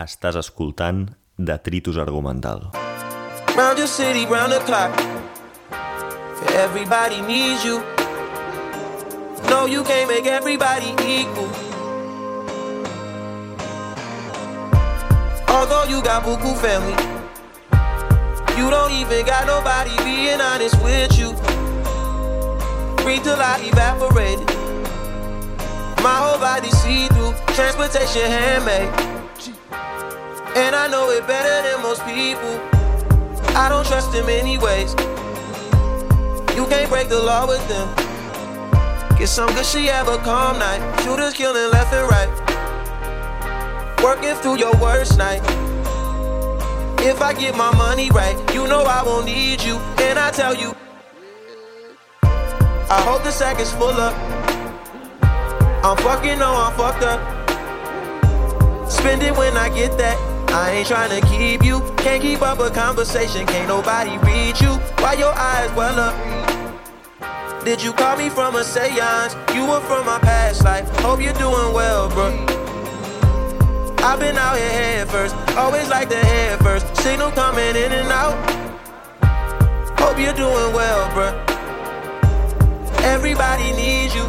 Estàs escoltant Detritus Argumental. Round your city, round the clock. Everybody needs you. No, you can't make everybody equal. Although you got buku family, you don't even got nobody being honest with you. Breathe till I evaporated. My whole body see through. Transportation handmade. And I know it better than most people. I don't trust them anyways. You can't break the law with them. Get some good she have a calm night. Shooters killing left and right. Working through your worst night. If I get my money right, you know I won't need you. And I tell you, I hope the sack is full up. I'm fucking, no, I'm fucked up. Spend it when I get that. I ain't trying to keep you. Can't keep up a conversation. Can't nobody read you. Why your eyes well up? Did you call me from a seance? You were from my past life. Hope you're doing well, bro. I've been out here head first. Always like the head first. Signal coming in and out. Hope you're doing well, bro. Everybody needs you.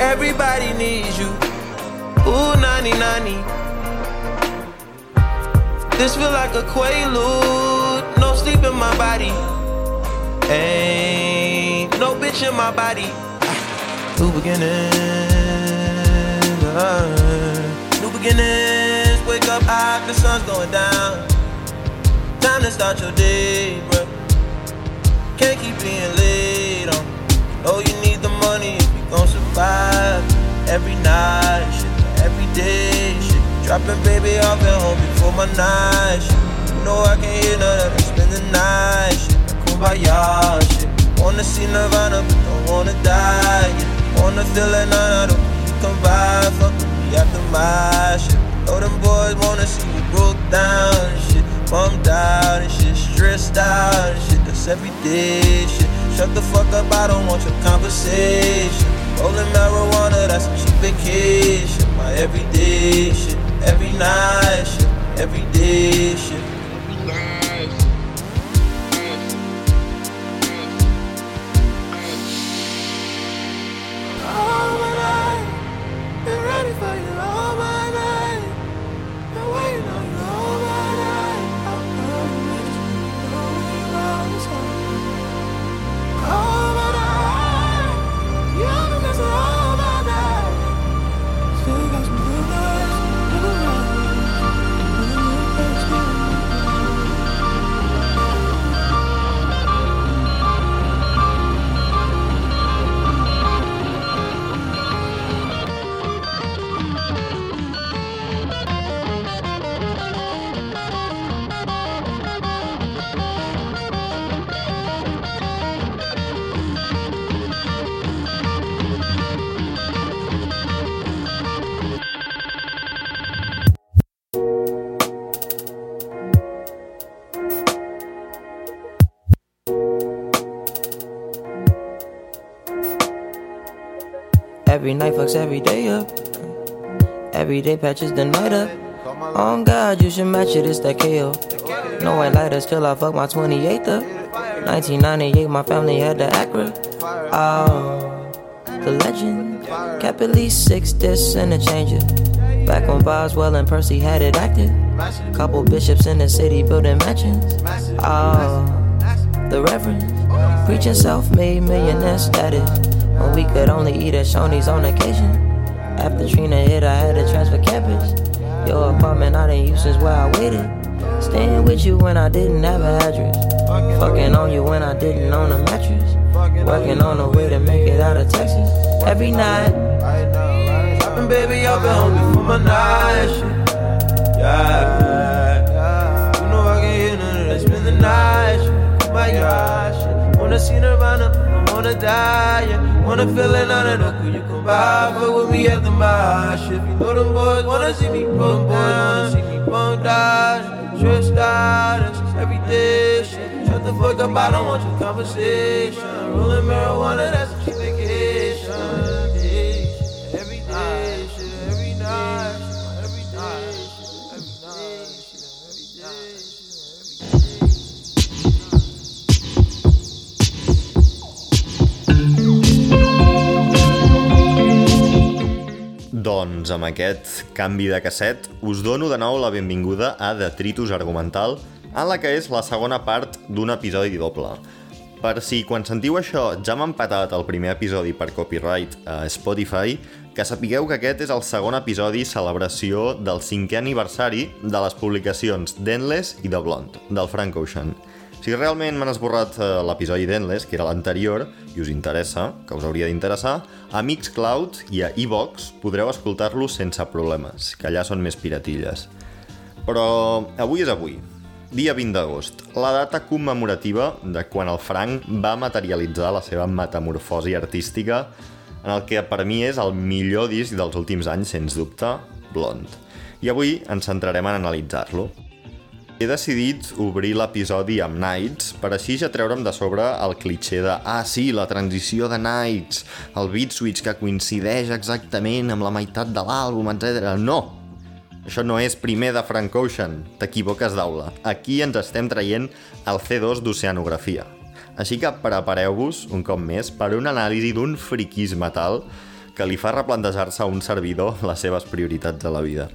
Everybody needs you. Ooh, nani nani. This feel like a quaalude. No sleep in my body. Ain't no bitch in my body. New beginnings. Uh, new beginnings. Wake up high, the sun's going down. Time to start your day, bro. Can't keep being late on. Oh, you need the money if you gon' survive. Every night, shit, every day. Dropping baby off at home before my night, shit. You know I can't hear none of that. Spend the night, shit. Kumbaya, shit. Wanna see Nirvana, but don't wanna die, yeah. Wanna feel nah, nah, don't you come by, fuck me after my shit. Know them boys wanna see you broke down and shit. Bummed out and shit, stressed out and shit. That's everyday shit. Shut the fuck up, I don't want your conversation. Rolling marijuana, that's a cheap vacation. My everyday shit, every night shit, everyday shit. Every night fucks every day up. Every day patches the night up. On God, you should match it, it's that KO. No white lighters till I fuck my 28th up. 1998, my family had the Acura. Oh, the legend. Kept at least six discs and a changer. Back when Boswell and Percy had it active. Couple bishops in the city building mansions. Oh, the Reverend. Preaching self made millionaire status. When we could only eat at Shoney's on occasion. After Trina hit, I had to transfer campus. Your apartment I didn't use since where I waited. Staying with you when I didn't have a address. Fucking on you when I didn't own a mattress. Working on a way to make it out of Texas. Every night. Dropping baby up at home before my night shit. Yeah. You know I can hear none of that. Spend the night shit. My gosh. Wanna see Nirvana, don't wanna die. Yeah. Wanna feel it on the cool you come by. Fuck with me the my shit. You know them boys wanna see me broke down. See me. Stressed out. That's just everyday shit. Shut the fuck up, I don't want your conversation. Rolling marijuana, that's doncs amb aquest canvi de casset us dono de nou la benvinguda a Detritus Argumental, en la que és la segona part d'un episodi doble. Per si quan sentiu això ja m'ha empatat el primer episodi per copyright a Spotify, que sapigueu que aquest és el segon episodi celebració del cinquè aniversari de les publicacions d'Endless i de Blonde, del Frank Ocean. Si realment m'han esborrat eh, l'episodi d'Endless, que era l'anterior, i us interessa, que us hauria d'interessar, a Mixcloud i a iVox podreu escoltar-lo sense problemes, que allà són més piratilles. Però avui és avui, dia 20 d'agost, la data commemorativa de quan el Frank va materialitzar la seva metamorfosi artística en el que per mi és el millor disc dels últims anys, sens dubte, Blond. I avui ens centrarem en analitzar-lo. He decidit obrir l'episodi amb Nights per així ja treure'm de sobre el clitxer de ah sí, la transició de Nights, el beat switch que coincideix exactament amb la meitat de l'àlbum, etc. No! Això no és primer de Frank Ocean, t'equivoques d'aula. Aquí ens estem traient el C2 d'Oceanografia. Així que prepareu-vos, un cop més, per una anàlisi d'un friquisme tal que li fa replantejar-se a un servidor les seves prioritats de la vida.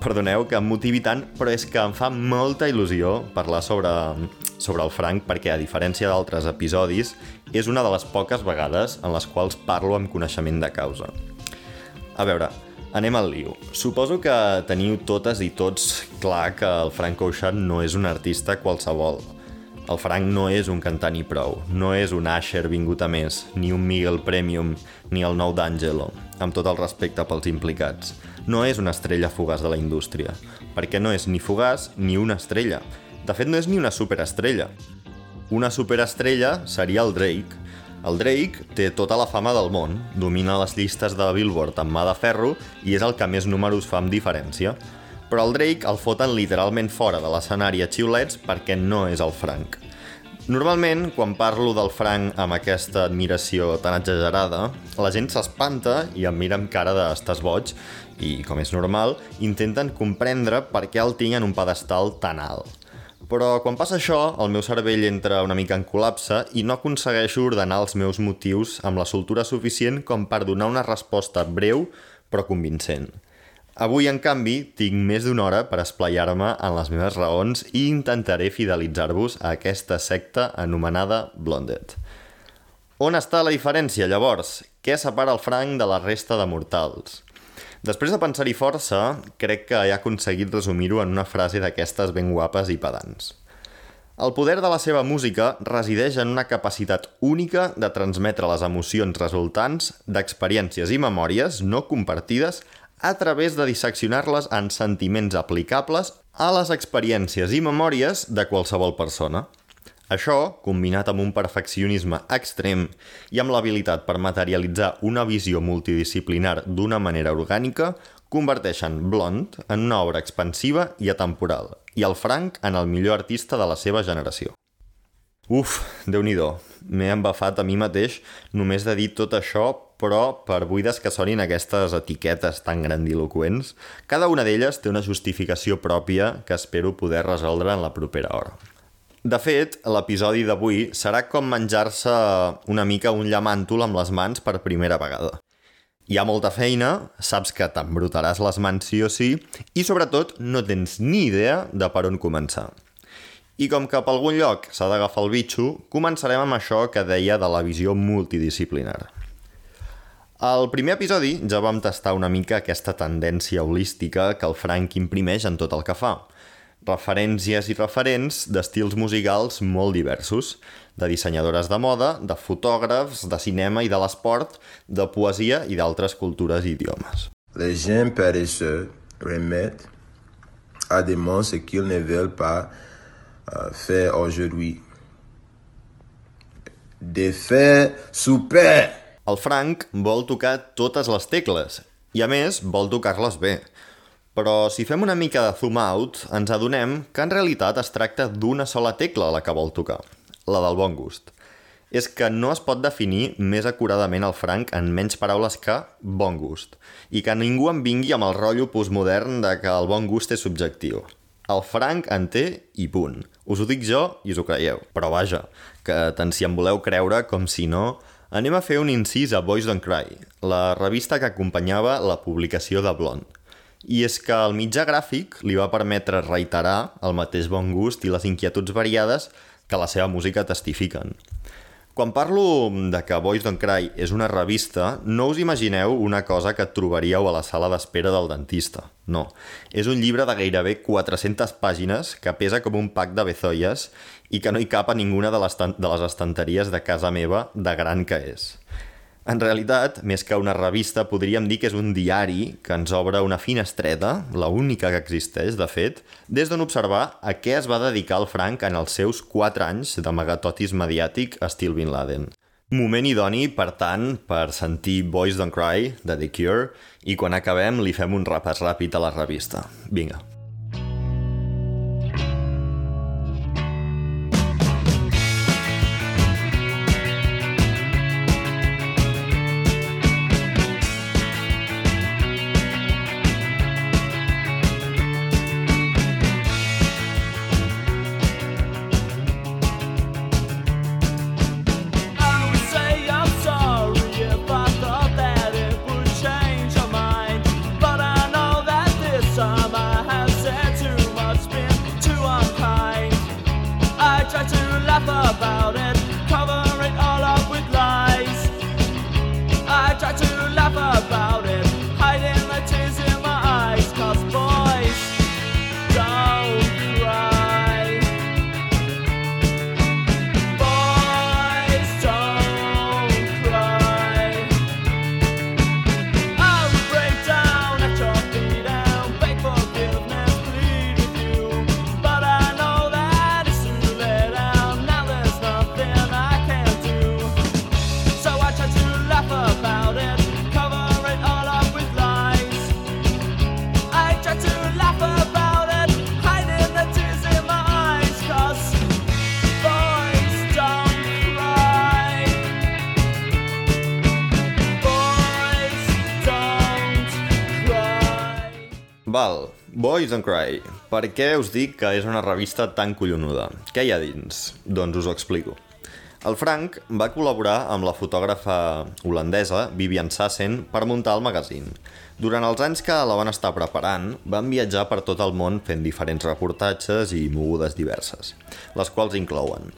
Perdoneu que em motivi tant, però és que em fa molta il·lusió parlar sobre, sobre el Frank perquè, a diferència d'altres episodis, és una de les poques vegades en les quals parlo amb coneixement de causa. A veure, anem al lío. Suposo que teniu totes i tots clar que el Frank Ocean no és un artista qualsevol. El Frank no és un cantant i prou, no és un Asher vingut a més, ni un Miguel Premium, ni el nou d'Angelo, amb tot el respecte pels implicats no és una estrella fugaç de la indústria, perquè no és ni fugaç ni una estrella. De fet, no és ni una superestrella. Una superestrella seria el Drake. El Drake té tota la fama del món, domina les llistes de Billboard amb mà de ferro i és el que més números fa amb diferència. Però el Drake el foten literalment fora de l'escenari a xiulets perquè no és el Frank. Normalment, quan parlo del Frank amb aquesta admiració tan exagerada, la gent s'espanta i em mira amb cara de «estàs boig» i, com és normal, intenten comprendre per què el tinc en un pedestal tan alt. Però quan passa això, el meu cervell entra una mica en col·lapse i no aconsegueixo ordenar els meus motius amb la soltura suficient com per donar una resposta breu però convincent. Avui, en canvi, tinc més d'una hora per esplaiar-me en les meves raons i intentaré fidelitzar-vos a aquesta secta anomenada Blondet. On està la diferència, llavors? Què separa el Frank de la resta de mortals? Després de pensar-hi força, crec que he aconseguit resumir-ho en una frase d'aquestes ben guapes i pedants. El poder de la seva música resideix en una capacitat única de transmetre les emocions resultants d'experiències i memòries no compartides a través de disseccionar-les en sentiments aplicables a les experiències i memòries de qualsevol persona. Això, combinat amb un perfeccionisme extrem i amb l'habilitat per materialitzar una visió multidisciplinar d'una manera orgànica, converteixen Blond en una obra expansiva i atemporal, i el Frank en el millor artista de la seva generació. Uf, déu nhi m'he embafat a mi mateix només de dir tot això, però per buides que sonin aquestes etiquetes tan grandiloquents, cada una d'elles té una justificació pròpia que espero poder resoldre en la propera hora. De fet, l'episodi d'avui serà com menjar-se una mica un llamàntol amb les mans per primera vegada. Hi ha molta feina, saps que t'embrutaràs les mans sí o sí, i sobretot no tens ni idea de per on començar. I com que per algun lloc s'ha d'agafar el bitxo, començarem amb això que deia de la visió multidisciplinar. Al primer episodi ja vam tastar una mica aquesta tendència holística que el Frank imprimeix en tot el que fa – referències i referents d'estils musicals molt diversos, de dissenyadores de moda, de fotògrafs, de cinema i de l'esport, de poesia i d'altres cultures i idiomes. Les gens paresseux remettent à des ce qu'ils ne veulent pas euh, faire aujourd'hui. Des faits super! El Frank vol tocar totes les tecles i, a més, vol tocar-les bé. Però si fem una mica de zoom out, ens adonem que en realitat es tracta d'una sola tecla la que vol tocar, la del bon gust. És que no es pot definir més acuradament el franc en menys paraules que bon gust, i que ningú em vingui amb el rotllo postmodern de que el bon gust és subjectiu. El franc en té i punt. Us ho dic jo i us ho creieu. Però vaja, que tant si em voleu creure com si no, anem a fer un incís a Boys Don't Cry, la revista que acompanyava la publicació de Blonde. I és que el mitjà gràfic li va permetre reiterar el mateix bon gust i les inquietuds variades que la seva música testifiquen. Quan parlo de que Boys Don't Cry és una revista, no us imagineu una cosa que trobaríeu a la sala d'espera del dentista. No. És un llibre de gairebé 400 pàgines que pesa com un pack de bezoies i que no hi cap a ninguna de les, de les estanteries de casa meva de gran que és. En realitat, més que una revista, podríem dir que és un diari que ens obre una finestreta, la única que existeix, de fet, des d'on observar a què es va dedicar el Frank en els seus 4 anys de megatotis mediàtic estil Bin Laden. Moment idoni, per tant, per sentir Boys Don't Cry, de The Cure, i quan acabem li fem un repàs ràpid a la revista. Vinga. Boys Don't Cry. Per què us dic que és una revista tan collonuda? Què hi ha dins? Doncs us ho explico. El Frank va col·laborar amb la fotògrafa holandesa Vivian Sassen per muntar el magazín. Durant els anys que la van estar preparant, van viatjar per tot el món fent diferents reportatges i mogudes diverses, les quals inclouen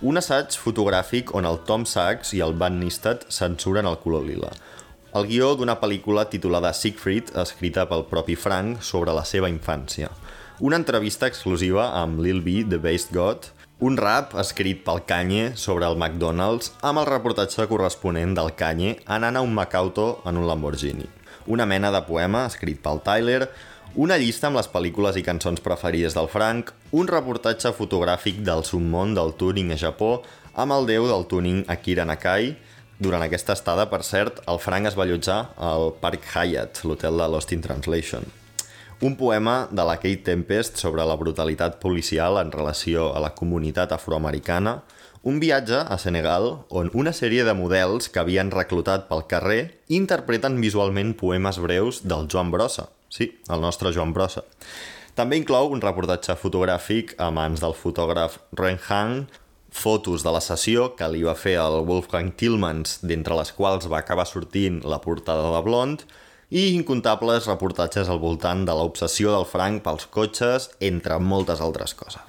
un assaig fotogràfic on el Tom Sachs i el Van Nistet censuren el color lila, el guió d'una pel·lícula titulada Siegfried, escrita pel propi Frank sobre la seva infància, una entrevista exclusiva amb Lil B, The Based God, un rap escrit pel Kanye sobre el McDonald's amb el reportatge corresponent del Kanye anant a un Macauto en un Lamborghini, una mena de poema escrit pel Tyler, una llista amb les pel·lícules i cançons preferides del Frank, un reportatge fotogràfic del submón del tuning a Japó amb el déu del tuning Akira Nakai. Durant aquesta estada, per cert, el Frank es va allotjar al Park Hyatt, l'hotel de Lost in Translation. Un poema de la Kate Tempest sobre la brutalitat policial en relació a la comunitat afroamericana, un viatge a Senegal on una sèrie de models que havien reclutat pel carrer interpreten visualment poemes breus del Joan Brossa. Sí, el nostre Joan Brossa. També inclou un reportatge fotogràfic a mans del fotògraf Ren Hang, fotos de la sessió que li va fer el Wolfgang Tillmans, d'entre les quals va acabar sortint la portada de Blond, i incontables reportatges al voltant de l'obsessió del Frank pels cotxes, entre moltes altres coses.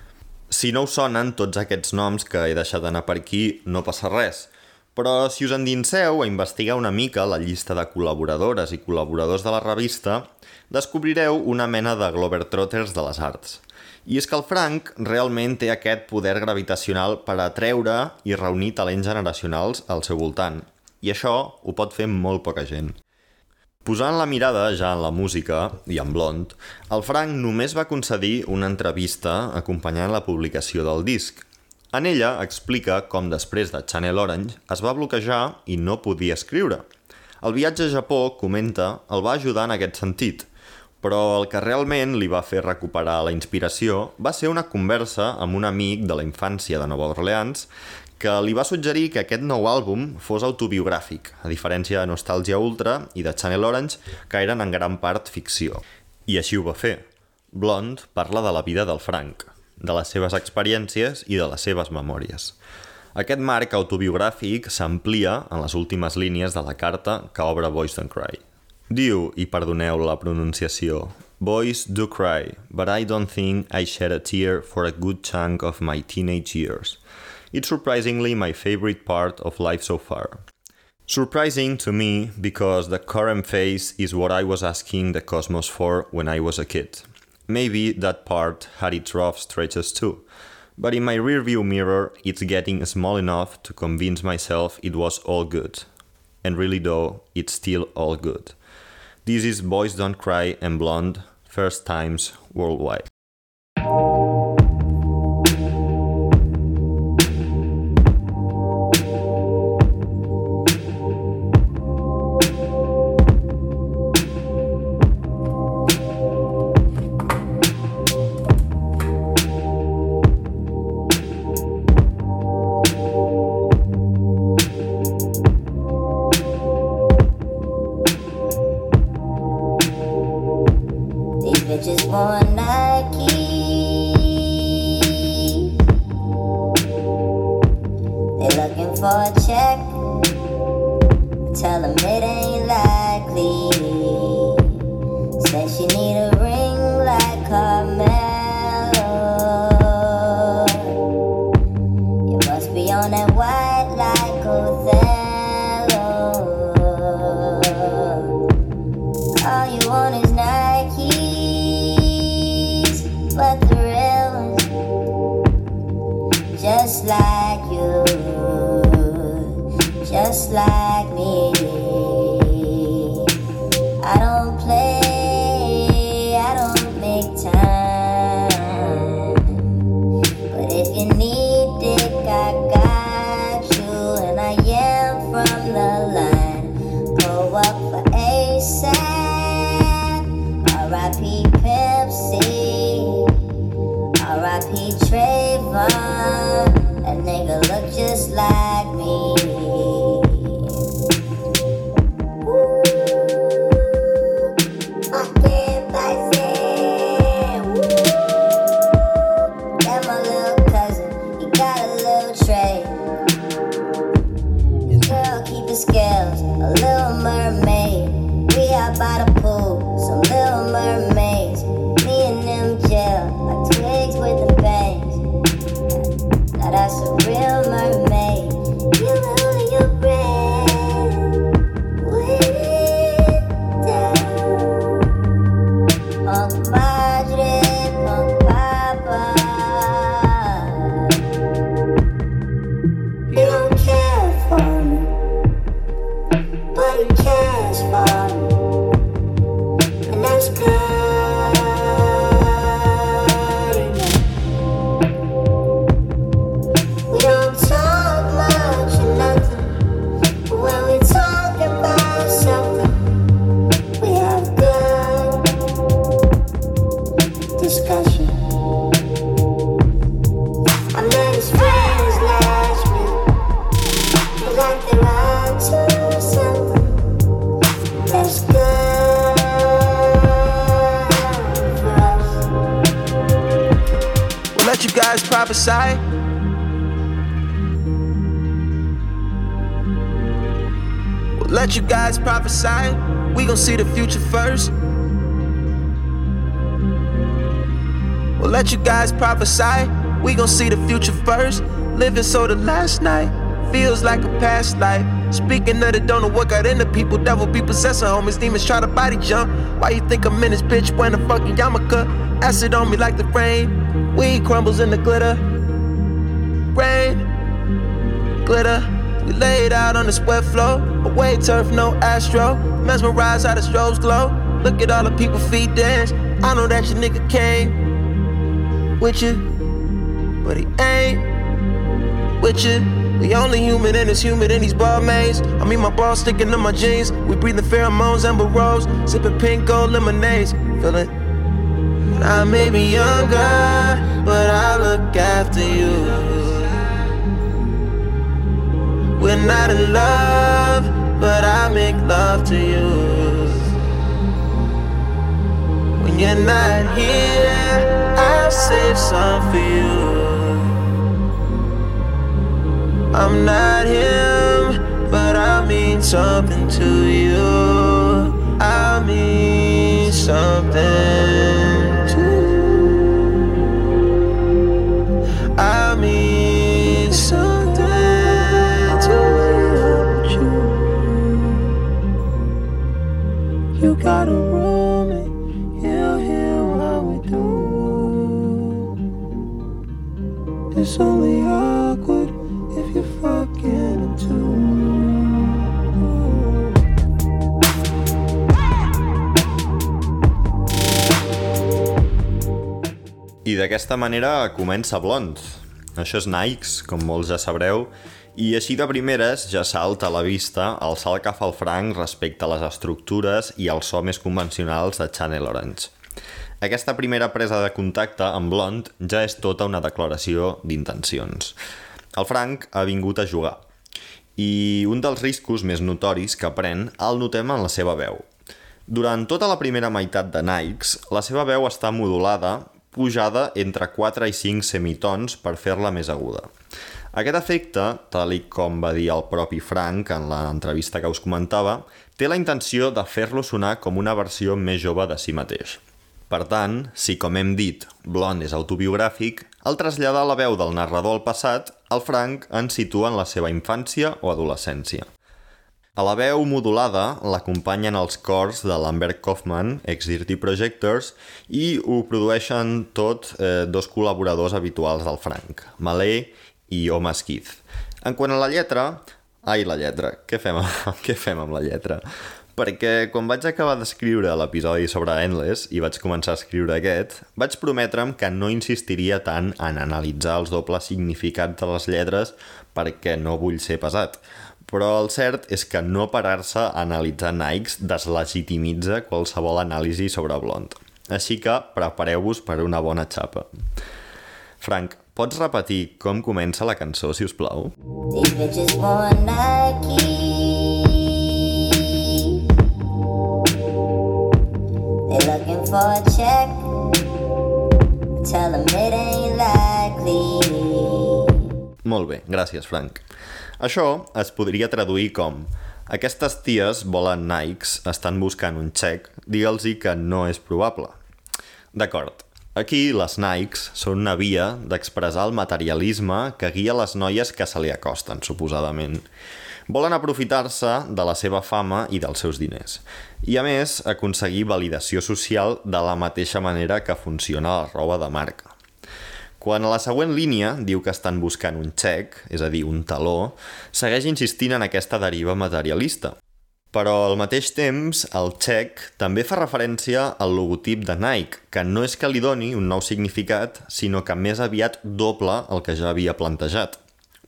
Si no us sonen tots aquests noms que he deixat anar per aquí, no passa res. Però si us endinseu a investigar una mica la llista de col·laboradores i col·laboradors de la revista, descobrireu una mena de Globetrotters de les arts. I és que el Frank realment té aquest poder gravitacional per atreure i reunir talents generacionals al seu voltant. I això ho pot fer molt poca gent. Posant la mirada ja en la música i en Blond, el Frank només va concedir una entrevista acompanyant la publicació del disc. En ella explica com després de Channel Orange es va bloquejar i no podia escriure. El viatge a Japó, comenta, el va ajudar en aquest sentit, però el que realment li va fer recuperar la inspiració va ser una conversa amb un amic de la infància de Nova Orleans que li va suggerir que aquest nou àlbum fos autobiogràfic, a diferència de Nostàlgia Ultra i de Channel Orange, que eren en gran part ficció. I així ho va fer. Blond parla de la vida del Frank, de les seves experiències i de les seves memòries. Aquest marc autobiogràfic s'amplia en les últimes línies de la carta que obre Boys Don't Cry. Diu, i perdoneu la pronunciació, Boys do cry, but I don't think I shed a tear for a good chunk of my teenage years. It's surprisingly my favorite part of life so far. Surprising to me because the current phase is what I was asking the cosmos for when I was a kid. Maybe that part had its rough stretches too, but in my rearview mirror, it's getting small enough to convince myself it was all good. And really, though, it's still all good. This is Boys Don't Cry and Blonde, first times worldwide. Prophesy. We gon' see the future first. Living so the last night feels like a past life. Speaking of the don't know what got into people, devil be possessing homies, demons try to body jump. Why you think I'm in this bitch wearing a fucking yarmulke? Acid on me like the rain. Weed crumbles in the glitter. Rain, glitter. We laid out on the sweat floor. Away turf, no astro. Mesmerized how the strobes glow. Look at all the people feet dance. I know that your nigga came with you, but he ain't with you. We only human and it's humid in these barmaids. I mean, my balls sticking to my jeans. We breathing pheromones, amber rose, sipping pink gold lemonades. Feeling. I may be younger, but I look after you. We're not in love, but I make love to you. When you're not here, I'll save some for you. I'm not him, but I mean something to you. I mean something d'aquesta manera comença Blond. Això és Nikes, com molts ja sabreu, i així de primeres ja salta a la vista el salt que fa el Frank respecte a les estructures i el so més convencionals de Channel Orange. Aquesta primera presa de contacte amb Blond ja és tota una declaració d'intencions. El Frank ha vingut a jugar, i un dels riscos més notoris que pren el notem en la seva veu. Durant tota la primera meitat de Nikes, la seva veu està modulada, pujada entre 4 i 5 semitons per fer-la més aguda. Aquest efecte, tal i com va dir el propi Frank en l'entrevista que us comentava, té la intenció de fer-lo sonar com una versió més jove de si mateix. Per tant, si com hem dit, Blond és autobiogràfic, al traslladar la veu del narrador al passat, el Frank ens situa en la seva infància o adolescència. A la veu modulada l'acompanyen els cors de Lambert Kaufman, ex-Dirty Projectors, i ho produeixen tot eh, dos col·laboradors habituals del Frank, Malé i Oma Keith. En quant a la lletra... Ai, la lletra. Què fem, què fem amb la lletra? Perquè quan vaig acabar d'escriure l'episodi sobre Endless i vaig començar a escriure aquest, vaig prometre'm que no insistiria tant en analitzar els dobles significats de les lletres perquè no vull ser pesat. Però el cert és que no parar-se a analitzar Nikes deslegitimitza qualsevol anàlisi sobre Blond. Així que prepareu-vos per una bona xapa. Frank, pots repetir com comença la cançó, si us plau? These bitches want Nike. They looking for a check. Tell them it ain't likely. Molt bé, gràcies, Frank. Això es podria traduir com aquestes ties volen Nikes, estan buscant un xec, digue'ls que no és probable. D'acord, aquí les Nikes són una via d'expressar el materialisme que guia les noies que se li acosten, suposadament. Volen aprofitar-se de la seva fama i dels seus diners. I a més, aconseguir validació social de la mateixa manera que funciona la roba de marca. Quan a la següent línia diu que estan buscant un xec, és a dir, un taló, segueix insistint en aquesta deriva materialista. Però al mateix temps, el xec també fa referència al logotip de Nike, que no és que li doni un nou significat, sinó que més aviat doble el que ja havia plantejat.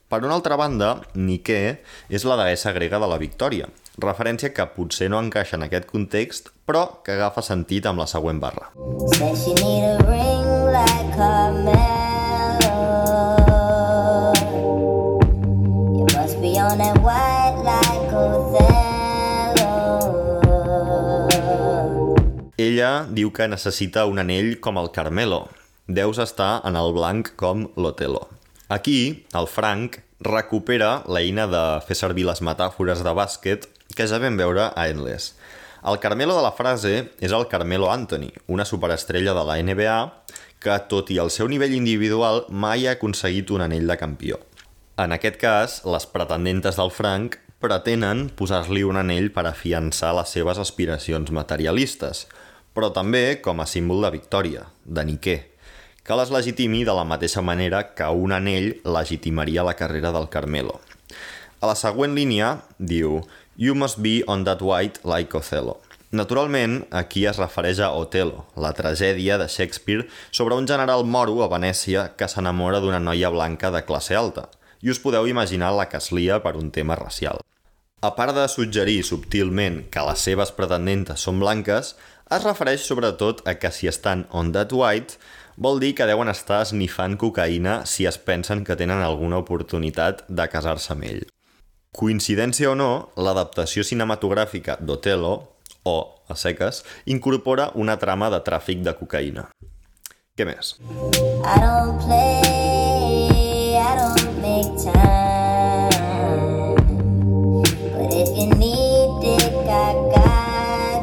Per una altra banda, Nike és la deessa grega de la victòria, referència que potser no encaixa en aquest context, però que agafa sentit amb la següent barra. Said she need a ring like Carmelo. Ella diu que necessita un anell com el Carmelo. Deus estar en el blanc com l'Otelo. Aquí, el Frank recupera l'eina de fer servir les metàfores de bàsquet que ja vam veure a Endless. El Carmelo de la frase és el Carmelo Anthony, una superestrella de la NBA que, tot i el seu nivell individual, mai ha aconseguit un anell de campió. En aquest cas, les pretendentes del Frank pretenen posar-li un anell per afiançar les seves aspiracions materialistes, però també com a símbol de victòria, de Niquer, que les legitimi de la mateixa manera que un anell legitimaria la carrera del Carmelo. A la següent línia diu You must be on that white like Othello. Naturalment, aquí es refereix a Othello, la tragèdia de Shakespeare sobre un general moro a Venècia que s'enamora d'una noia blanca de classe alta, i us podeu imaginar la que es lia per un tema racial. A part de suggerir subtilment que les seves pretendentes són blanques, es refereix sobretot a que si estan on that white vol dir que deuen estar esnifant cocaïna si es pensen que tenen alguna oportunitat de casar-se amb ell. Coincidència o no, l'adaptació cinematogràfica d'Otelo, o a seques, incorpora una trama de tràfic de cocaïna. Què més? I don't play, need it, and I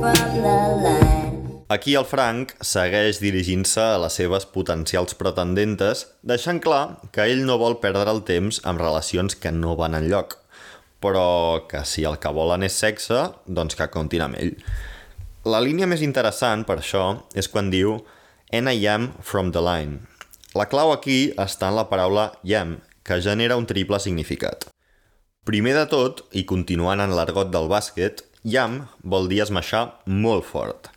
from the line. Aquí el Frank segueix dirigint-se a les seves potencials pretendentes, deixant clar que ell no vol perdre el temps amb relacions que no van en lloc, però que si el que volen és sexe, doncs que comptin amb ell. La línia més interessant, per això, és quan diu And I am from the line, la clau aquí està en la paraula yam, que genera un triple significat. Primer de tot, i continuant en l'argot del bàsquet, yam vol dir esmaixar molt fort.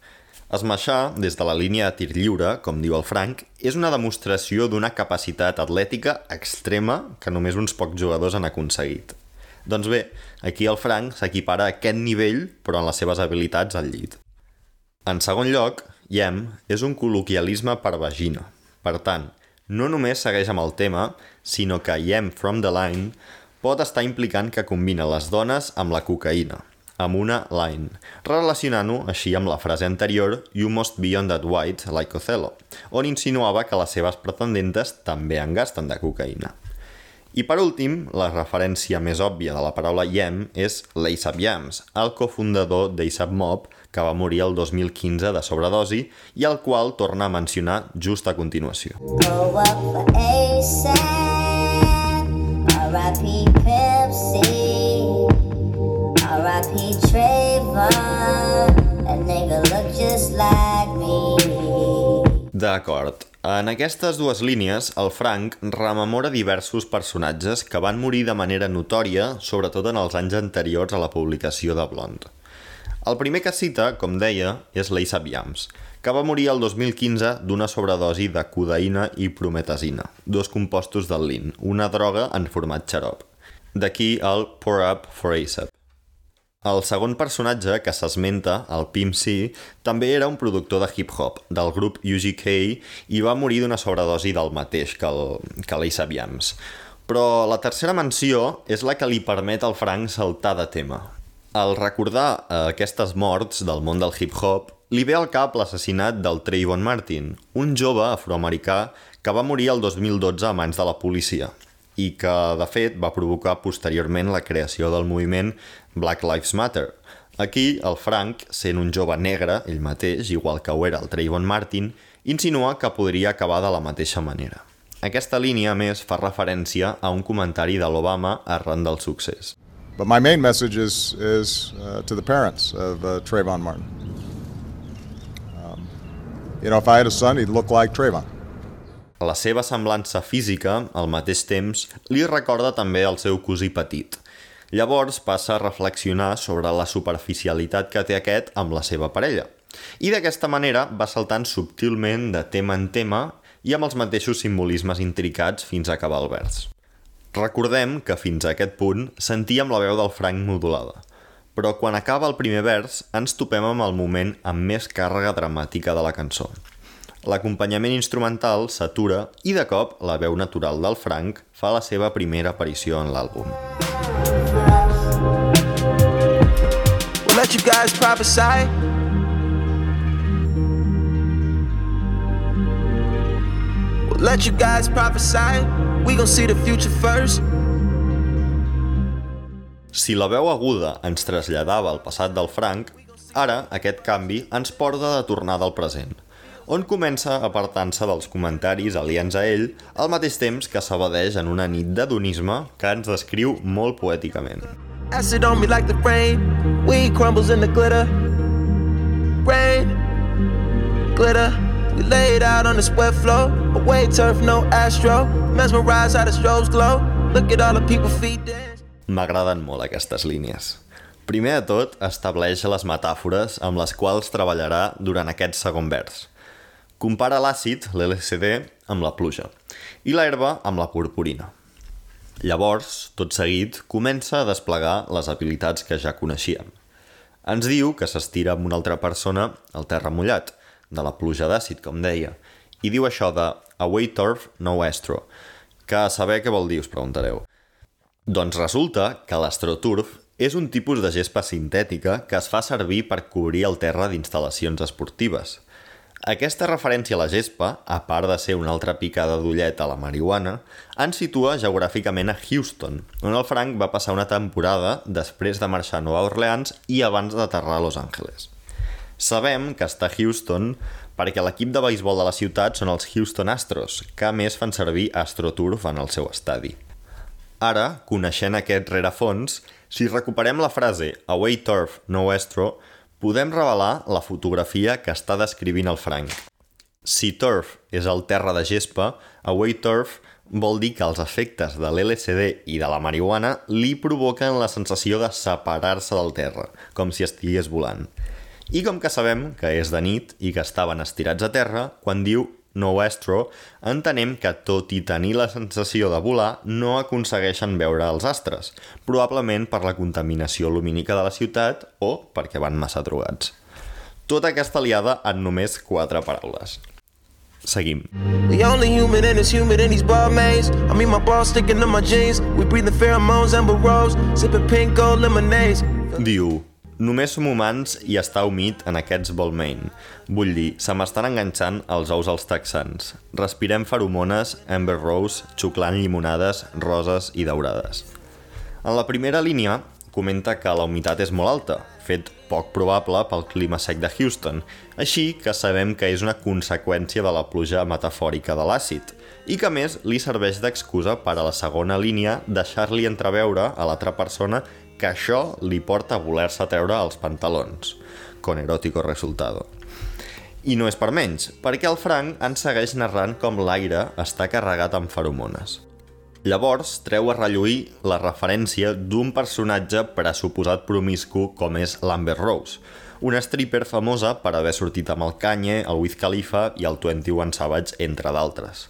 Esmaixar, des de la línia de tir lliure, com diu el Frank, és una demostració d'una capacitat atlètica extrema que només uns pocs jugadors han aconseguit. Doncs bé, aquí el Frank s'equipara a aquest nivell, però en les seves habilitats al llit. En segon lloc, yam és un col·loquialisme per vagina. Per tant, no només segueix amb el tema, sinó que yam from the line pot estar implicant que combina les dones amb la cocaïna, amb una line, relacionant-ho així amb la frase anterior You must be on that white like Othello, on insinuava que les seves pretendentes també en gasten de cocaïna. I per últim, la referència més òbvia de la paraula Yam és l'Aesop Yams, el cofundador d'Aesop Mob, que va morir el 2015 de sobredosi i el qual torna a mencionar just a continuació. Go up for ASAP. R.I.P. Pimp C. R.I.P. Trayvon. That nigga look just like me. D'acord. En aquestes dues línies, el Frank rememora diversos personatges que van morir de manera notòria, sobretot en els anys anteriors a la publicació de Blonde. El primer que cita, com deia, és l'Aesop Yams, que va morir el 2015 d'una sobredosi de codeïna i prometazina, dos compostos del lin, una droga en format xarop. D'aquí el Pour Up for Aesop. El segon personatge que s'esmenta, el Pimp C, també era un productor de hip-hop del grup UGK i va morir d'una sobredosi del mateix que l'Aesop Yams. Però la tercera menció és la que li permet al Frank saltar de tema. Al recordar eh, aquestes morts del món del hip-hop, li ve al cap l'assassinat del Trayvon Martin, un jove afroamericà que va morir el 2012 a mans de la policia i que, de fet, va provocar posteriorment la creació del moviment Black Lives Matter. Aquí, el Frank, sent un jove negre, ell mateix, igual que ho era el Trayvon Martin, insinua que podria acabar de la mateixa manera. Aquesta línia, a més, fa referència a un comentari de l'Obama arran del succés. But my main message is, is uh, to the parents of uh, Trayvon Martin. Um, you know, if I had a son, he'd look like Trayvon. La seva semblança física, al mateix temps, li recorda també el seu cosí petit. Llavors passa a reflexionar sobre la superficialitat que té aquest amb la seva parella. I d'aquesta manera va saltant subtilment de tema en tema i amb els mateixos simbolismes intricats fins a acabar el vers. Recordem que fins a aquest punt sentíem la veu del Frank modulada, però quan acaba el primer vers ens topem amb el moment amb més càrrega dramàtica de la cançó. L'acompanyament instrumental s'atura i de cop la veu natural del Frank fa la seva primera aparició en l'àlbum. We'll let you guys prophesy. We'll let you guys prophesy. We gon' see the future first. Si la veu aguda ens traslladava al passat del Frank, ara aquest canvi ens porta de tornada al present, on comença apartant-se dels comentaris aliens a ell al mateix temps que s'abadeix en una nit d'hedonisme que ens descriu molt poèticament. Acid on me like the rain. Weed crumbles in the glitter. Rain, glitter. We laid out on this wet floor. Away turf, no astro. Mesmerized how the strobes glow. Look at all the people feet dance. M'agraden molt aquestes línies. Primer de tot, estableix les metàfores amb les quals treballarà durant aquest segon vers. Compara l'àcid, l'LCD, amb la pluja, i l'herba amb la purpurina. Llavors, tot seguit, comença a desplegar les habilitats que ja coneixíem. Ens diu que s'estira amb una altra persona al terra mullat, de la pluja d'àcid, com deia, i diu això de away turf, no estro, que a saber què vol dir, us preguntareu. Doncs resulta que l'astroturf és un tipus de gespa sintètica que es fa servir per cobrir el terra d'instal·lacions esportives. Aquesta referència a la gespa, a part de ser una altra picada d'ullet a la marihuana, ens situa geogràficament a Houston, on el Frank va passar una temporada després de marxar a Nova Orleans i abans d'aterrar a Los Angeles. Sabem que està a Houston perquè l'equip de béisbol de la ciutat són els Houston Astros, que més fan servir AstroTurf en el seu estadi. Ara, coneixent aquest rerefons, si recuperem la frase Away Turf, no Astro, podem revelar la fotografia que està descrivint el Frank. Si turf és el terra de gespa, away turf vol dir que els efectes de l'LSD i de la marihuana li provoquen la sensació de separar-se del terra, com si estigués volant. I com que sabem que és de nit i que estaven estirats a terra, quan diu no astro, entenem que tot i tenir la sensació de volar, no aconsegueixen veure els astres, probablement per la contaminació lumínica de la ciutat o perquè van massa drogats. Tota aquesta liada en només quatre paraules. Seguim. The only human in humid in these barmaids. I mean, my balls sticking to my jeans. We breathing pheromones, amber rose, sipping pink gold lemonades. Diu, només som humans i està humit en aquests Balmain. Vull dir, se m'estan enganxant els ous als texans. Respirem feromones, amber rose, xuclant llimonades, roses i daurades. En la primera línia comenta que la humitat és molt alta, fet poc probable pel clima sec de Houston, així que sabem que és una conseqüència de la pluja metafòrica de l'àcid, i que més li serveix d'excusa per a la segona línia deixar-li entreveure a l'altra persona que això li porta a voler-se treure els pantalons, con erótico resultado. I no és per menys, perquè el Frank ens segueix narrant com l'aire està carregat amb feromones. Llavors, treu a relluir la referència d'un personatge pressuposat promiscu com és l'Amber Rose, una stripper famosa per haver sortit amb el Kanye, el Wiz Khalifa i el 21 Savage, entre d'altres.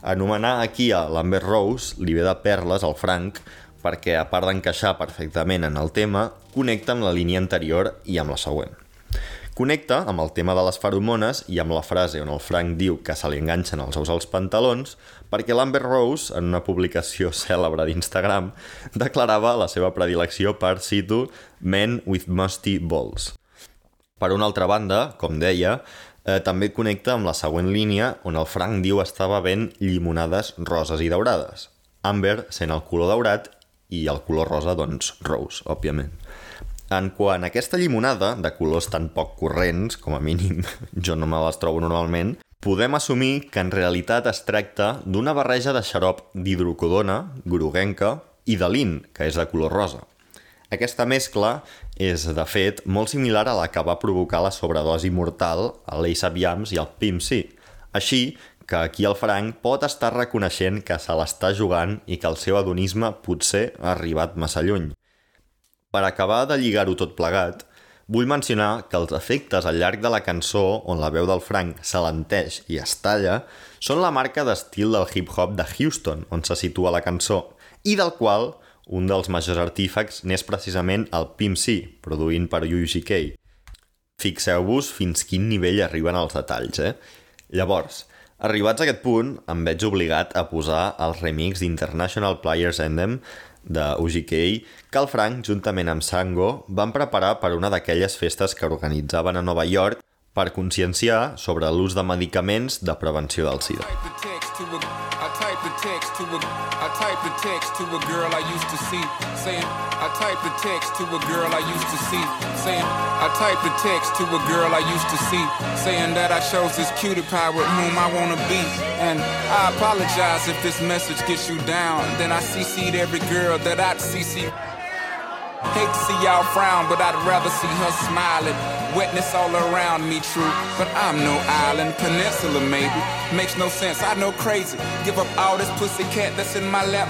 Anomenar aquí a l'Amber Rose li ve de perles al Frank perquè, a part d'encaixar perfectament en el tema, connecta amb la línia anterior i amb la següent. Connecta amb el tema de les feromones i amb la frase on el Frank diu que se li enganxen els ous als pantalons perquè l'Amber Rose, en una publicació cèlebre d'Instagram, declarava la seva predilecció per, cito, men with musty balls. Per una altra banda, com deia, eh, també connecta amb la següent línia on el Frank diu estar bevent llimonades roses i daurades. Amber sent el color daurat i el color rosa, doncs, rose, òbviament. En quant a aquesta llimonada, de colors tan poc corrents, com a mínim jo no me les trobo normalment, podem assumir que en realitat es tracta d'una barreja de xarop d'hidrocodona, groguenca, i de lin, que és de color rosa. Aquesta mescla és, de fet, molt similar a la que va provocar la sobredosi mortal a l'Ace Yams i al Pimp C. Així que aquí el Frank pot estar reconeixent que se l'està jugant i que el seu adonisme potser ha arribat massa lluny. Per acabar de lligar-ho tot plegat, vull mencionar que els efectes al llarg de la cançó, on la veu del Frank s'alenteix i es talla, són la marca d'estil del hip-hop de Houston, on se situa la cançó, i del qual un dels majors artífecs n'és precisament el Pimp C, produint per UGK. Fixeu-vos fins quin nivell arriben els detalls, eh? Llavors, arribats a aquest punt, em veig obligat a posar el remix d'International Players Anthem de UGK que el Frank, juntament amb Sango, van preparar per una d'aquelles festes que organitzaven a Nova York per conscienciar sobre l'ús de medicaments de prevenció del SIDA. Hate to see y'all frown, but I'd rather see her smiling. Wetness all around me, true, but I'm no island. Peninsula, maybe. Makes no sense, I know crazy. Give up all this pussy cat that's in my lap.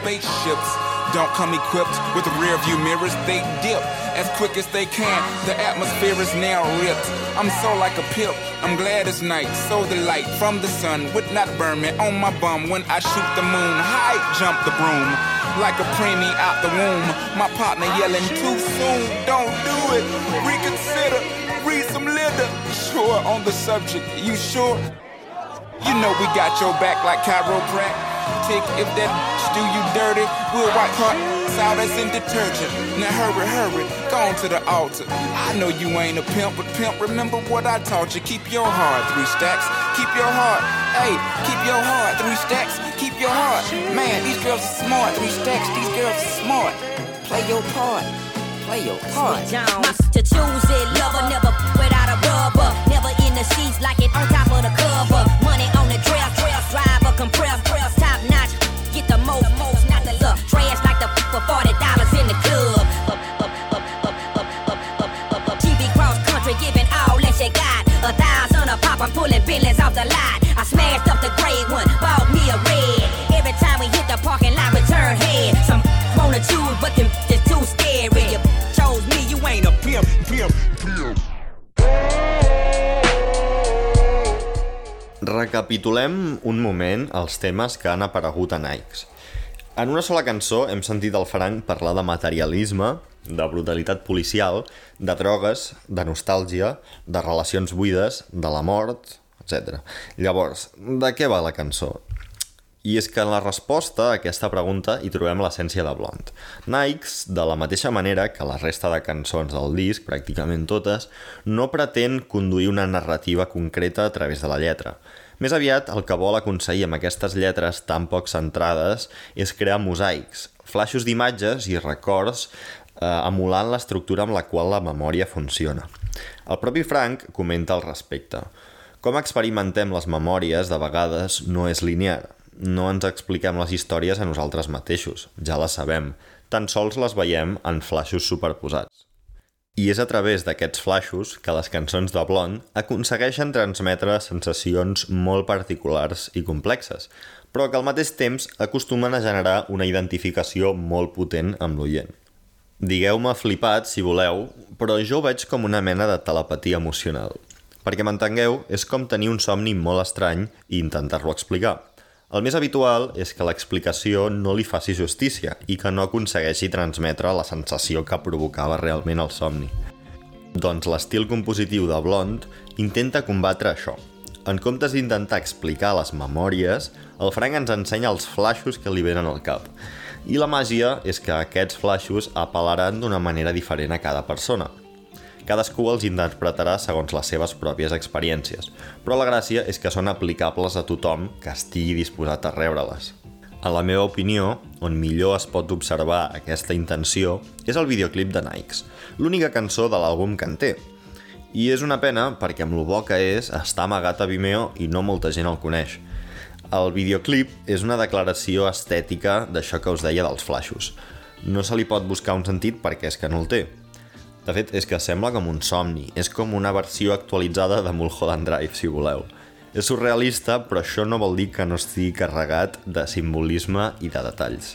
Spaceships don't come equipped with rear view mirrors, they dip as quick as they can. The atmosphere is now ripped. I'm so like a pimp. I'm glad it's night, so the light from the sun would not burn me on my bum when I shoot the moon. High jump the broom like a preemie out the womb. My partner yelling too soon. Don't do it. Reconsider. Read some litter. Sure on the subject. You sure? You know we got your back like chiropractic. If that do you dirty, we'll wipe her out as in detergent. Now hurry, hurry, go on to the altar. I know you ain't a pimp, but pimp, remember what I taught you. Keep your heart, three stacks. Keep your heart, hey, keep your heart, three stacks. Keep your heart. Man, these girls are smart, three stacks. These girls are smart. Play your part. Play your part. My to choose it, lover, never without a rubber. Never in the sheets like it the club. GB cross country giving all that she got. A thousand a pop, I'm pulling billions off the lot. I smashed up the gray one, bought me a red. Every time we hit the parking lot, return head. Some wanna choose, but them is too scary. You chose me, you ain't a pimp, pimp, pimp. Recapitulem un moment els temes que han aparegut en Ike's. En una sola cançó hem sentit el Frank parlar de materialisme, de brutalitat policial, de drogues, de nostàlgia, de relacions buides, de la mort, etc. Llavors, de què va la cançó? I és que en la resposta a aquesta pregunta hi trobem l'essència de Blond. Nikes, de la mateixa manera que la resta de cançons del disc, pràcticament totes, no pretén conduir una narrativa concreta a través de la lletra. Més aviat, el que vol aconseguir amb aquestes lletres tan poc centrades és crear mosaics, flaixos d'imatges i records eh, emulant l'estructura amb la qual la memòria funciona. El propi Frank comenta al respecte. Com experimentem les memòries, de vegades, no és linear. No ens expliquem les històries a nosaltres mateixos, ja les sabem, tan sols les veiem en flaixos superposats. I és a través d'aquests flaixos que les cançons de Blond aconsegueixen transmetre sensacions molt particulars i complexes, però que al mateix temps acostumen a generar una identificació molt potent amb l'oient. Digueu-me flipat, si voleu, però jo ho veig com una mena de telepatia emocional. Perquè m'entengueu, és com tenir un somni molt estrany i intentar-lo explicar. El més habitual és que l'explicació no li faci justícia i que no aconsegueixi transmetre la sensació que provocava realment el somni. Doncs l'estil compositiu de Blond intenta combatre això. En comptes d'intentar explicar les memòries, el Frank ens ensenya els flaixos que li venen al cap. I la màgia és que aquests flaixos apel·laran d'una manera diferent a cada persona. Cadascú els interpretarà segons les seves pròpies experiències, però la gràcia és que són aplicables a tothom que estigui disposat a rebre-les. En la meva opinió, on millor es pot observar aquesta intenció és el videoclip de Nikes, l'única cançó de l'àlbum que en té. I és una pena perquè amb lo bo que és està amagat a Vimeo i no molta gent el coneix. El videoclip és una declaració estètica d'això que us deia dels flaixos. No se li pot buscar un sentit perquè és que no el té. De fet, és que sembla com un somni. És com una versió actualitzada de Mulholland Drive, si voleu. És surrealista, però això no vol dir que no estigui carregat de simbolisme i de detalls.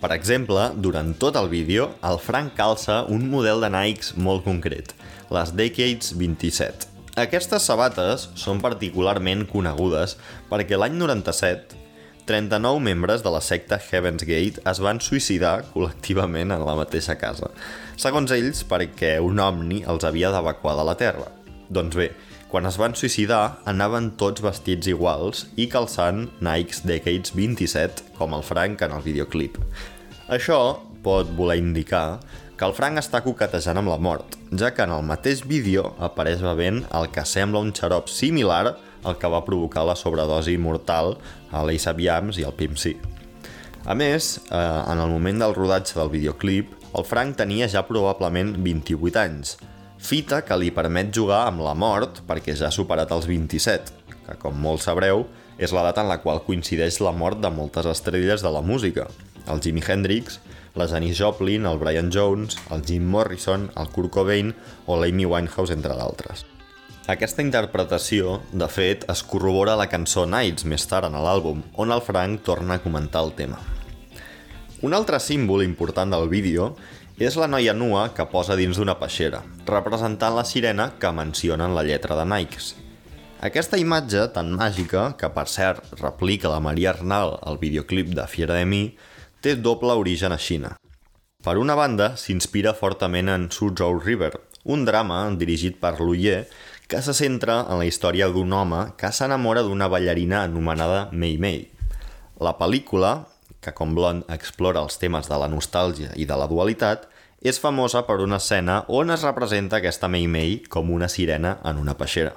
Per exemple, durant tot el vídeo, el Frank calça un model de Nikes molt concret, les Decades 27. Aquestes sabates són particularment conegudes perquè l'any 97 39 membres de la secta Heaven's Gate es van suïcidar col·lectivament en la mateixa casa. Segons ells, perquè un omni els havia d'evacuar de la Terra. Doncs bé, quan es van suïcidar, anaven tots vestits iguals i calçant Nikes Decades 27, com el Frank en el videoclip. Això pot voler indicar que el Frank està coquetejant amb la mort, ja que en el mateix vídeo apareix bevent el que sembla un xarop similar al que va provocar la sobredosi mortal a l'Ace Yams i al Pimp C. A més, eh, en el moment del rodatge del videoclip, el Frank tenia ja probablement 28 anys, fita que li permet jugar amb la mort perquè ja ha superat els 27, que com molts sabreu, és l'edat en la qual coincideix la mort de moltes estrelles de la música. El Jimi Hendrix, la Janis Joplin, el Brian Jones, el Jim Morrison, el Kurt Cobain o l'Amy Winehouse, entre d'altres. Aquesta interpretació, de fet, es corrobora a la cançó Nights més tard en l'àlbum, on el Frank torna a comentar el tema. Un altre símbol important del vídeo és la noia nua que posa dins d'una peixera, representant la sirena que menciona en la lletra de Nikes. Aquesta imatge tan màgica, que per cert replica la Maria Arnal al videoclip de Fiera de mi, té doble origen a Xina. Per una banda, s'inspira fortament en Suzhou River, un drama dirigit per Luye que se centra en la història d'un home que s'enamora d'una ballarina anomenada Mei Mei. La pel·lícula, que com Blond explora els temes de la nostàlgia i de la dualitat, és famosa per una escena on es representa aquesta Mei Mei com una sirena en una peixera.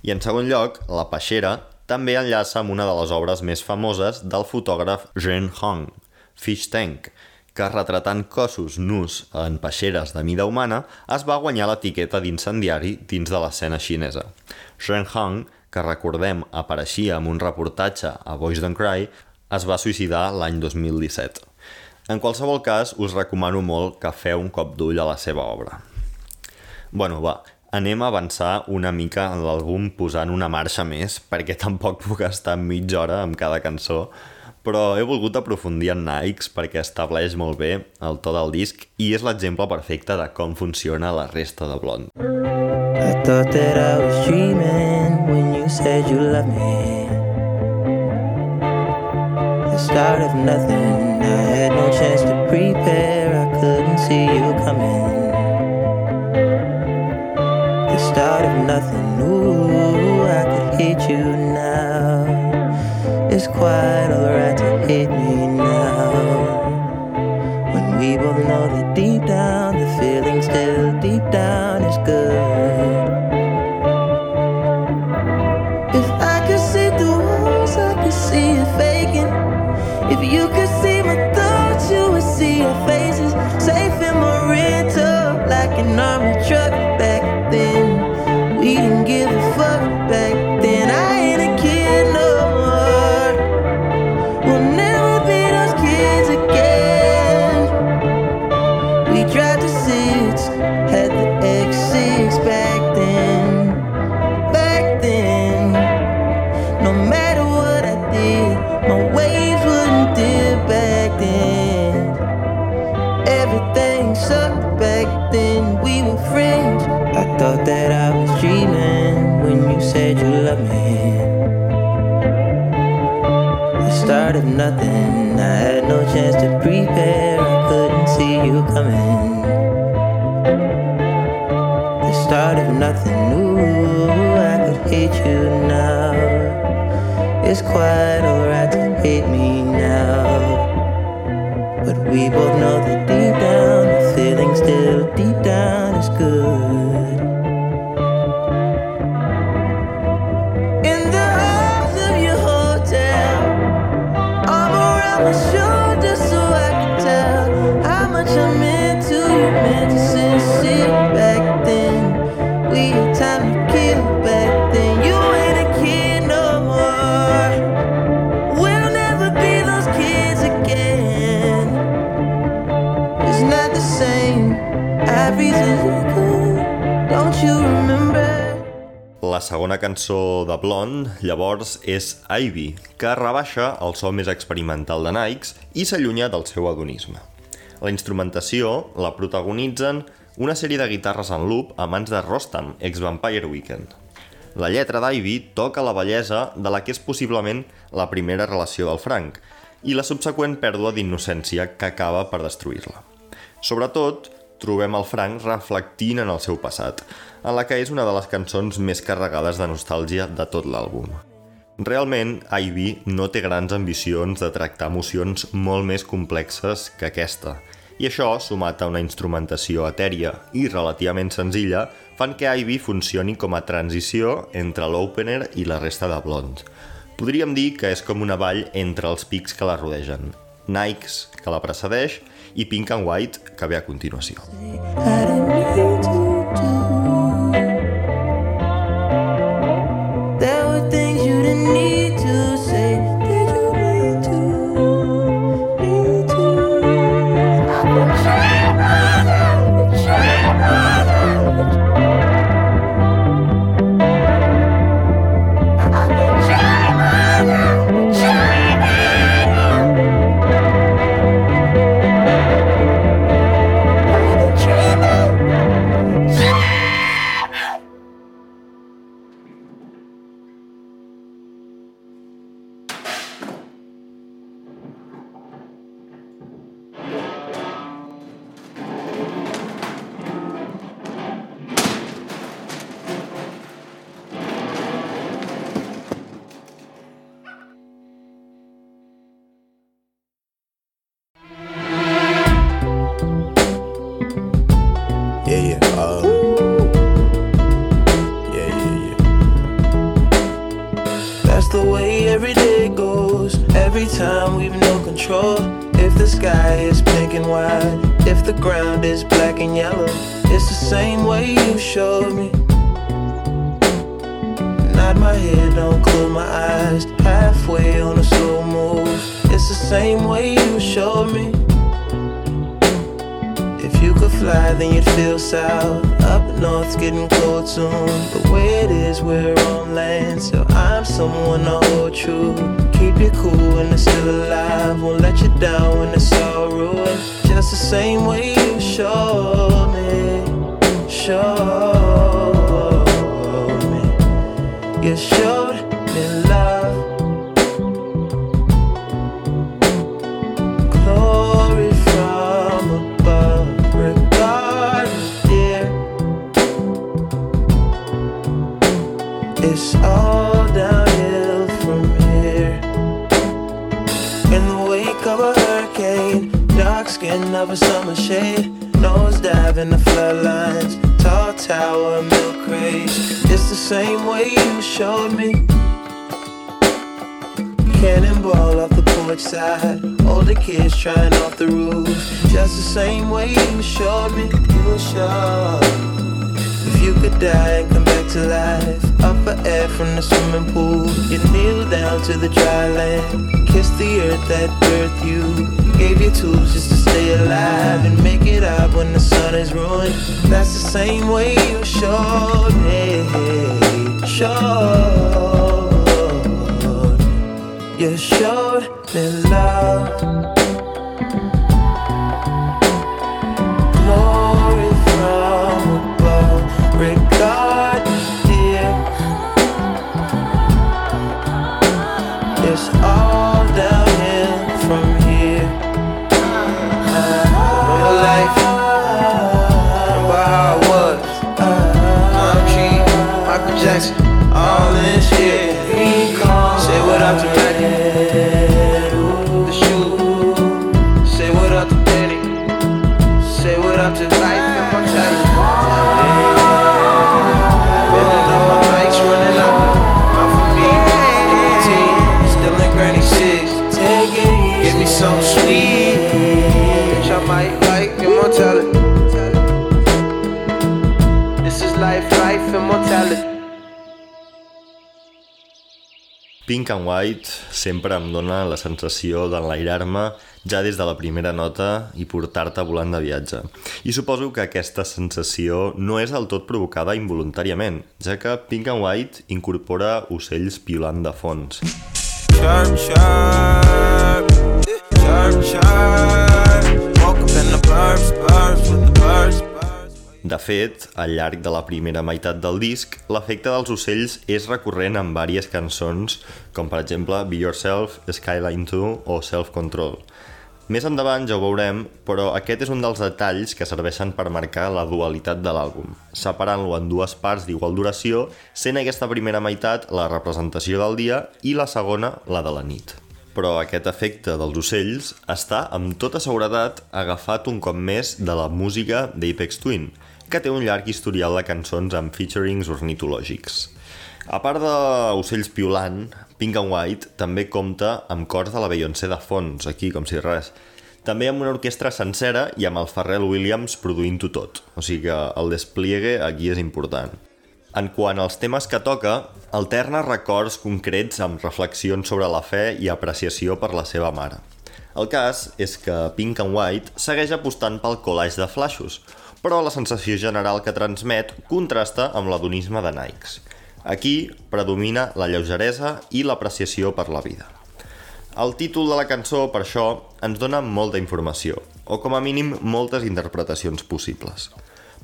I en segon lloc, la peixera també enllaça amb una de les obres més famoses del fotògraf Zhen Hong, Fish Tank, que retratant cossos nus en peixeres de mida humana es va guanyar l'etiqueta d'incendiari dins de l'escena xinesa. Shen Hang, que recordem apareixia en un reportatge a Boys Don't Cry, es va suïcidar l'any 2017. En qualsevol cas, us recomano molt que feu un cop d'ull a la seva obra. Bueno, va, anem a avançar una mica en l'àlbum posant una marxa més, perquè tampoc puc estar mitja hora amb cada cançó, però he volgut aprofundir en Nikes perquè estableix molt bé el to del disc i és l'exemple perfecte de com funciona la resta de Blond. I thought that I was dreaming when you said you loved me. The start of nothing, I had no chance to prepare, I couldn't see you coming. The start of nothing, ooh, I could hate you now. It's quite alright to hate me chance to prepare, I couldn't see you coming. The start of nothing, new. I could hate you now. It's quite alright to hate me now. But we both know that segona cançó de Blond, llavors, és Ivy, que rebaixa el so més experimental de Nikes i s'allunya del seu adonisme. La instrumentació la protagonitzen una sèrie de guitarres en loop a mans de Rostam, ex-Vampire Weekend. La lletra d'Ivy toca la bellesa de la que és possiblement la primera relació del Frank i la subseqüent pèrdua d'innocència que acaba per destruir-la. Sobretot, trobem el Frank reflectint en el seu passat, en la que és una de les cançons més carregades de nostàlgia de tot l'àlbum. Realment, Ivy no té grans ambicions de tractar emocions molt més complexes que aquesta, i això, sumat a una instrumentació etèria i relativament senzilla, fan que Ivy funcioni com a transició entre l'opener i la resta de Blonde. Podríem dir que és com una vall entre els pics que la rodegen, Nikes, que la precedeix, i Pink and White, que ve a continuació. I There were things you didn't need That's the same way you showed me, showed. You showed Pink and White sempre em dona la sensació d'enlairar-me ja des de la primera nota i portar-te volant de viatge. I suposo que aquesta sensació no és del tot provocada involuntàriament, ja que Pink and White incorpora ocells piulant de fons. Sharp, sharp. Sharp, sharp. Woke up in the burbs, burbs with the burbs. De fet, al llarg de la primera meitat del disc, l'efecte dels ocells és recurrent en diverses cançons, com per exemple Be Yourself, Skyline 2 o Self Control. Més endavant ja ho veurem, però aquest és un dels detalls que serveixen per marcar la dualitat de l'àlbum, separant-lo en dues parts d'igual duració, sent aquesta primera meitat la representació del dia i la segona la de la nit. Però aquest efecte dels ocells està amb tota seguretat agafat un cop més de la música d'Apex Twin, que té un llarg historial de cançons amb featurings ornitològics. A part d'ocells piulant, Pink and White també compta amb cors de la Beyoncé de fons, aquí com si res. També amb una orquestra sencera i amb el Pharrell Williams produint-ho tot, o sigui que el despliegue aquí és important. En quant als temes que toca, alterna records concrets amb reflexions sobre la fe i apreciació per la seva mare. El cas és que Pink and White segueix apostant pel collage de flaixos, però la sensació general que transmet contrasta amb l'adonisme de Nikes. Aquí predomina la lleugeresa i l'apreciació per la vida. El títol de la cançó, per això, ens dona molta informació, o com a mínim moltes interpretacions possibles.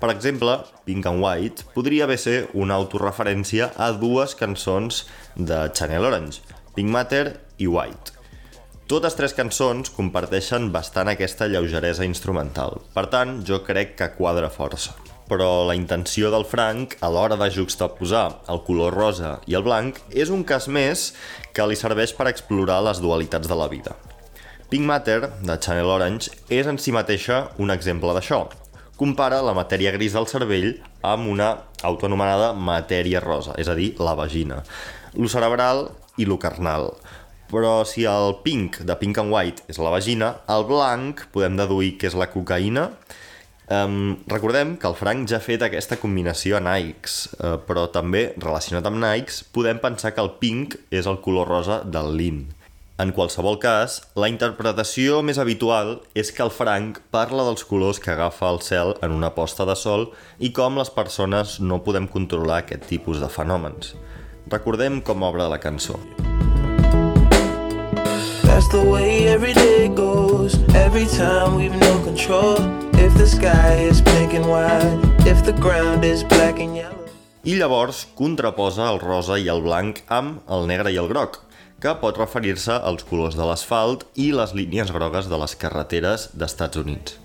Per exemple, Pink and White podria haver ser una autorreferència a dues cançons de Channel Orange, Pink Matter i White. Totes tres cançons comparteixen bastant aquesta lleugeresa instrumental, per tant, jo crec que quadra força. Però la intenció del Frank a l'hora de juxtaposar el color rosa i el blanc és un cas més que li serveix per explorar les dualitats de la vida. Pink Matter, de Channel Orange, és en si mateixa un exemple d'això. Compara la matèria gris del cervell amb una autoanomenada matèria rosa, és a dir, la vagina, lo cerebral i lo carnal. Però si el pink de pink and white és la vagina, el blanc podem deduir que és la cocaïna. Um, recordem que el Frank ja ha fet aquesta combinació a Nikes, uh, però també, relacionat amb Nikes, podem pensar que el pink és el color rosa del lin. En qualsevol cas, la interpretació més habitual és que el Frank parla dels colors que agafa el cel en una posta de sol i com les persones no podem controlar aquest tipus de fenòmens. Recordem com obre la cançó. That's the way every day goes. Every time we've no control. If the sky is pink and white, if the ground is black and yellow. I llavors contraposa el rosa i el blanc amb el negre i el groc, que pot referir-se als colors de l'asfalt i les línies grogues de les carreteres d'Estats Units.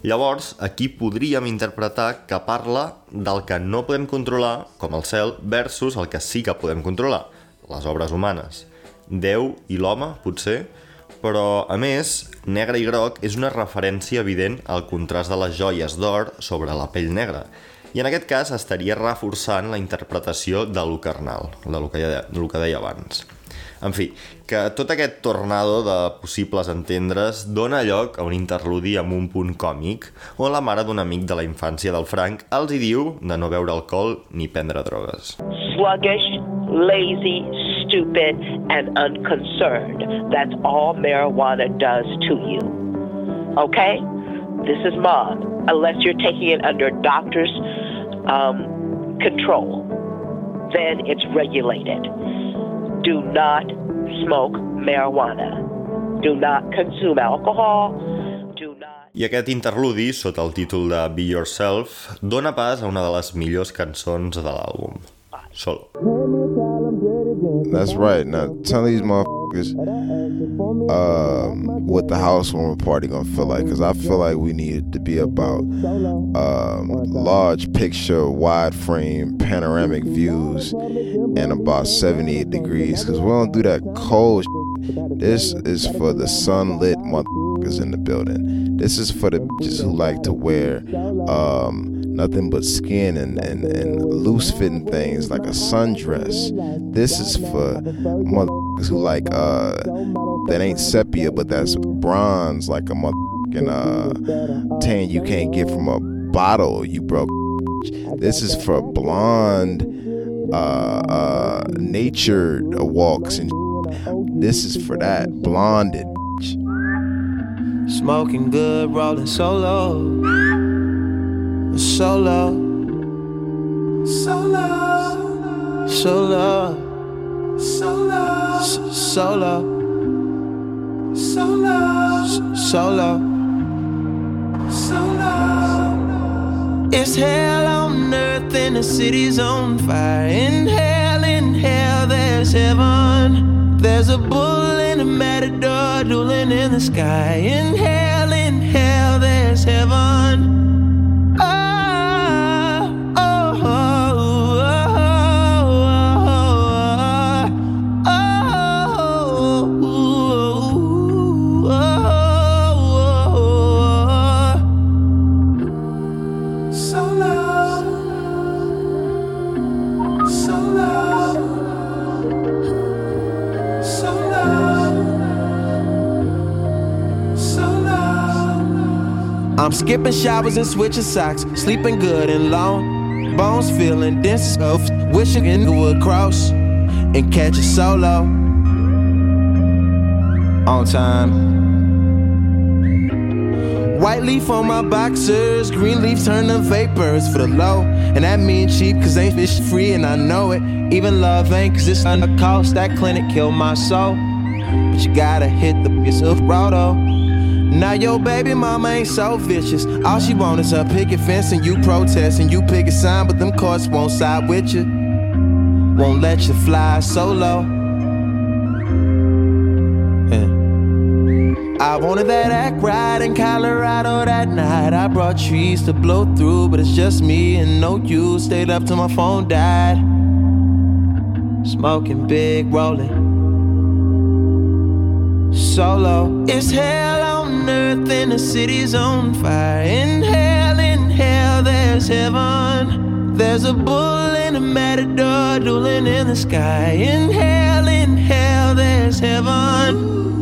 Llavors, aquí podríem interpretar que parla del que no podem controlar, com el cel, versus el que sí que podem controlar, les obres humanes. Déu i l'home, potser, però, a més, negre i groc és una referència evident al contrast de les joies d'or sobre la pell negra, i en aquest cas estaria reforçant la interpretació de lo carnal, de lo que, deia, de lo que deia abans. En fi, que tot aquest tornado de possibles entendres dona lloc a un interludi amb un punt còmic on la mare d'un amic de la infància del Frank els hi diu de no beure alcohol ni prendre drogues. sluggish, lazy, stupid, and unconcerned. That's all marijuana does to you. Okay? This is mom, unless you're taking it under doctor's um, control. Then it's regulated. Do not smoke marijuana. Do not consume alcohol. I aquest interludi, sota el títol de Be Yourself, dona pas a una de les millors cançons de l'àlbum. Solo. That's right. Now tell these motherfuckers um, what the housewarming party gonna feel like, because I feel like we need it to be about um, large picture, wide frame, panoramic views, and about 78 degrees, because we don't do that cold. Shit. This is for the sunlit motherfuckers in the building. This is for the bitches who like to wear um, nothing but skin and, and, and loose fitting things like a sundress. This is for motherfuckers who like uh that ain't sepia but that's bronze like a motherfucking uh tan you can't get from a bottle you broke. This is for blonde uh uh nature walks and this is for that blonded Smoking good, rolling solo. Solo. Solo. Solo. Solo. Solo. Solo. Solo. It's hell on earth and the city's on fire. In hell, in hell, there's heaven. There's a bull and a matador dueling in the sky. In hell, in hell, there's heaven. I'm skipping showers and switching socks, sleeping good and long. Bones feeling dense oaf, wishing it would cross and catch a solo. On time. White leaf on my boxers, green leaf turn to vapors for the low. And that mean cheap, cause ain't fish free, and I know it. Even love ain't, cause it's under cost. That clinic killed my soul. But you gotta hit the piece of roto. Now your baby mama ain't so vicious. All she want is a picket fence and you protest and you pick a sign, but them courts won't side with you. Won't let you fly solo. I wanted that act right in Colorado that night. I brought trees to blow through, but it's just me and no you. Stayed up till my phone died. Smoking big, rolling solo. It's hell on earth and the city's on fire. In hell, in hell, there's heaven. There's a bull and a matador dueling in the sky. In hell, in hell, there's there's heaven.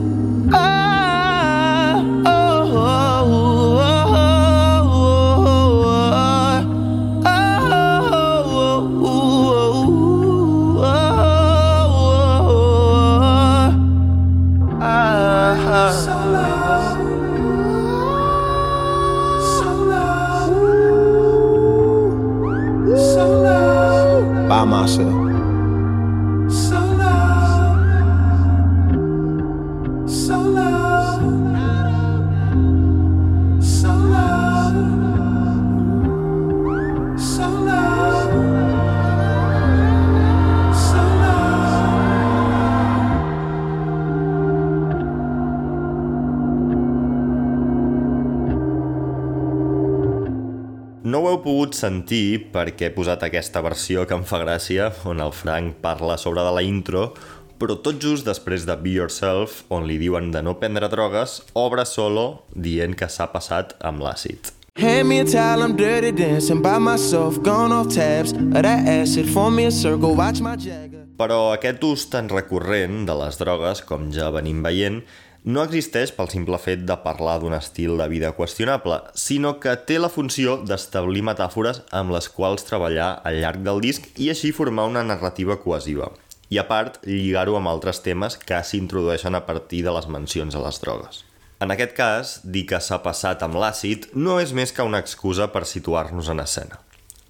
Pogut sentir perquè he posat aquesta versió que em fa gràcia, on el Frank parla sobre de la intro, però tot just després de Be Yourself, on li diuen de no prendre drogues, obre solo dient que s'ha passat amb l'àcid. Hand me a towel, I'm dirty dancing by myself, gone off tabs of that acid. Form me a circle, watch my Jagger. Però aquest ús tan recurrent de les drogues, com ja venim veient, no existeix pel simple fet de parlar d'un estil de vida qüestionable, sinó que té la funció d'establir metàfores amb les quals treballar al llarg del disc i així formar una narrativa cohesiva. I a part, lligar-ho amb altres temes que s'introdueixen a partir de les mencions a les drogues. En aquest cas, dir que s'ha passat amb l'àcid no és més que una excusa per situar-nos en escena.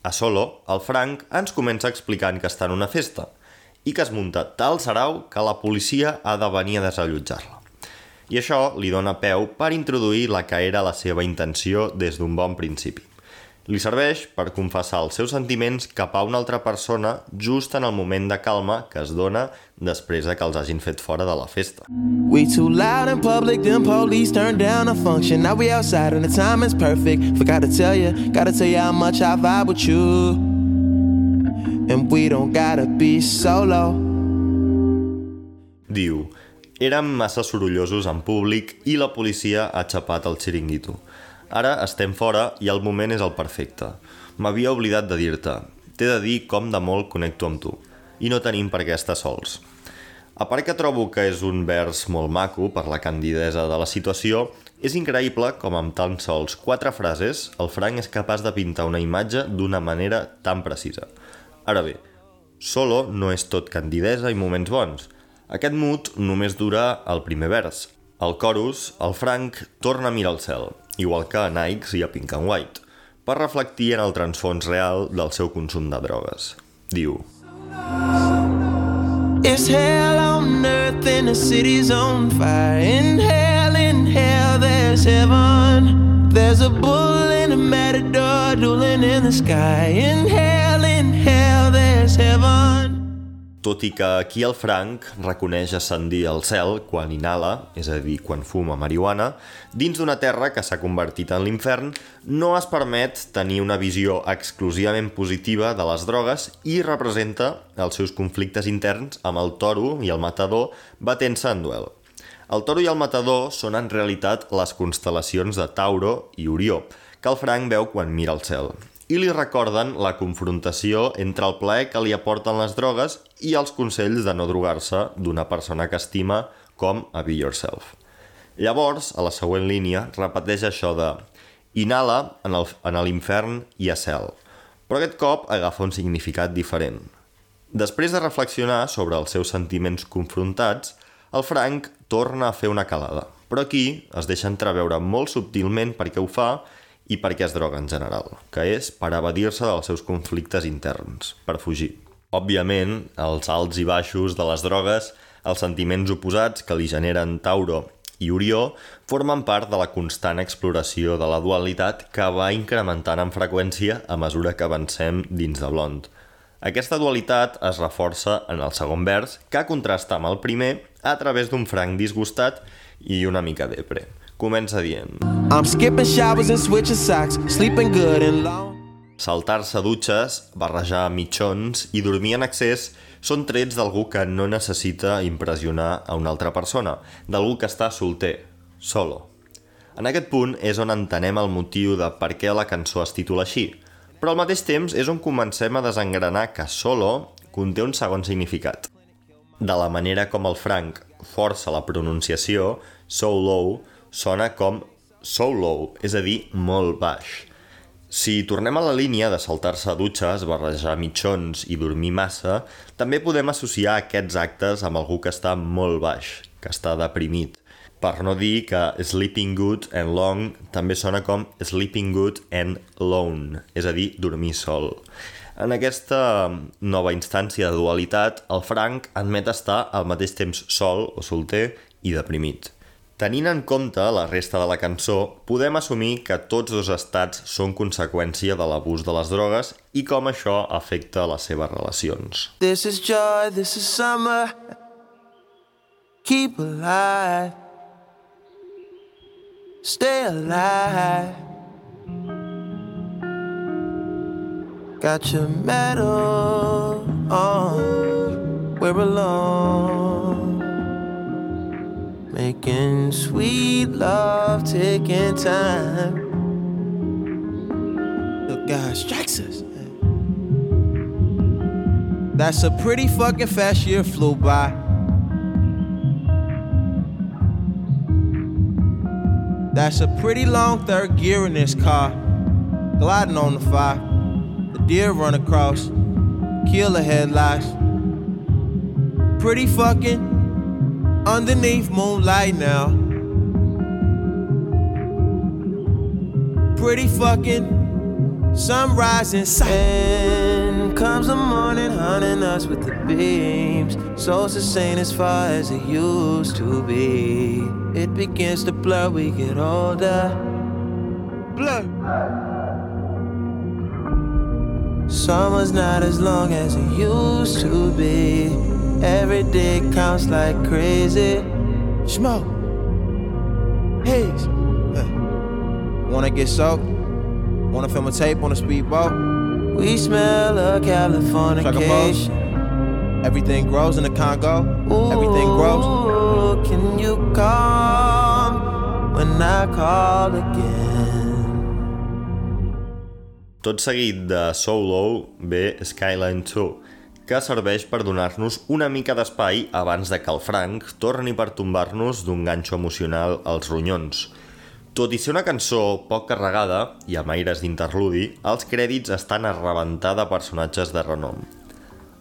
A solo, el Frank ens comença explicant que està en una festa i que es munta tal sarau que la policia ha de venir a desallotjar-la. I això li dona peu per introduir la que era la seva intenció des d'un bon principi. Li serveix per confessar els seus sentiments cap a una altra persona just en el moment de calma que es dona després de que els hagin fet fora de la festa. We too loud in public, them police turned down a function. Now we outside and the time is perfect. Forgot to tell you, gotta tell you how much I vibe with you. And we don't gotta be solo. Diu, érem massa sorollosos en públic i la policia ha xapat el xiringuito. Ara estem fora i el moment és el perfecte. M'havia oblidat de dir-te. T'he de dir com de molt connecto amb tu. I no tenim per què estar sols. A part que trobo que és un vers molt maco per la candidesa de la situació, és increïble com amb tan sols quatre frases el Frank és capaç de pintar una imatge d'una manera tan precisa. Ara bé, solo no és tot candidesa i moments bons. Aquest mood només dura el primer vers. Al chorus, el Frank torna a mirar al cel, igual que a Nikes i a Pink and White, per reflectir en el transfons real del seu consum de drogues. Diu, It's hell on earth and the city's on fire. In hell, in hell, there's heaven. There's a bull and a matador dueling in the sky. In hell, in hell, there's heaven. Tot i que aquí el Frank reconeix ascendir al cel quan inhala, és a dir, quan fuma marihuana, dins d'una terra que s'ha convertit en l'infern, no es permet tenir una visió exclusivament positiva de les drogues i representa els seus conflictes interns amb el toro i el matador batent-se en duel. El toro i el matador són en realitat les constel·lacions de Tauro i Orió, que el Frank veu quan mira el cel i li recorden la confrontació entre el plaer que li aporten les drogues i els consells de no drogar-se d'una persona que estima com a Be Yourself. Llavors, a la següent línia, repeteix això de inhala en l'infern i a cel, però aquest cop agafa un significat diferent. Després de reflexionar sobre els seus sentiments confrontats, el Frank torna a fer una calada, però aquí es deixa entreveure molt subtilment per què ho fa i per què es droga en general, que és per evadir-se dels seus conflictes interns, per fugir. Òbviament, els alts i baixos de les drogues, els sentiments oposats que li generen Tauro i Orió, formen part de la constant exploració de la dualitat que va incrementant en freqüència a mesura que avancem dins de Blond. Aquesta dualitat es reforça en el segon vers, que contrasta amb el primer a través d'un franc disgustat i una mica depre. Comença dient... I'm skipping showers and switching socks, sleeping good and long. Saltar-se dutxes, barrejar mitjons i dormir en excés són trets d'algú que no necessita impressionar a una altra persona, d'algú que està solter, solo. En aquest punt és on entenem el motiu de per què la cançó es titula així, però al mateix temps és on comencem a desengranar que solo conté un segon significat. De la manera com el Frank força la pronunciació, so low sona com so low, és a dir, molt baix. Si tornem a la línia de saltar-se dutxes, barrejar mitjons i dormir massa, també podem associar aquests actes amb algú que està molt baix, que està deprimit. Per no dir que sleeping good and long també sona com sleeping good and alone, és a dir, dormir sol. En aquesta nova instància de dualitat, el Frank admet estar al mateix temps sol o solter i deprimit. Tenint en compte la resta de la cançó, podem assumir que tots dos estats són conseqüència de l'abús de les drogues i com això afecta les seves relacions. This is joy, this is summer. Keep alive. Stay alive. Got your medal on. We're alone. Making sweet love, taking time. Look, God strikes us. That's a pretty fucking fast year flew by. That's a pretty long third gear in this car. Gliding on the fire. The deer run across. Kill the headlights. Pretty fucking underneath moonlight now. Pretty fucking sunrise in sight. And comes the morning, hunting us with the beams. So sustained as far as it used to be. It begins to blur, we get older. Blur. Summer's not as long as it used to be. Every day counts like crazy. Smoke. Haze. Hey. Wanna get soaked? Wanna film a tape on a speedboat? We smell of Californication. Everything grows in the Congo. Everything grows. Can you come when I call again? Tot seguit de So Low ve Skyline 2, que serveix per donar-nos una mica d'espai abans de que el Frank torni per tombar-nos d'un ganxo emocional als ronyons. Tot i ser una cançó poc carregada i amb aires d'interludi, els crèdits estan a rebentar de personatges de renom.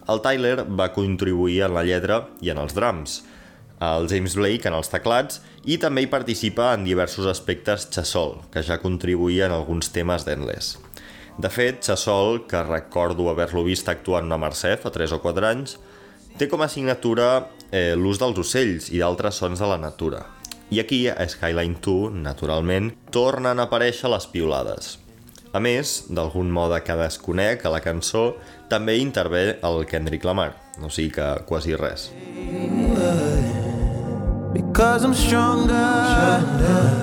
El Tyler va contribuir en la lletra i en els drums, el James Blake en els teclats i també hi participa en diversos aspectes Chasol, que ja contribuïa en alguns temes d'Endless. De fet, Chasol, que recordo haver-lo vist actuant a Mercè fa 3 o 4 anys, té com a assignatura eh, l'ús dels ocells i d'altres sons de la natura. I aquí, a Skyline 2, naturalment, tornen a aparèixer les piolades. A més, d'algun mode que desconec a la cançó, també intervé el Kendrick Lamar, o sigui que quasi res. Because I'm stronger.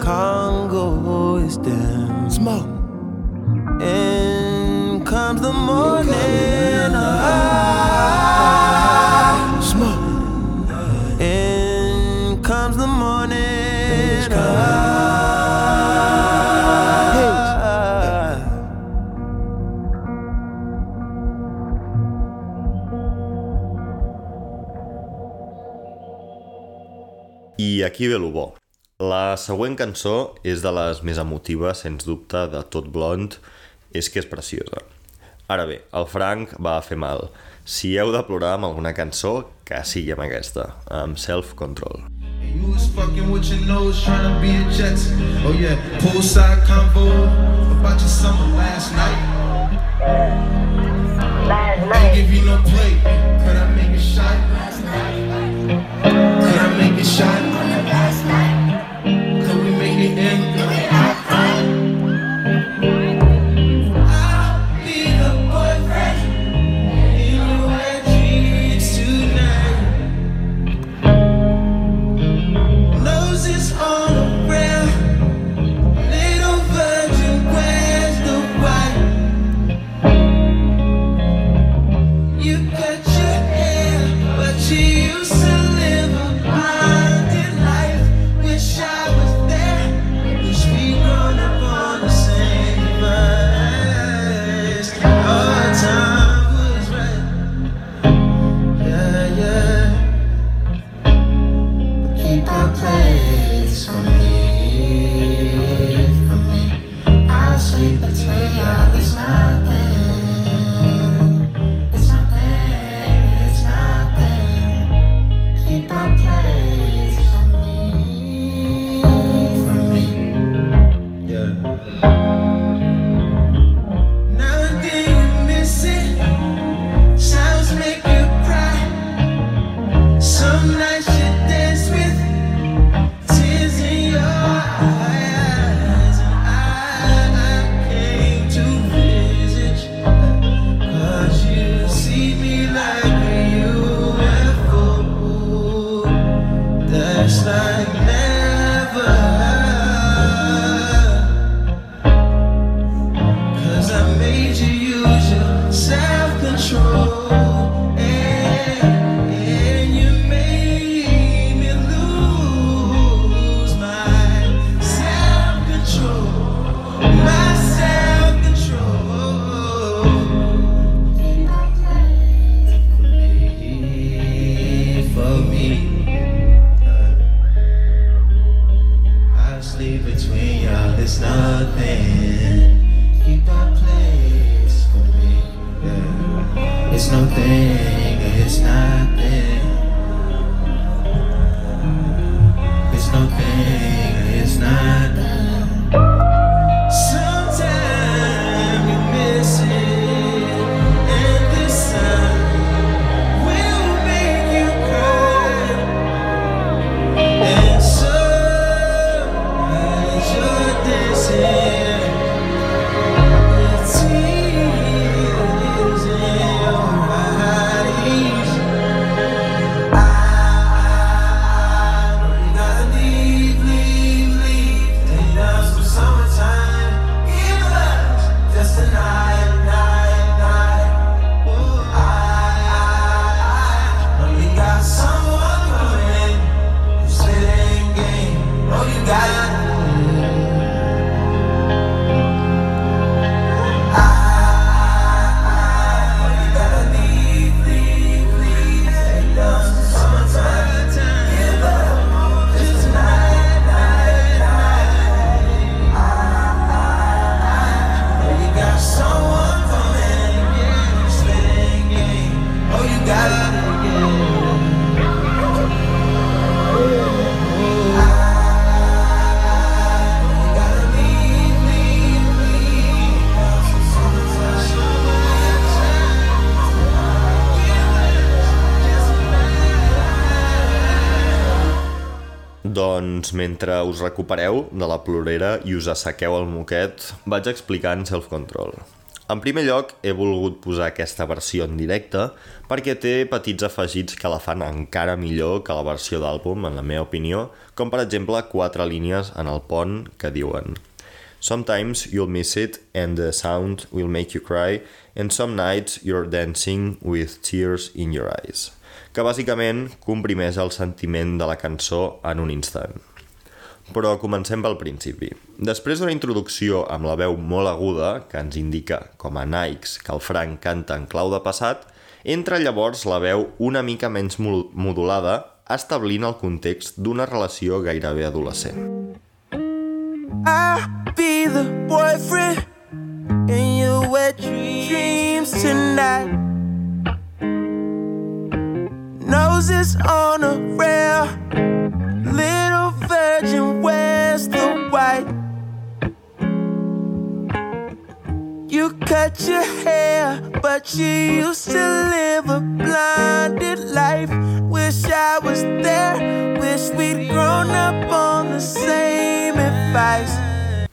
Congo is down. Smoke. And comes the morning. ah, Smoke. And comes the morning. ah, I aquí ve lo bo. La següent cançó és de les més emotives, sens dubte, de tot blond, és que és preciosa. Ara bé, el Frank va fer mal. Si heu de plorar amb alguna cançó, que sigui amb aquesta, amb Self Control. You was fucking with your nose, trying to be a Jetson. Oh yeah, poolside convo about your summer last night. Last Ain't give you no play. Could I make a shot? Could I make a shot? Mentre us recupereu de la plorera i us assequeu el moquet, vaig explicant self-control. En primer lloc, he volgut posar aquesta versió en directe perquè té petits afegits que la fan encara millor que la versió d'àlbum, en la meva opinió, com per exemple quatre línies en el pont que diuen Sometimes you'll miss it and the sound will make you cry and some nights you're dancing with tears in your eyes que bàsicament comprimeix el sentiment de la cançó en un instant. Però comencem pel principi. Després d'una introducció amb la veu molt aguda, que ens indica, com a Nikes, que el Frank canta en clau de passat, entra llavors la veu una mica menys mo- modulada, establint el context d'una relació gairebé adolescent. I'll be the boyfriend in your wet dreams tonight. Noses on a rail, virgin, where's the white? You cut your hair, but you used to live a blinded life. Wish I was there, wish we'd grown up on the same advice.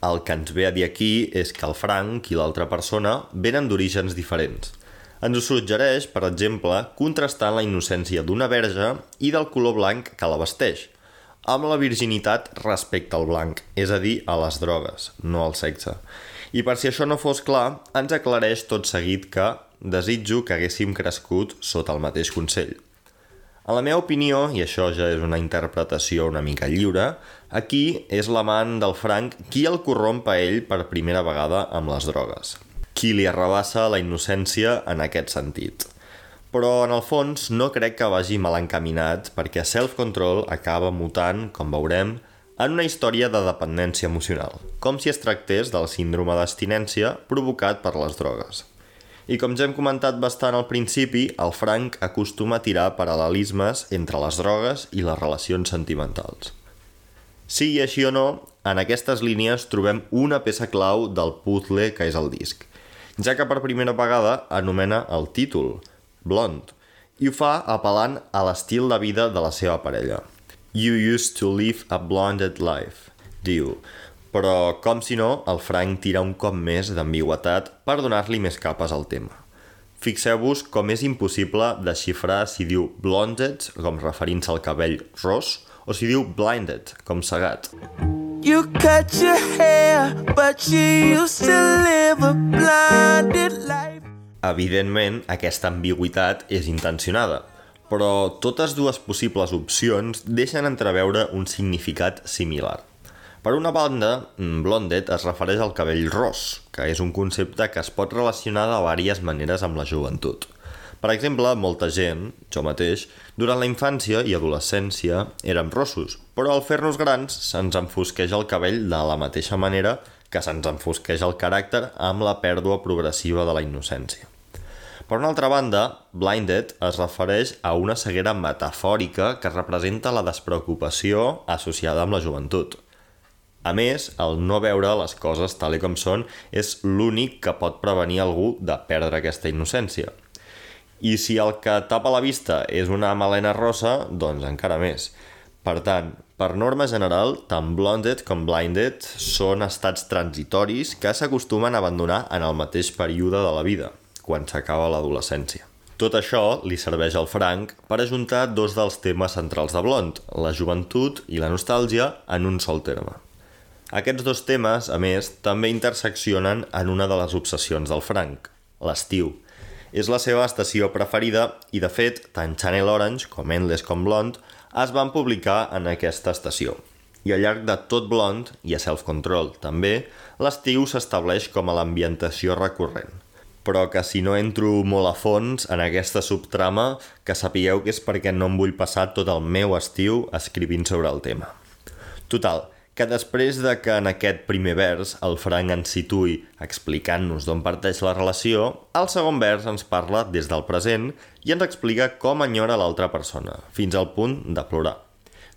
El que ens ve a dir aquí és que el Frank i l'altra persona venen d'orígens diferents. Ens ho suggereix, per exemple, contrastant la innocència d'una verge i del color blanc que la vesteix, amb la virginitat respecte al blanc, és a dir, a les drogues, no al sexe. I per si això no fos clar, ens aclareix tot seguit que desitjo que haguéssim crescut sota el mateix consell. En la meva opinió, i això ja és una interpretació una mica lliure, aquí és l'amant del Frank qui el corromp a ell per primera vegada amb les drogues. Qui li arrabassa la innocència en aquest sentit. Però, en el fons, no crec que vagi mal encaminat perquè Self-Control acaba mutant, com veurem, en una història de dependència emocional, com si es tractés del síndrome d'abstinència provocat per les drogues. I com ja hem comentat bastant al principi, el Frank acostuma a tirar paral·lelismes entre les drogues i les relacions sentimentals. Sigui així o no, en aquestes línies trobem una peça clau del puzzle que és el disc, ja que per primera vegada anomena el títol, Blond, i ho fa apel·lant a l'estil de vida de la seva parella. You used to live a blonded life, diu, però com si no, el Frank tira un cop més d'ambigüetat per donar-li més capes al tema. Fixeu-vos com és impossible desxifrar si diu blonded, com referint-se al cabell ros, o si diu blinded, com cegat. You cut your hair, but you used to live a blinded life. Evidentment, aquesta ambigüitat és intencionada, però totes dues possibles opcions deixen entreveure un significat similar. Per una banda, blondet es refereix al cabell ros, que és un concepte que es pot relacionar de diverses maneres amb la joventut. Per exemple, molta gent, jo mateix, durant la infància i adolescència érem rossos, però al fer-nos grans se'ns enfosqueix el cabell de la mateixa manera que se'ns enfosqueix el caràcter amb la pèrdua progressiva de la innocència. Per una altra banda, blinded es refereix a una ceguera metafòrica que representa la despreocupació associada amb la joventut. A més, el no veure les coses tal com són és l'únic que pot prevenir algú de perdre aquesta innocència. I si el que tapa la vista és una melena rosa, doncs encara més. Per tant, per norma general, tant blonded com blinded són estats transitoris que s'acostumen a abandonar en el mateix període de la vida, quan s'acaba l'adolescència. Tot això li serveix al Frank per ajuntar dos dels temes centrals de Blond, la joventut i la nostàlgia, en un sol terme. Aquests dos temes, a més, també interseccionen en una de les obsessions del Frank, l'estiu. És la seva estació preferida i, de fet, tant Channel Orange com Endless com Blonde es van publicar en aquesta estació. I al llarg de tot Blonde i a Self Control també, l'estiu s'estableix com a l'ambientació recurrent. Però que si no entro molt a fons en aquesta subtrama, que sapigueu que és perquè no em vull passar tot el meu estiu escrivint sobre el tema. Total, que després de que en aquest primer vers el Frank ens situi explicant-nos d'on parteix la relació, el segon vers ens parla des del present i ens explica com enyora l'altra persona, fins al punt de plorar.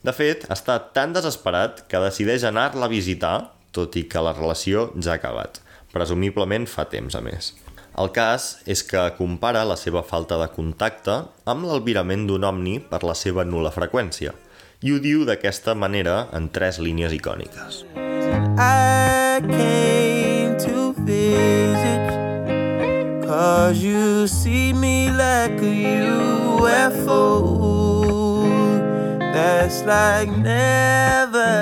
De fet, està tan desesperat que decideix anar-la a visitar, tot i que la relació ja ha acabat. Presumiblement fa temps, a més. El cas és que compara la seva falta de contacte amb l'albirament d'un omni per la seva nula freqüència, i ho diu d'aquesta manera en tres línies icòniques. I came to visit Cause you see me like a UFO That's like never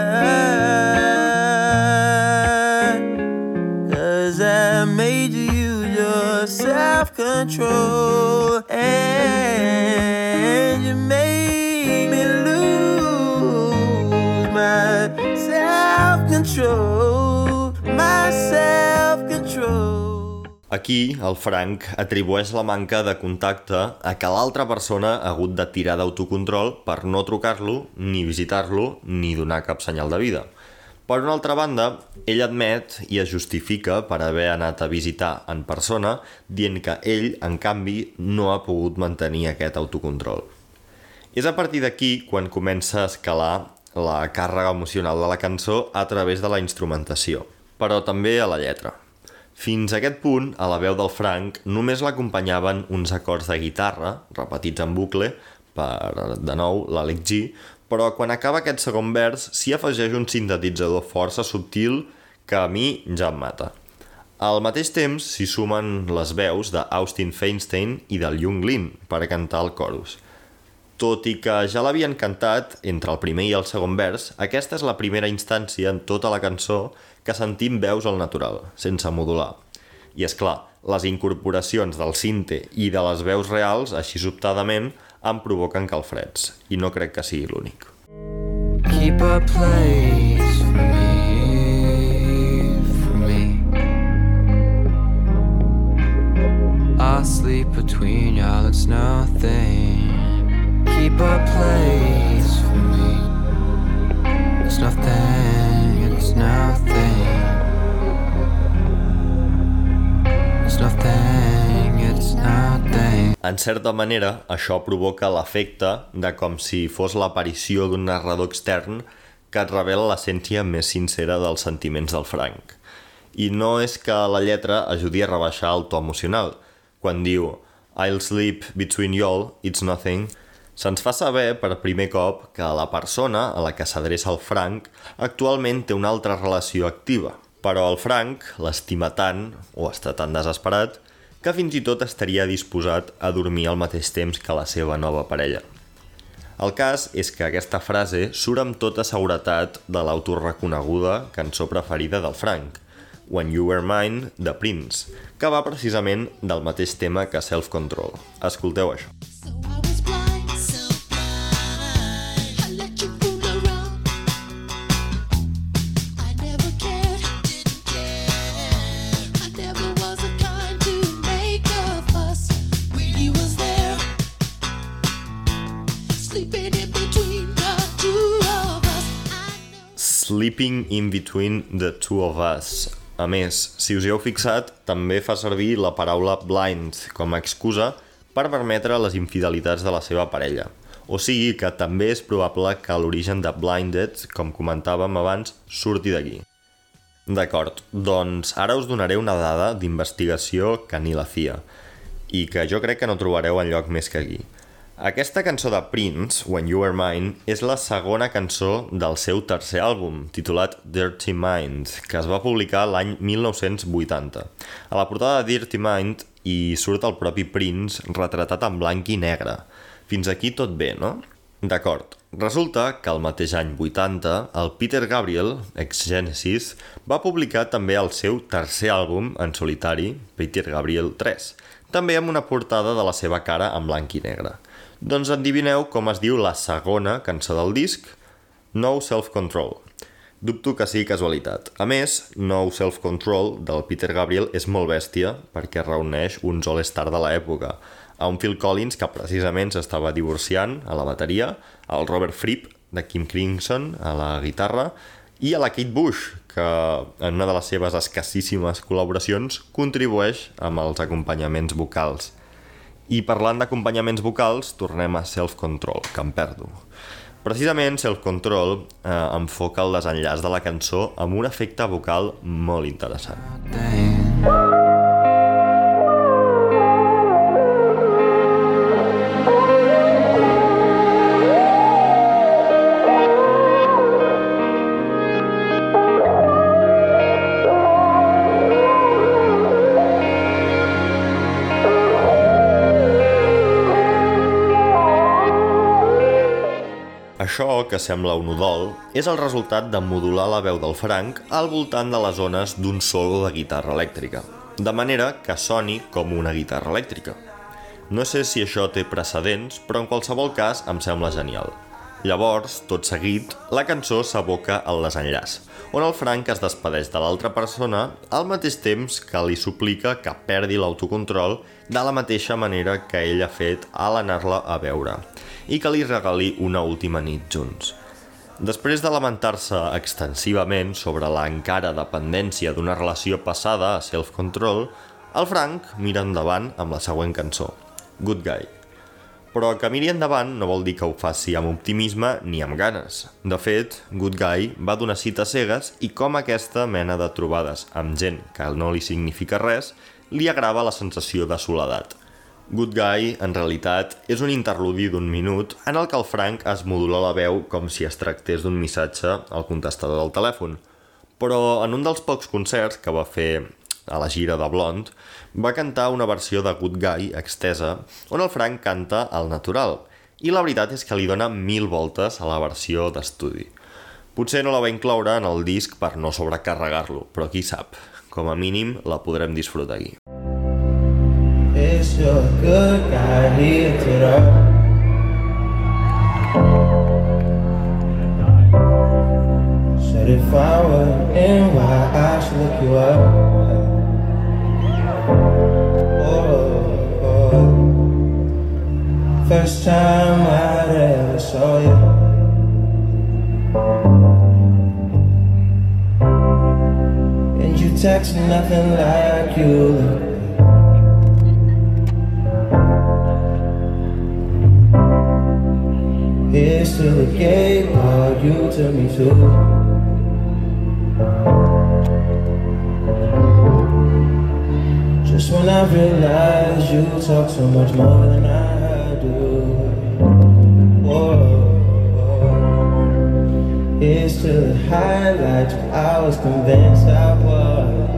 self-control And you made me lose my self-control My self-control Aquí, el Frank atribueix la manca de contacte a que l'altra persona ha hagut de tirar d'autocontrol per no trucar-lo, ni visitar-lo, ni donar cap senyal de vida. Per una altra banda, ell admet i es justifica per haver anat a visitar en persona, dient que ell, en canvi, no ha pogut mantenir aquest autocontrol. És a partir d'aquí quan comença a escalar la càrrega emocional de la cançó a través de la instrumentació, però també a la lletra. Fins a aquest punt, a la veu del Frank, només l'acompanyaven uns acords de guitarra, repetits en bucle, per, de nou, l'Alec G, però quan acaba aquest segon vers s'hi afegeix un sintetitzador força subtil que a mi ja em mata. Al mateix temps s'hi sumen les veus d'Austin Feinstein i del Jung Lin per cantar el chorus. Tot i que ja l'havien cantat entre el primer i el segon vers, aquesta és la primera instància en tota la cançó que sentim veus al natural, sense modular. I és clar, les incorporacions del cinte i de les veus reals, així sobtadament, em provoquen calfreds, i no crec que sigui l'únic. Keep a place for me, for me. I sleep between y'all, it's nothing. Keep a place for me. It's nothing, it's nothing. It's nothing, it's nothing. En certa manera, això provoca l'efecte de com si fos l'aparició d'un narrador extern que et revela l'essència més sincera dels sentiments del Frank. I no és que la lletra ajudi a rebaixar el to emocional. Quan diu I'll sleep between y'all, it's nothing, se'ns fa saber per primer cop que la persona a la que s'adreça el Frank actualment té una altra relació activa. Però el Frank l'estima tant, o està tan desesperat, que fins i tot estaria disposat a dormir al mateix temps que la seva nova parella. El cas és que aquesta frase surt amb tota seguretat de l'autoreconeguda cançó preferida del Frank, When You Were Mine, de Prince, que va precisament del mateix tema que Self Control. Escolteu això. He Sleeping in Between the Two of Us. A més, si us hi heu fixat, també fa servir la paraula blind com a excusa per permetre les infidelitats de la seva parella. O sigui que també és probable que l'origen de blinded, com comentàvem abans, surti d'aquí. D'acord, doncs ara us donaré una dada d'investigació que ni la fia i que jo crec que no trobareu en lloc més que aquí. Aquesta cançó de Prince, When You Were Mine, és la segona cançó del seu tercer àlbum, titulat Dirty Mind, que es va publicar l'any 1980. A la portada de Dirty Mind hi surt el propi Prince retratat en blanc i negre. Fins aquí tot bé, no? D'acord. Resulta que el mateix any 80, el Peter Gabriel, ex-Genesis, va publicar també el seu tercer àlbum en solitari, Peter Gabriel 3, també amb una portada de la seva cara en blanc i negre. Doncs endivineu com es diu la segona cançó del disc, No Self Control. Dubto que sigui casualitat. A més, No Self Control del Peter Gabriel és molt bèstia perquè reuneix uns all-star de l'època, a un Phil Collins que precisament s'estava divorciant a la bateria, al Robert Fripp de Kim Crimson a la guitarra i a la Kate Bush, que en una de les seves escassíssimes col·laboracions contribueix amb els acompanyaments vocals. I parlant d'acompanyaments vocals, tornem a Self Control, que em perdo. Precisament Self Control eh, enfoca el desenllaç de la cançó amb un efecte vocal molt interessant. Això, que sembla un udol, és el resultat de modular la veu del Frank al voltant de les zones d'un solo de guitarra elèctrica, de manera que soni com una guitarra elèctrica. No sé si això té precedents, però en qualsevol cas em sembla genial. Llavors, tot seguit, la cançó s'aboca al desenllaç, on el Frank es despedeix de l'altra persona al mateix temps que li suplica que perdi l'autocontrol de la mateixa manera que ell ha fet a l'anar-la a veure i que li regali una última nit junts. Després de lamentar-se extensivament sobre la encara dependència d'una relació passada a self-control, el Frank mira endavant amb la següent cançó, Good Guy. Però que miri endavant no vol dir que ho faci amb optimisme ni amb ganes. De fet, Good Guy va donar cites cegues i com aquesta mena de trobades amb gent que no li significa res, li agrava la sensació de soledat. Good Guy, en realitat, és un interludi d'un minut en el que el Frank es modula la veu com si es tractés d'un missatge al contestador del telèfon. Però en un dels pocs concerts que va fer a la gira de Blond, va cantar una versió de Good Guy extesa on el Frank canta al natural, i la veritat és que li dona mil voltes a la versió d'estudi. Potser no la va incloure en el disc per no sobrecarregar-lo, però qui sap, com a mínim la podrem disfrutar aquí. It's your good guy here today. Said if I were in, why I should look you up. Oh, oh. oh. First time I ever saw you. And you text nothing like you look. Here's to the gay part you took me to. Just when I realized you talk so much more than I do. Whoa. To the highlights where I was convinced I was.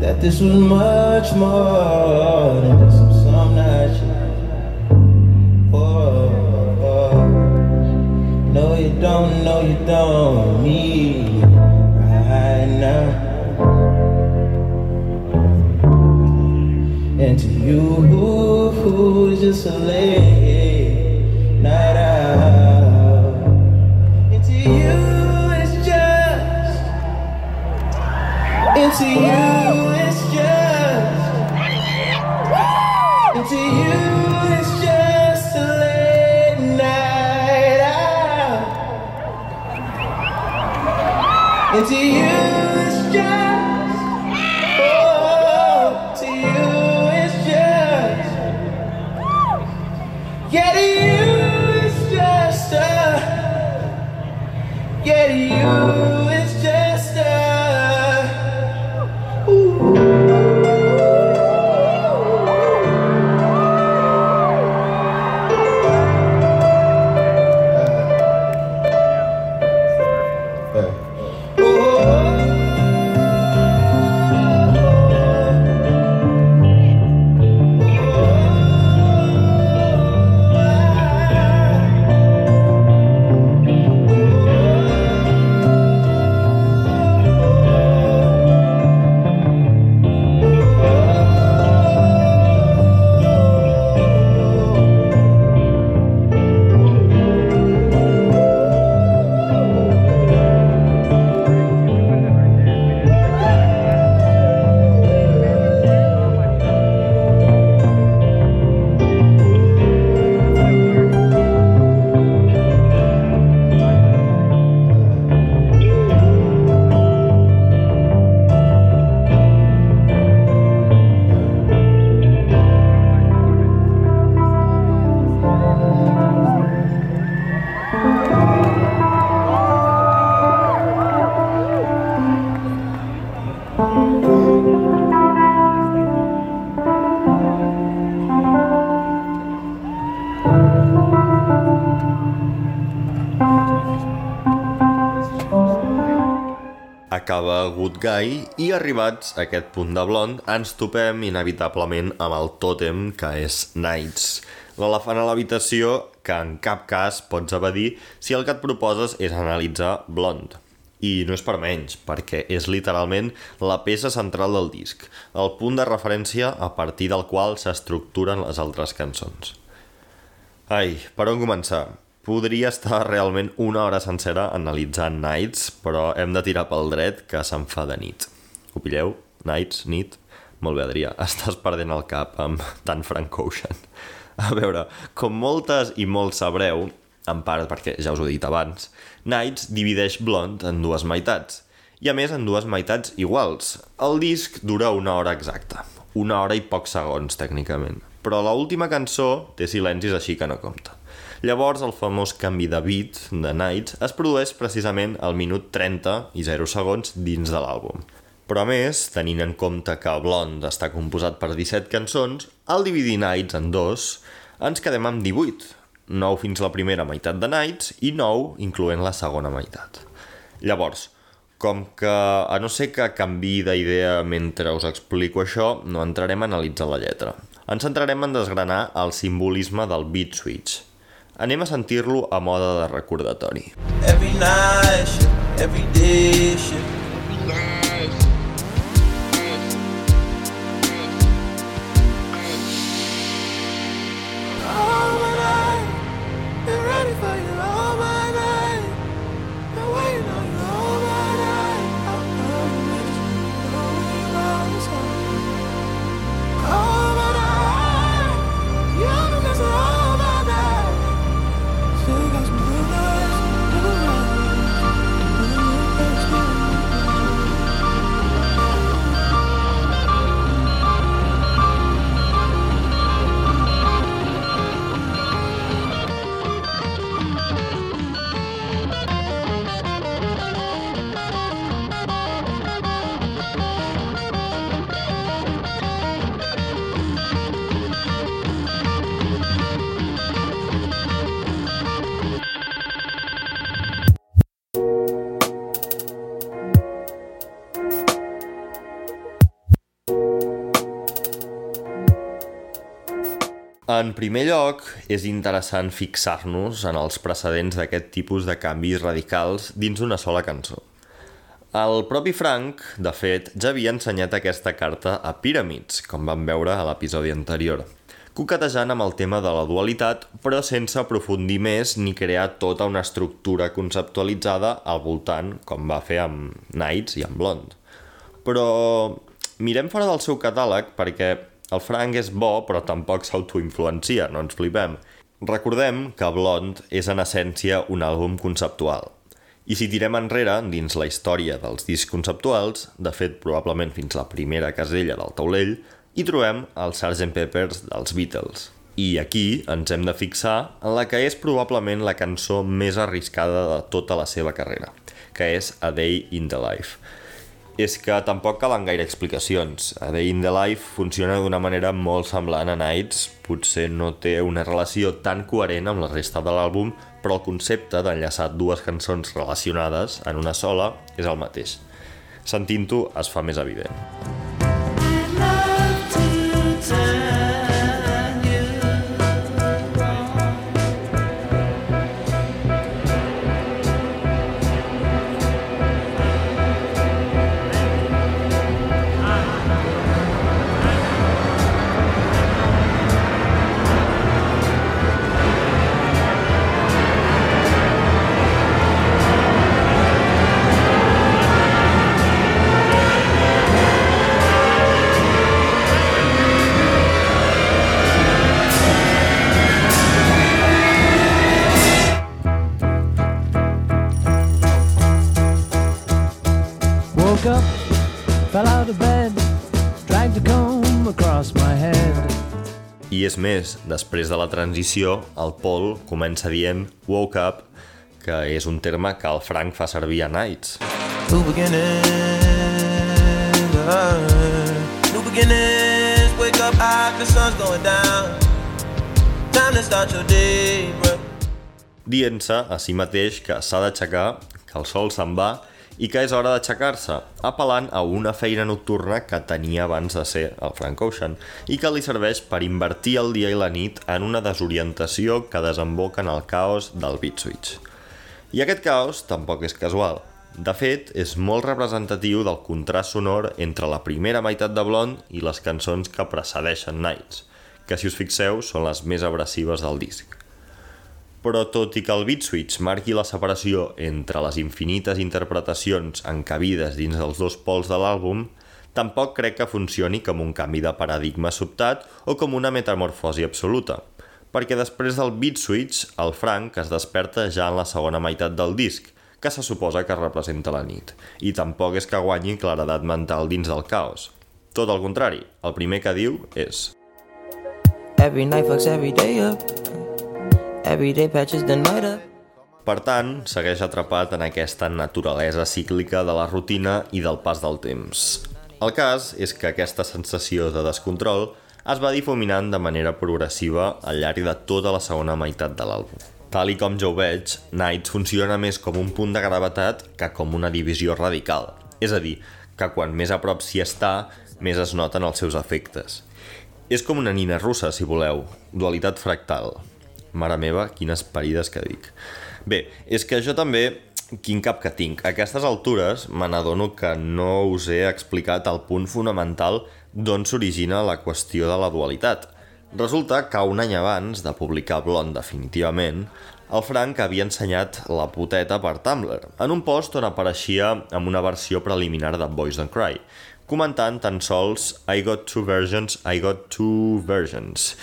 That this was much more than just No, you don't, no, you don't need right now. And to you, who, who's just a late night out. And to you, it's just. And to you, to you it's just, Good Guy i arribats a aquest punt de blond ens topem inevitablement amb el tòtem que és Nights, l'elefant a l'habitació que en cap cas pots evadir si el que et proposes és analitzar Blond. I no és per menys, perquè és literalment la peça central del disc, el punt de referència a partir del qual s'estructuren les altres cançons. Ai, per on començar? Podria estar realment una hora sencera analitzant Nights, però hem de tirar pel dret que se'n fa de nit. Ho pilleu? Nights, nit? Molt bé, Adrià, estàs perdent el cap amb tant Frank Ocean. A veure, com moltes i molts sabreu, en part perquè ja us ho he dit abans, Nights divideix Blond en dues meitats, i a més en dues meitats iguals. El disc dura una hora exacta, una hora i pocs segons tècnicament, però l última cançó té silencis així que no compta. Llavors, el famós canvi de beat de Nights es produeix precisament al minut 30 i 0 segons dins de l'àlbum. Però a més, tenint en compte que Blonde està composat per 17 cançons, al dividir Nights en dos, ens quedem amb 18, 9 fins la primera meitat de Nights i 9 incloent la segona meitat. Llavors, com que, a no ser que canvi d'idea mentre us explico això, no entrarem a analitzar la lletra. Ens centrarem en desgranar el simbolisme del beat switch. Anem a sentir-lo a moda de recordatori. Every night, every day, En primer lloc, és interessant fixar-nos en els precedents d'aquest tipus de canvis radicals dins d'una sola cançó. El propi Frank, de fet, ja havia ensenyat aquesta carta a Pyramids, com vam veure a l'episodi anterior, coquetejant amb el tema de la dualitat, però sense aprofundir més ni crear tota una estructura conceptualitzada al voltant, com va fer amb Nights i amb Blonde. Però mirem fora del seu catàleg perquè el Frank és bo, però tampoc s'autoinfluencia, no ens flipem. Recordem que Blonde és en essència un àlbum conceptual. I si tirem enrere, dins la història dels discs conceptuals, de fet probablement fins la primera casella del taulell, hi trobem el Sgt. Peppers dels Beatles. I aquí ens hem de fixar en la que és probablement la cançó més arriscada de tota la seva carrera, que és A Day in the Life. És que tampoc calen gaire explicacions. A Day in the Life funciona d'una manera molt semblant a Nights, potser no té una relació tan coherent amb la resta de l'àlbum, però el concepte d'enllaçar dues cançons relacionades en una sola és el mateix. Sentint-ho es fa més evident. És més, després de la transició, el Paul comença dient woke up, que és un terme que el Frank fa servir a Nights. New beginnings, uh, new beginnings. Wake up, ah, the sun's going down. Time to start your day, bro. Dient-se a si mateix que s'ha d'aixecar, que el sol se'n va i que és hora d'aixecar-se, apel·lant a una feina nocturna que tenia abans de ser el Frank Ocean i que li serveix per invertir el dia i la nit en una desorientació que desemboca en el caos del beat switch. I aquest caos tampoc és casual. De fet, és molt representatiu del contrast sonor entre la primera meitat de Blonde i les cançons que precedeixen Nights, que si us fixeu són les més abrasives del disc. Però tot i que el beat switch marqui la separació entre les infinites interpretacions encabides dins dels dos pols de l'àlbum, tampoc crec que funcioni com un canvi de paradigma sobtat o com una metamorfosi absoluta, perquè després del beat switch, el Frank es desperta ja en la segona meitat del disc, que se suposa que representa la nit, i tampoc és que guanyi claredat mental dins del caos. Tot el contrari, el primer que diu és Every night fucks every day up. Every day patches the night up. Per tant, segueix atrapat en aquesta naturalesa cíclica de la rutina i del pas del temps. El cas és que aquesta sensació de descontrol es va difuminant de manera progressiva al llarg de tota la segona meitat de l'àlbum. Tal i com jo ho veig, Nights funciona més com un punt de gravetat que com una divisió radical. És a dir, que quan més a prop s'hi està, més es noten els seus efectes. És com una nina russa, si voleu, dualitat fractal. Mare meva, quines parides que dic. Bé, és que jo també, quin cap que tinc. A aquestes altures me n'adono que no us he explicat el punt fonamental d'on s'origina la qüestió de la dualitat. Resulta que un any abans de publicar Blond definitivament, el Frank havia ensenyat la puteta per Tumblr, en un post on apareixia amb una versió preliminar de Boys Don't Cry, comentant tan sols I got two versions, I got two versions,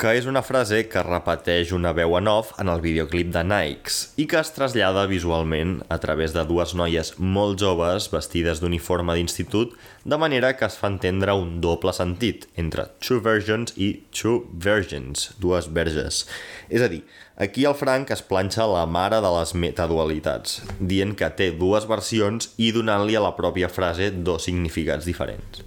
que és una frase que repeteix una veu en off en el videoclip de Nikes i que es trasllada visualment a través de dues noies molt joves vestides d'uniforme d'institut, de manera que es fa entendre un doble sentit entre two versions i two virgins, dues verges. És a dir, aquí el Frank es planxa la mare de les metadualitats, dient que té dues versions i donant-li a la pròpia frase dos significats diferents.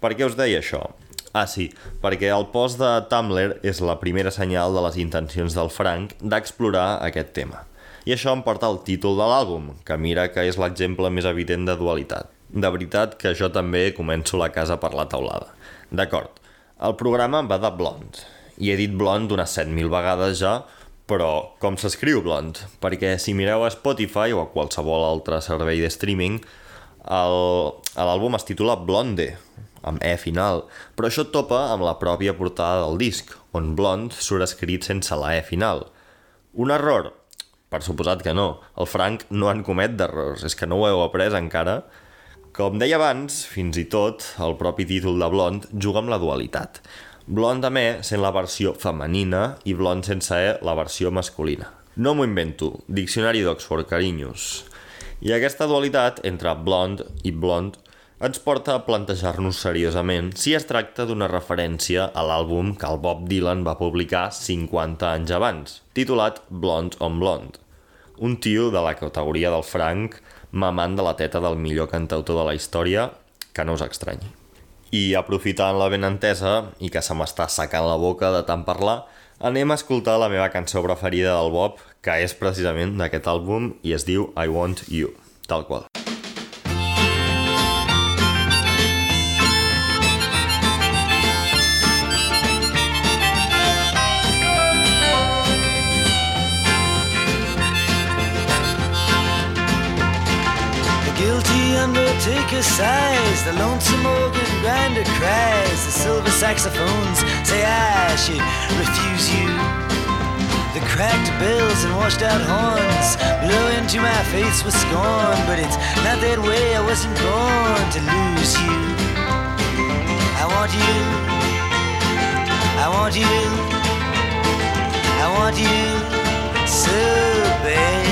Per què us deia això? Ah, sí, perquè el post de Tumblr és la primera senyal de les intencions del Frank d'explorar aquest tema. I això em porta al títol de l'àlbum, que mira que és l'exemple més evident de dualitat. De veritat que jo també començo la casa per la taulada. D'acord, el programa va de Blond, i he dit Blond unes 7.000 vegades ja, però com s'escriu Blond? Perquè si mireu a Spotify o a qualsevol altre servei de streaming, l'àlbum es titula Blonde, amb E final, però això topa amb la pròpia portada del disc, on Blond surt escrit sense la E final. Un error? Per suposat que no. El Frank no en comet d'errors, és que no ho heu après encara. Com deia abans, fins i tot, el propi títol de Blond juga amb la dualitat. Blond amb E sent la versió femenina i Blond sense E la versió masculina. No m'ho invento, diccionari d'Oxford, carinyos. I aquesta dualitat entre blond i blond ens porta a plantejar-nos seriosament si es tracta d'una referència a l'àlbum que el Bob Dylan va publicar 50 anys abans, titulat Blonde on Blonde. Un tio de la categoria del Frank mamant de la teta del millor cantautor de la història, que no us estranyi. I aprofitant la benentesa i que se m'està secant la boca de tant parlar, anem a escoltar la meva cançó preferida del Bob, que és precisament d'aquest àlbum i es diu I Want You, tal qual. Sighs, the lonesome organ grinder cries, the silver saxophones say I should refuse you. The cracked bells and washed out horns blow into my face with scorn, but it's not that way, I wasn't born to lose you. I want you, I want you, I want you so bad.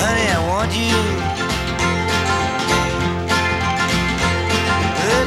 Honey, I want you.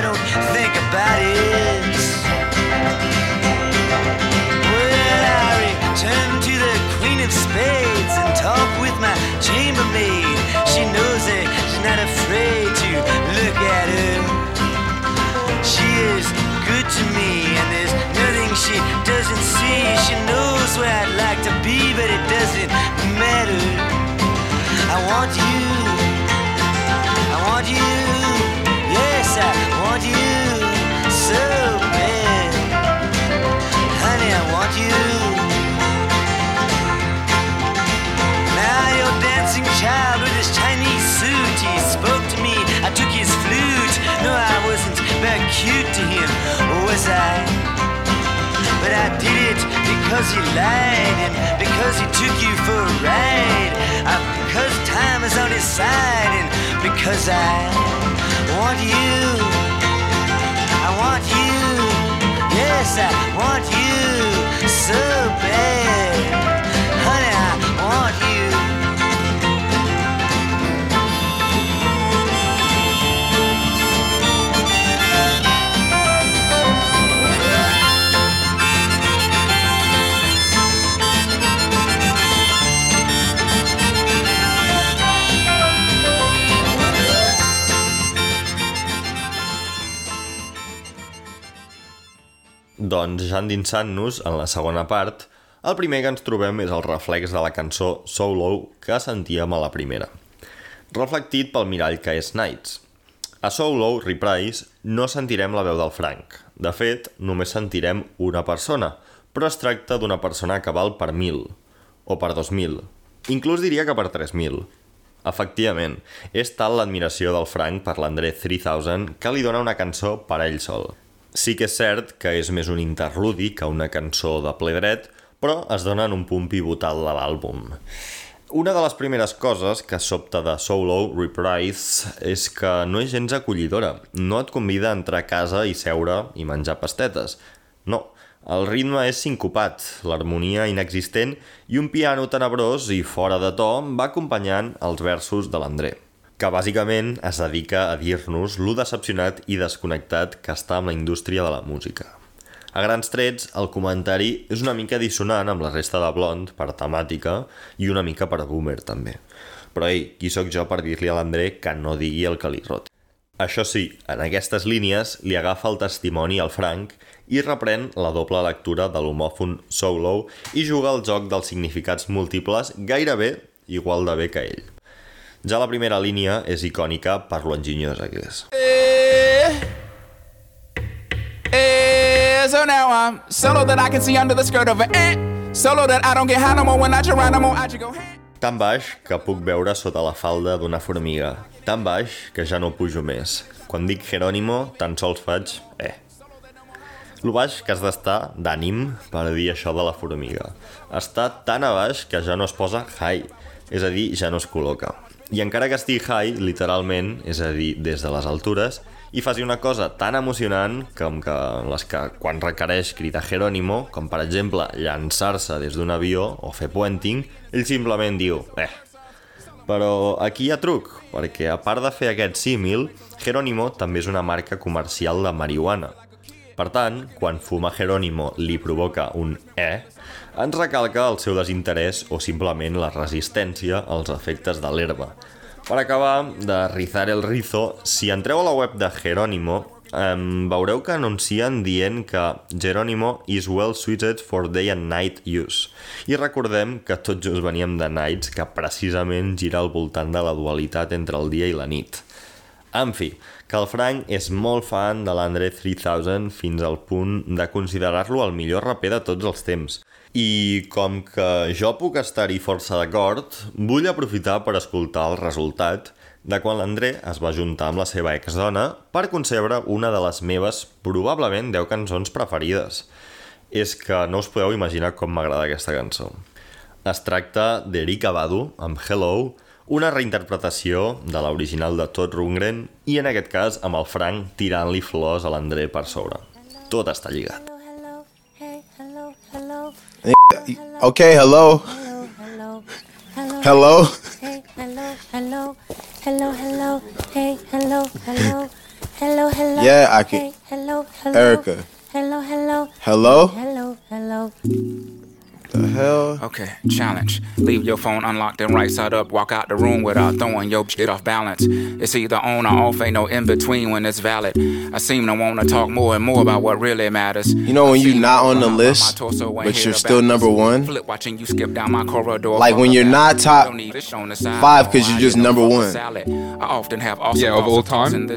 I don't think about it. Well, I return to the Queen of Spades and talk with my chambermaid. She knows it, she's not afraid to look at her. She is good to me, and there's nothing she doesn't see. She knows where I'd like to be, but it doesn't matter. I want you. Cute to him, was I? But I did it because he lied and because he took you for a ride. Uh, because time is on his side and because I want you. I want you. Yes, I want you so bad. Doncs ja endinsant-nos en la segona part, el primer que ens trobem és el reflex de la cançó So Low que sentíem a la primera, reflectit pel mirall que és Nights. A So Low Reprise no sentirem la veu del Frank. De fet, només sentirem una persona, però es tracta d'una persona que val per 1.000, o per 2.000, inclús diria que per 3.000. Efectivament, és tal l'admiració del Frank per l'André 3000 que li dona una cançó per a ell sol. Sí que és cert que és més un interludi que una cançó de ple dret, però es dona en un punt pivotal de l'àlbum. Una de les primeres coses que sobta de Solo Reprise és que no és gens acollidora. No et convida a entrar a casa i seure i menjar pastetes. No, el ritme és sincopat, l'harmonia inexistent i un piano tenebrós i fora de to va acompanyant els versos de l'André que bàsicament es dedica a dir-nos lo decepcionat i desconnectat que està amb la indústria de la música. A grans trets, el comentari és una mica dissonant amb la resta de Blond per temàtica i una mica per boomer també. Però ei, qui sóc jo per dir-li a l'André que no digui el que li rot? Això sí, en aquestes línies li agafa el testimoni al Frank i reprèn la doble lectura de l'homòfon solo i juga al joc dels significats múltiples gairebé igual de bé que ell. Ja la primera línia és icònica per lo enginyosa que és. Eh, so now I'm solo that I can see under the skirt of an ant. Solo that I don't get high no more when I Geronimo, I just go Tan baix que puc veure sota la falda d'una formiga. Tan baix que ja no pujo més. Quan dic Jerónimo, tan sols faig... Eh. Lo baix que has d'estar d'ànim per dir això de la formiga. Està tan a baix que ja no es posa high, és a dir, ja no es col·loca. I encara que estigui high, literalment, és a dir, des de les altures, i faci una cosa tan emocionant com que les que quan requereix cridar Jerónimo, com per exemple llançar-se des d'un avió o fer puenting, ell simplement diu, eh. Però aquí hi ha truc, perquè a part de fer aquest símil, Jerónimo també és una marca comercial de marihuana. Per tant, quan fumar Jerónimo li provoca un E, ens recalca el seu desinterès o simplement la resistència als efectes de l'herba. Per acabar de rizar el rizo, si entreu a la web de Jerónimo, em veureu que anuncien dient que Jerónimo is well suited for day and night use. I recordem que tot just veníem de Nights, que precisament gira al voltant de la dualitat entre el dia i la nit. En fi, que el Frank és molt fan de l'André 3000 fins al punt de considerar-lo el millor raper de tots els temps. I com que jo puc estar-hi força d'acord, vull aprofitar per escoltar el resultat de quan l'André es va juntar amb la seva exdona per concebre una de les meves, probablement 10 cançons preferides. És que no us podeu imaginar com m'agrada aquesta cançó. Es tracta d'Erika Badu amb Hello, una reinterpretació de l'original de Todd Rundgren i en aquest cas amb el Frank tirant-li flors a l'André per sobre. Tot està lligat. Okay, hello. Hello. Hey, hello, hello, hello, hello, hey, hello, hello, hello, hello. Yeah, I can- Hey, hello, hello. Erica. Hello, hello. Hello? Hello, hello. The mm. hell? Okay, challenge. Leave your phone unlocked and right side up. Walk out the room without throwing your shit off balance. It's either on or off, ain't no in between when it's valid. I seem to want to talk more and more about what really matters. You know when you're not on the list, but you're still number one? Flip watching you skip down my corridor. Like when you're not top five because you're just number one. I often have also Yeah, of all time?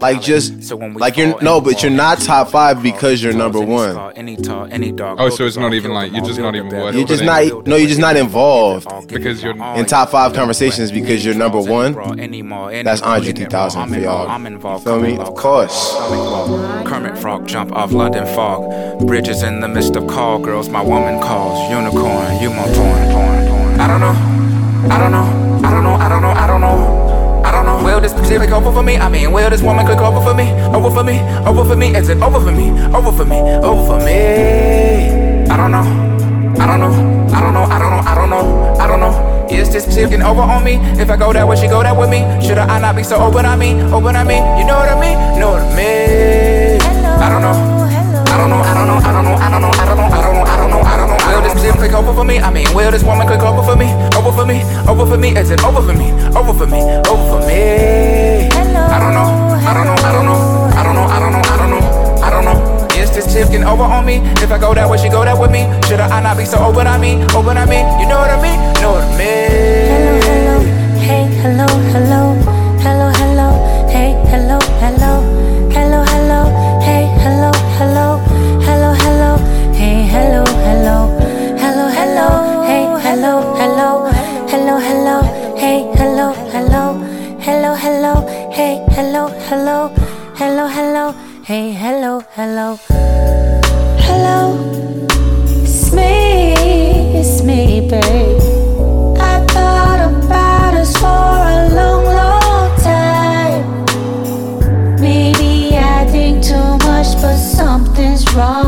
Like just so when we like you're no, but you're not top five because you're number one. any tall, any dog. Oh, so it's not even like you're just not even worth You're just not no, you're just not involved because you're in top five conversations because you're number one. That's Andre 3000 for y'all. You feel me? Of course. Kermit Frog jump off London fog. Bridges in the midst of call girls. My woman calls unicorn. You my porn, porn, porn. I don't know. I don't know. I don't know. I don't know. I don't know. I don't know. Will this specific over for me? I mean, will this woman click over for me? Over for me? Over for me? Is it over for me? Over for me? Over for me? I don't know don't know, I don't know, I don't know, I don't know, I don't know. Is this taking over on me? If I go that way, she go that with me. Should I not be so open on me? Open on me? You know what I mean? Know what I mean? I don't know. I don't know, I don't know, I don't know, I don't know, I don't know, I don't know, I don't know, I don't know. Will this bitch click over for me? I mean, will this woman click over for me? Over for me? Over for me? Is it over for me? Over for me? Over for me? I don't know, I don't know, I don't know, I don't know, I don't know. This shifting over on me? If I go that way, she go that with me. Should I not be so open on me? Open on me? You know what I mean? Know what I mean? Hey, hello, hello, hello, hello, hey, hello, hello, hello, hello, hey, hello, hello, hello, hello, hey, hello, hello, hello, hello, hey, hello, hello, hello, hello, hey, hello, hello, hello, hello, hey, hello, hello, hello, hello, hey, hello, hello, hello, it's me, it's me, babe. I thought about us for a long, long time. Maybe I think too much, but something's wrong.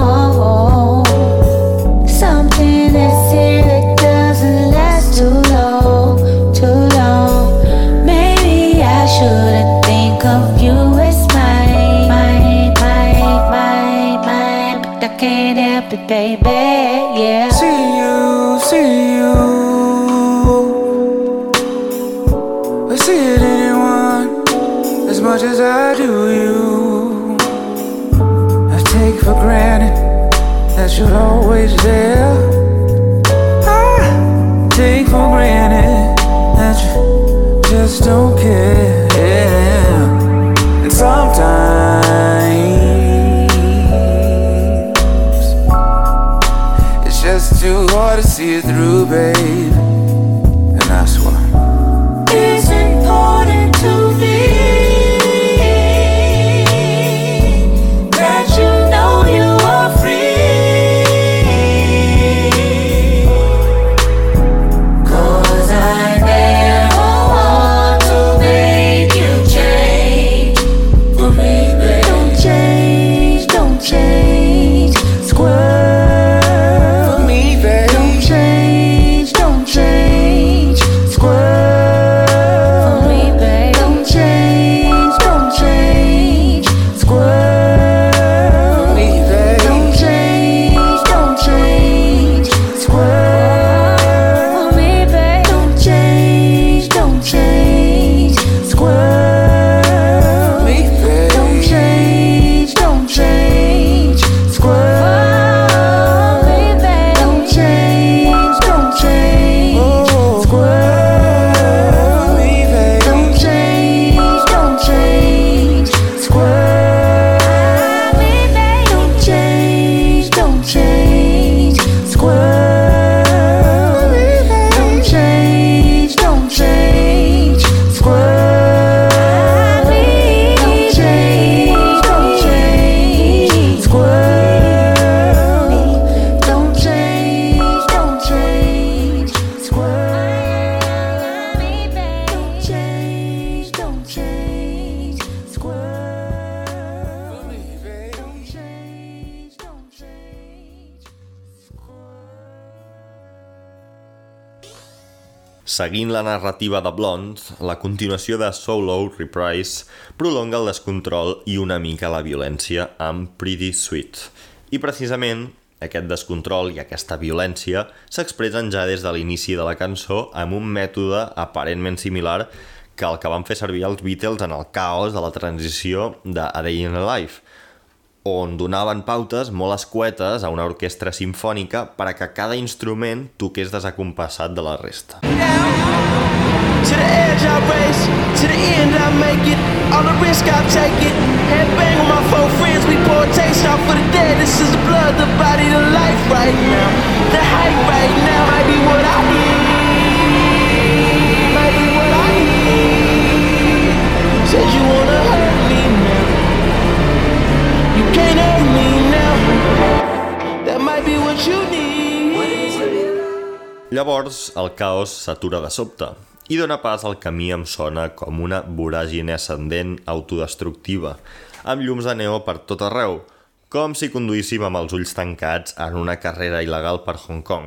It, baby. Yeah. See you, see you. I see it anyone as much as I do you. I take for granted that you're always there. I take for granted that you just see it Seguint la narrativa de Blonde, la continuació de Solo Reprise prolonga el descontrol i una mica la violència amb Pretty Sweet. I precisament aquest descontrol i aquesta violència s'expressen ja des de l'inici de la cançó amb un mètode aparentment similar que el que van fer servir els Beatles en el caos de la transició de A Day in a Life, on donaven pautes molt escuetes a una orquestra simfònica per a que cada instrument toqués desacompassat de la resta. Now. The hype right now might be what I need. Llavors, el caos s'atura de sobte i dona pas al camí em sona com una voràgine ascendent autodestructiva, amb llums de neó per tot arreu, com si conduíssim amb els ulls tancats en una carrera il·legal per Hong Kong,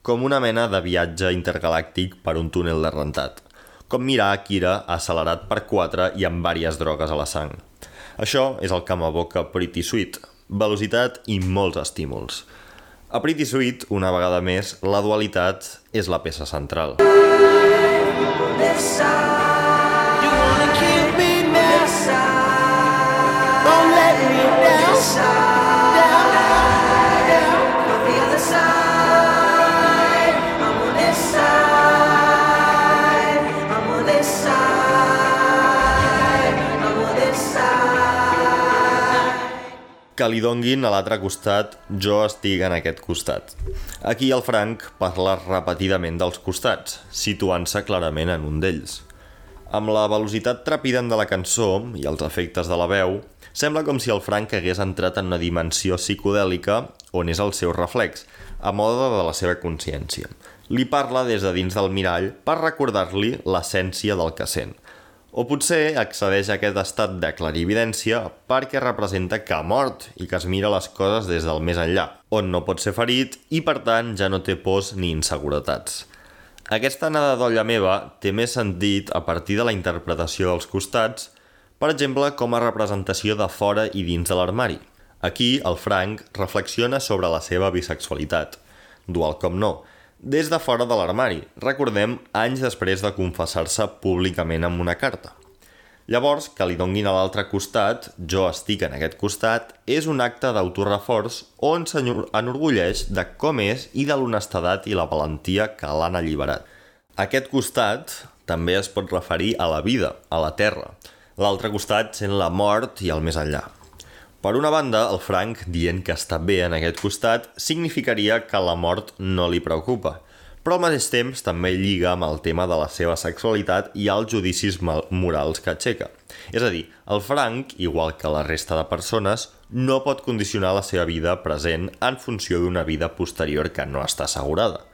com una mena de viatge intergalàctic per un túnel de rentat, com mirar Akira accelerat per 4 i amb vàries drogues a la sang. Això és el que m'evoca Pretty Sweet, velocitat i molts estímuls. A Pretty Sweet, una vegada més, la dualitat és la peça central. You Que li donguin a l'altre costat, jo estic en aquest costat. Aquí el Frank parla repetidament dels costats, situant-se clarament en un d'ells. Amb la velocitat trepidant de la cançó i els efectes de la veu, sembla com si el Frank hagués entrat en una dimensió psicodèlica on és el seu reflex, a mode de la seva consciència. Li parla des de dins del mirall per recordar-li l'essència del que sent. O potser accedeix a aquest estat de clarividència perquè representa que ha mort i que es mira les coses des del més enllà, on no pot ser ferit i per tant ja no té pors ni inseguretats. Aquesta anada d'olla meva té més sentit a partir de la interpretació dels costats, per exemple, com a representació de fora i dins de l'armari. Aquí, el Frank reflexiona sobre la seva bisexualitat. Dual com no, des de fora de l'armari, recordem anys després de confessar-se públicament amb una carta. Llavors, que li donguin a l'altre costat, jo estic en aquest costat, és un acte d'autoreforç on s'enorgulleix de com és i de l'honestedat i la valentia que l'han alliberat. Aquest costat també es pot referir a la vida, a la terra. L'altre costat sent la mort i el més enllà. Per una banda, el Frank, dient que està bé en aquest costat, significaria que la mort no li preocupa, però al mateix temps també lliga amb el tema de la seva sexualitat i els judicis morals que aixeca. És a dir, el Frank, igual que la resta de persones, no pot condicionar la seva vida present en funció d'una vida posterior que no està assegurada,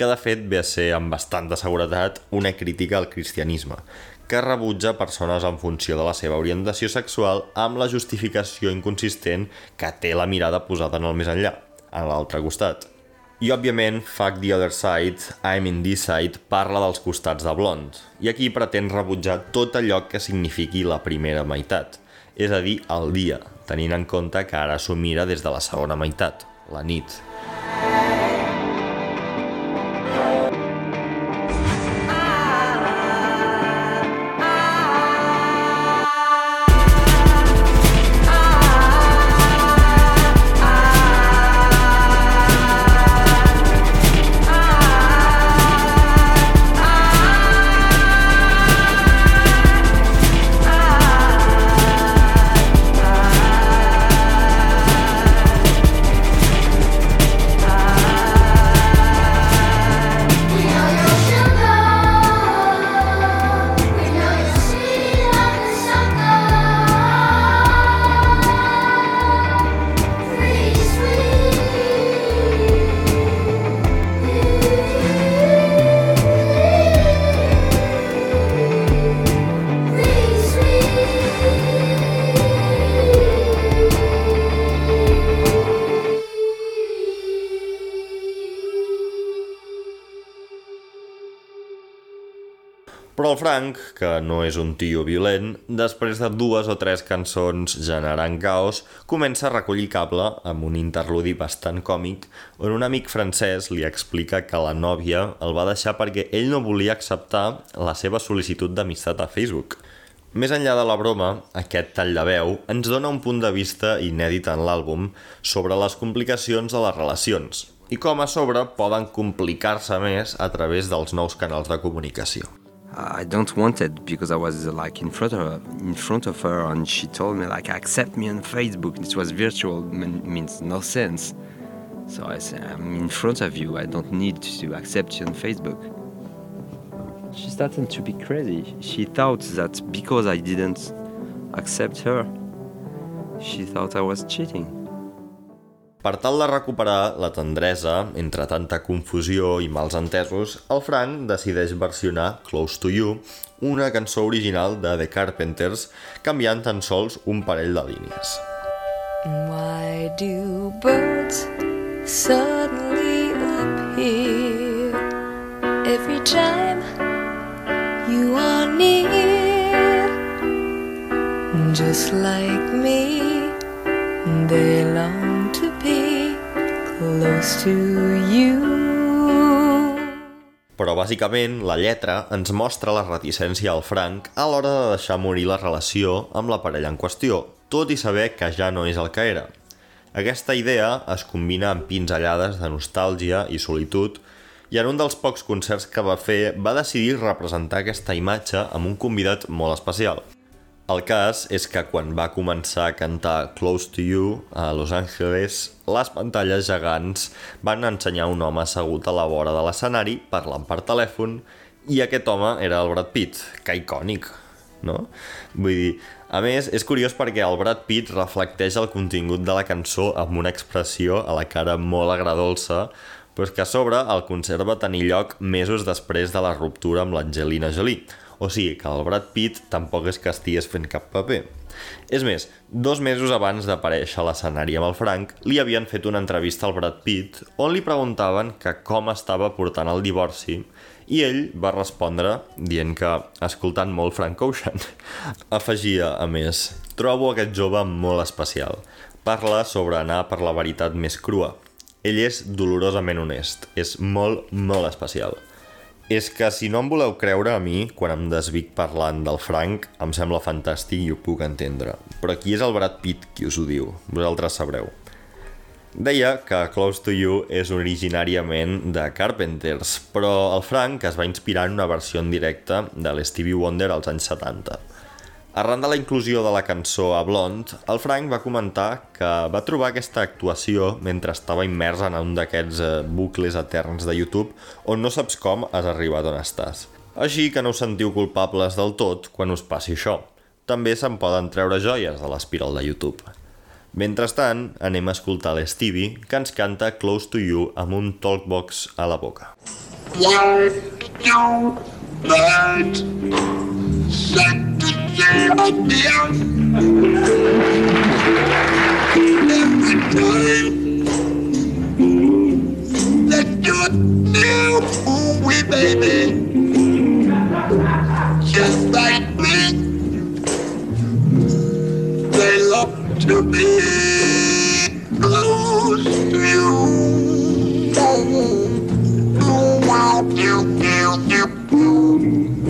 que de fet ve a ser amb bastanta seguretat una crítica al cristianisme, que rebutja persones en funció de la seva orientació sexual amb la justificació inconsistent que té la mirada posada en el més enllà, a l'altre costat. I, òbviament, Fuck the Other Side, I'm in this side, parla dels costats de Blond, i aquí pretén rebutjar tot allò que signifiqui la primera meitat, és a dir, el dia, tenint en compte que ara s'ho mira des de la segona meitat, la nit. Tio violent, després de dues o tres cançons generant caos, comença a recollir cable amb un interludi bastant còmic on un amic francès li explica que la nòvia el va deixar perquè ell no volia acceptar la seva sol·licitud d'amistat a Facebook. Més enllà de la broma, aquest tall de veu ens dona un punt de vista inèdit en l'àlbum sobre les complicacions de les relacions i com a sobre poden complicar-se més a través dels nous canals de comunicació. I don't want it because I was like in front of her, in front of her, and she told me like accept me on Facebook. It was virtual, means no sense. So I said I'm in front of you. I don't need to accept you on Facebook. She started to be crazy. She thought that because I didn't accept her, she thought I was cheating. Per tal de recuperar la tendresa entre tanta confusió i mals entesos, el Frank decideix versionar Close to You, una cançó original de The Carpenters, canviant tan sols un parell de línies. Why do birds suddenly appear every time you are near? Just like me, they long to be close to you. Però bàsicament la lletra ens mostra la reticència al Frank a l'hora de deixar morir la relació amb la parella en qüestió, tot i saber que ja no és el que era. Aquesta idea es combina amb pinzellades de nostàlgia i solitud i en un dels pocs concerts que va fer va decidir representar aquesta imatge amb un convidat molt especial. El cas és que quan va començar a cantar Close to You a Los Angeles, les pantalles gegants van ensenyar un home assegut a la vora de l'escenari parlant per telèfon i aquest home era el Brad Pitt, que icònic, no? Vull dir, a més, és curiós perquè el Brad Pitt reflecteix el contingut de la cançó amb una expressió a la cara molt agradolça, però és que a sobre el concert va tenir lloc mesos després de la ruptura amb l'Angelina Jolie, o sigui que el Brad Pitt tampoc és que estigués fent cap paper. És més, dos mesos abans d'aparèixer a l'escenari amb el Frank, li havien fet una entrevista al Brad Pitt on li preguntaven que com estava portant el divorci i ell va respondre dient que escoltant molt Frank Ocean. Afegia, a més, trobo aquest jove molt especial. Parla sobre anar per la veritat més crua. Ell és dolorosament honest, és molt, molt especial. És que si no em voleu creure a mi, quan em desvic parlant del Frank, em sembla fantàstic i ho puc entendre. Però qui és el Brad Pitt qui us ho diu? Vosaltres sabreu. Deia que Close to You és originàriament de Carpenters, però el Frank es va inspirar en una versió en directe de l'Stevie Wonder als anys 70. Arran de la inclusió de la cançó a Blonde, el Frank va comentar que va trobar aquesta actuació mentre estava immers en un d'aquests eh, bucles eterns de YouTube on no saps com has arribat on estàs. Així que no us sentiu culpables del tot quan us passi això. També se'n poden treure joies de l'espiral de YouTube. Mentrestant, anem a escoltar l'Stevie, que ens canta Close to You amb un talkbox a la boca. Like me, they love to be close to you.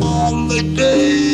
On the day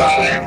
Bye.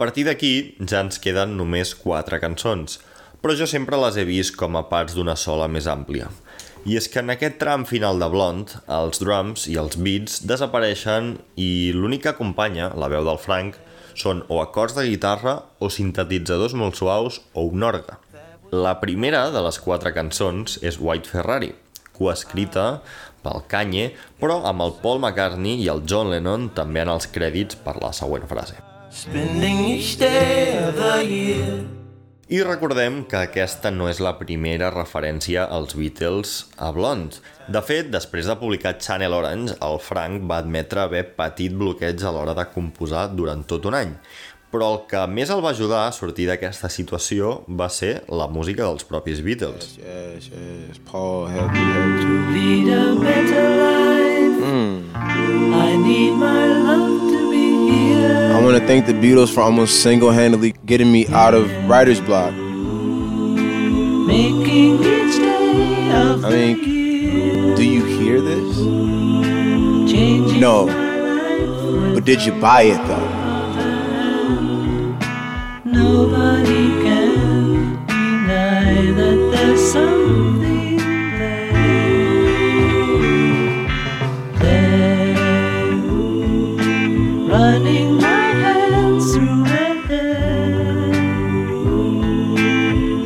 Partir d'aquí ja ens queden només quatre cançons, però jo sempre les he vist com a parts d'una sola més àmplia. I és que en aquest tram final de Blonde, els drums i els beats desapareixen i l'únic que acompanya, la veu del Frank, són o acords de guitarra o sintetitzadors molt suaus o un orgue. La primera de les quatre cançons és White Ferrari, coescrita pel Kanye, però amb el Paul McCartney i el John Lennon també en els crèdits per la següent frase. Spending each day of the year. I recordem que aquesta no és la primera referència als Beatles a Blonde. De fet, després de publicar Channel Orange, el Frank va admetre haver patit bloqueig a l'hora de composar durant tot un any. Però el que més el va ajudar a sortir d'aquesta situació va ser la música dels propis Beatles. Yes, yes. Paul, help me, help To lead a better life, I need my love to. I want to thank the Beatles for almost single-handedly getting me out of writer's block. Making each day of I mean, do you hear this? No. But did you buy it though? Nobody can deny that there's something running my hands through her hair.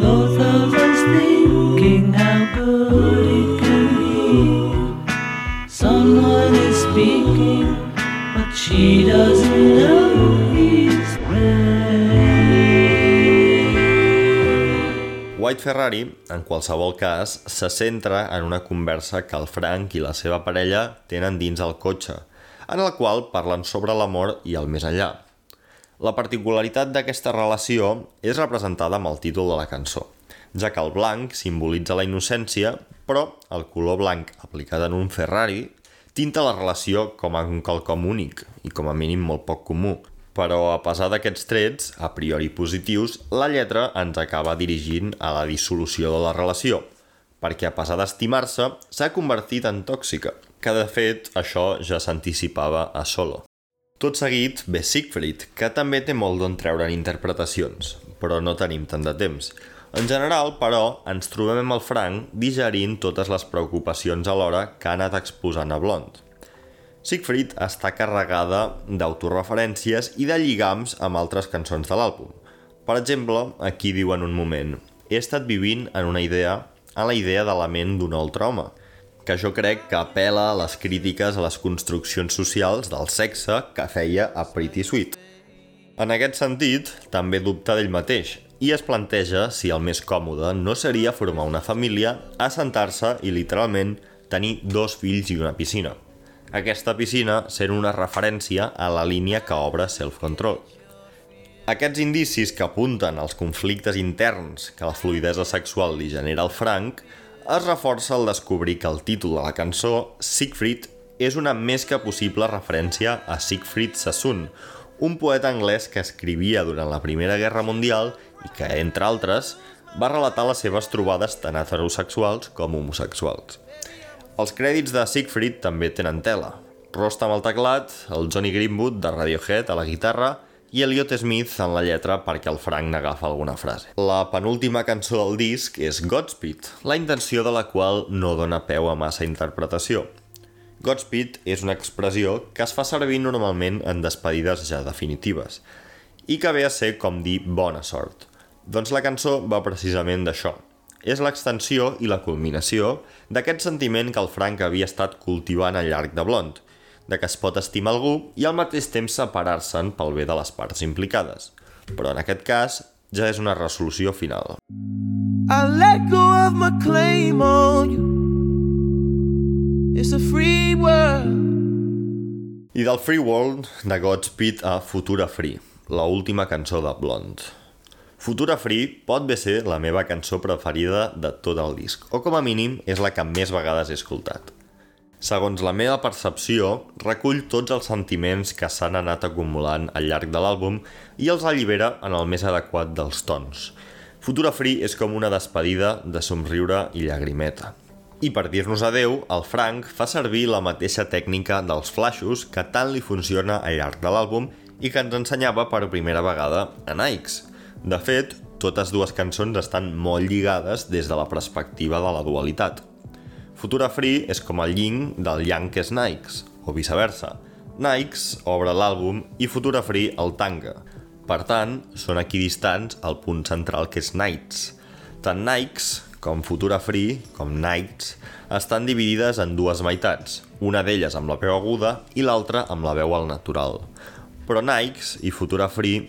Both of us thinking how good it can be. Someone is speaking, but she doesn't know he's. White Ferrari, en qualsevol cas, se centra en una conversa que el Frank i la seva parella tenen dins el cotxe – en el qual parlen sobre l'amor i el més enllà. La particularitat d'aquesta relació és representada amb el títol de la cançó, ja que el blanc simbolitza la innocència, però el color blanc aplicat en un Ferrari tinta la relació com a un quelcom únic i com a mínim molt poc comú, però a pesar d'aquests trets, a priori positius, la lletra ens acaba dirigint a la dissolució de la relació, perquè a pesar d'estimar-se, s'ha convertit en tòxica, que de fet això ja s'anticipava a Solo. Tot seguit ve Siegfried, que també té molt d'on treure en interpretacions, però no tenim tant de temps. En general, però, ens trobem amb el Frank digerint totes les preocupacions alhora que ha anat exposant a Blond. Siegfried està carregada d'autoreferències i de lligams amb altres cançons de l'àlbum. Per exemple, aquí diu en un moment «He estat vivint en una idea, en la idea de la ment d'un altre home», que jo crec que apela a les crítiques a les construccions socials del sexe que feia a Pretty Sweet. En aquest sentit, també dubta d'ell mateix i es planteja si el més còmode no seria formar una família, assentar-se i, literalment, tenir dos fills i una piscina. Aquesta piscina sent una referència a la línia que obre Self-Control. Aquests indicis que apunten als conflictes interns que la fluidesa sexual li genera al Frank es reforça al descobrir que el títol de la cançó, Siegfried, és una més que possible referència a Siegfried Sassoon, un poeta anglès que escrivia durant la Primera Guerra Mundial i que, entre altres, va relatar les seves trobades tant heterosexuals com homosexuals. Els crèdits de Siegfried també tenen tela. Rostam al teclat, el Johnny Greenwood de Radiohead a la guitarra i Elliot Smith en la lletra perquè el Frank n'agafa alguna frase. La penúltima cançó del disc és Godspeed, la intenció de la qual no dona peu a massa interpretació. Godspeed és una expressió que es fa servir normalment en despedides ja definitives i que ve a ser com dir bona sort. Doncs la cançó va precisament d'això, és l'extensió i la culminació d'aquest sentiment que el Frank havia estat cultivant al llarg de Blond, de que es pot estimar algú i al mateix temps separar-se'n pel bé de les parts implicades. Però en aquest cas ja és una resolució final. I let go of my claim on you. It's a free world. I del Free World de Godspeed a Futura Free, la última cançó de Blond. Futura Free pot bé ser la meva cançó preferida de tot el disc, o com a mínim és la que més vegades he escoltat. Segons la meva percepció, recull tots els sentiments que s'han anat acumulant al llarg de l'àlbum i els allibera en el més adequat dels tons. Futura Free és com una despedida de somriure i llagrimeta. I per dir-nos adeu, el Frank fa servir la mateixa tècnica dels flashes que tant li funciona al llarg de l'àlbum i que ens ensenyava per primera vegada a Nikes. De fet, totes dues cançons estan molt lligades des de la perspectiva de la dualitat. Futura Free és com el yin del Yankees Nikes, o viceversa. Nikes obre l'àlbum i Futura Free el tanca. Per tant, són equidistants al punt central que és Nights. Tant Nikes com Futura Free, com Nights, estan dividides en dues meitats, una d'elles amb la veu aguda i l'altra amb la veu al natural. Però Nikes i Futura Free,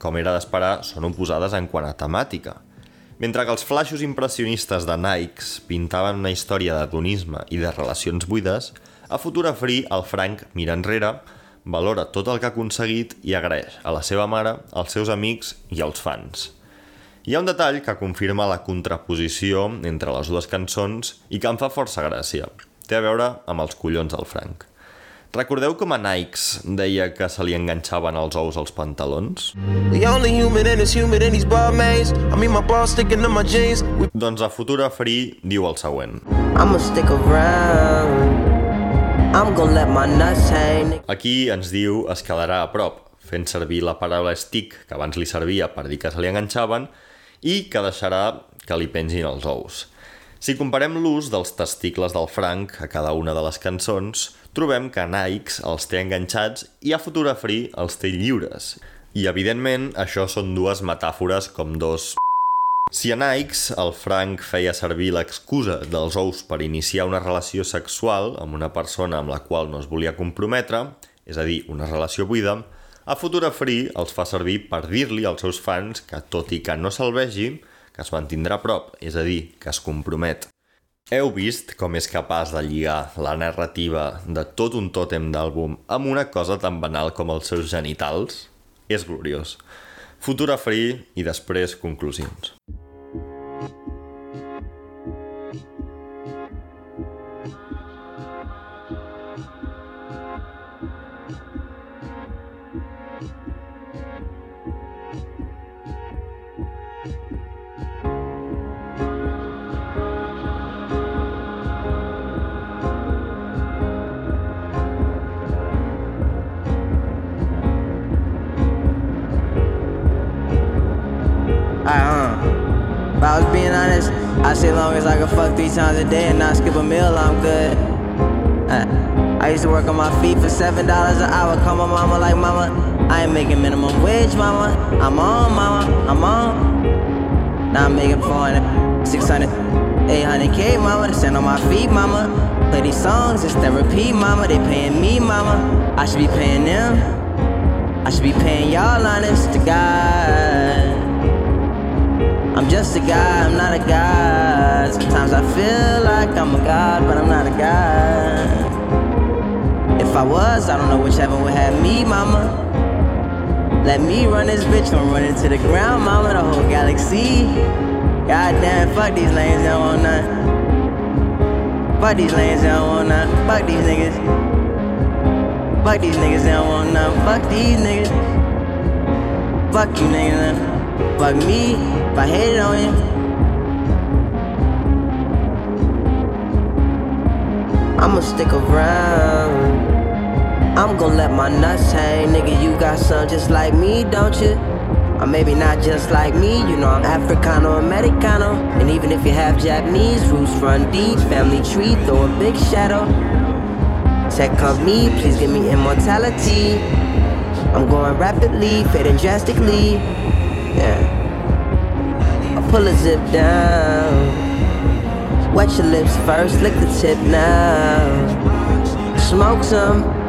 com era d'esperar, són oposades en quant a temàtica. Mentre que els flaixos impressionistes de Nikes pintaven una història d'adonisme i de relacions buides, a Futura Free el Frank mira enrere, valora tot el que ha aconseguit i agraeix a la seva mare, als seus amics i als fans. Hi ha un detall que confirma la contraposició entre les dues cançons i que em fa força gràcia. Té a veure amb els collons del Frank. Recordeu com a Nikes deia que se li enganxaven els ous als pantalons? Doncs a Futura Free diu el següent. Aquí ens diu es quedarà a prop, fent servir la paraula stick, que abans li servia per dir que se li enganxaven, i que deixarà que li pengin els ous. Si comparem l'ús dels testicles del Frank a cada una de les cançons, trobem que Nikes els té enganxats i a Futura Free els té lliures. I, evidentment, això són dues metàfores com dos... Si a Nikes el Frank feia servir l'excusa dels ous per iniciar una relació sexual amb una persona amb la qual no es volia comprometre, és a dir, una relació buida, a Futura Free els fa servir per dir-li als seus fans que, tot i que no se'l vegi, que es mantindrà a prop, és a dir, que es compromet. Heu vist com és capaç de lligar la narrativa de tot un tòtem d'àlbum amb una cosa tan banal com els seus genitals? És gloriós. Futura Free i després conclusions. Alright, uh. If I was being honest, I say long as I can fuck three times a day and not skip a meal, I'm good. Uh, I used to work on my feet for seven dollars an hour. Call my mama like mama. I ain't making minimum wage, mama. I'm on, mama. I'm on. Now I'm making 400, 600, 800k, mama. To stand on my feet, mama. Play these songs, it's therapy, mama. They paying me, mama. I should be paying them. I should be paying y'all, honest to God. I'm just a guy, I'm not a god. Sometimes I feel like I'm a god, but I'm not a god. If I was, I don't know which heaven would have me, mama. Let me run this bitch, don't run into the ground, mama. The whole galaxy. Goddamn, fuck these lanes, don't want none. Fuck these lanes, don't want none. Fuck these niggas. Fuck these niggas, they don't want none. Fuck these niggas. Fuck you, niggas. Fuck me, if I hated on you. I'ma stick around. I'm gonna let my nuts hang, nigga. You got some just like me, don't you? Or maybe not just like me, you know I'm Africano Americano. And even if you have Japanese roots, run deep, family tree, throw a big shadow. Tech company, please give me immortality. I'm going rapidly, fading drastically. Yeah. Pull a zip down. Wet your lips first, lick the tip now. Smoke some.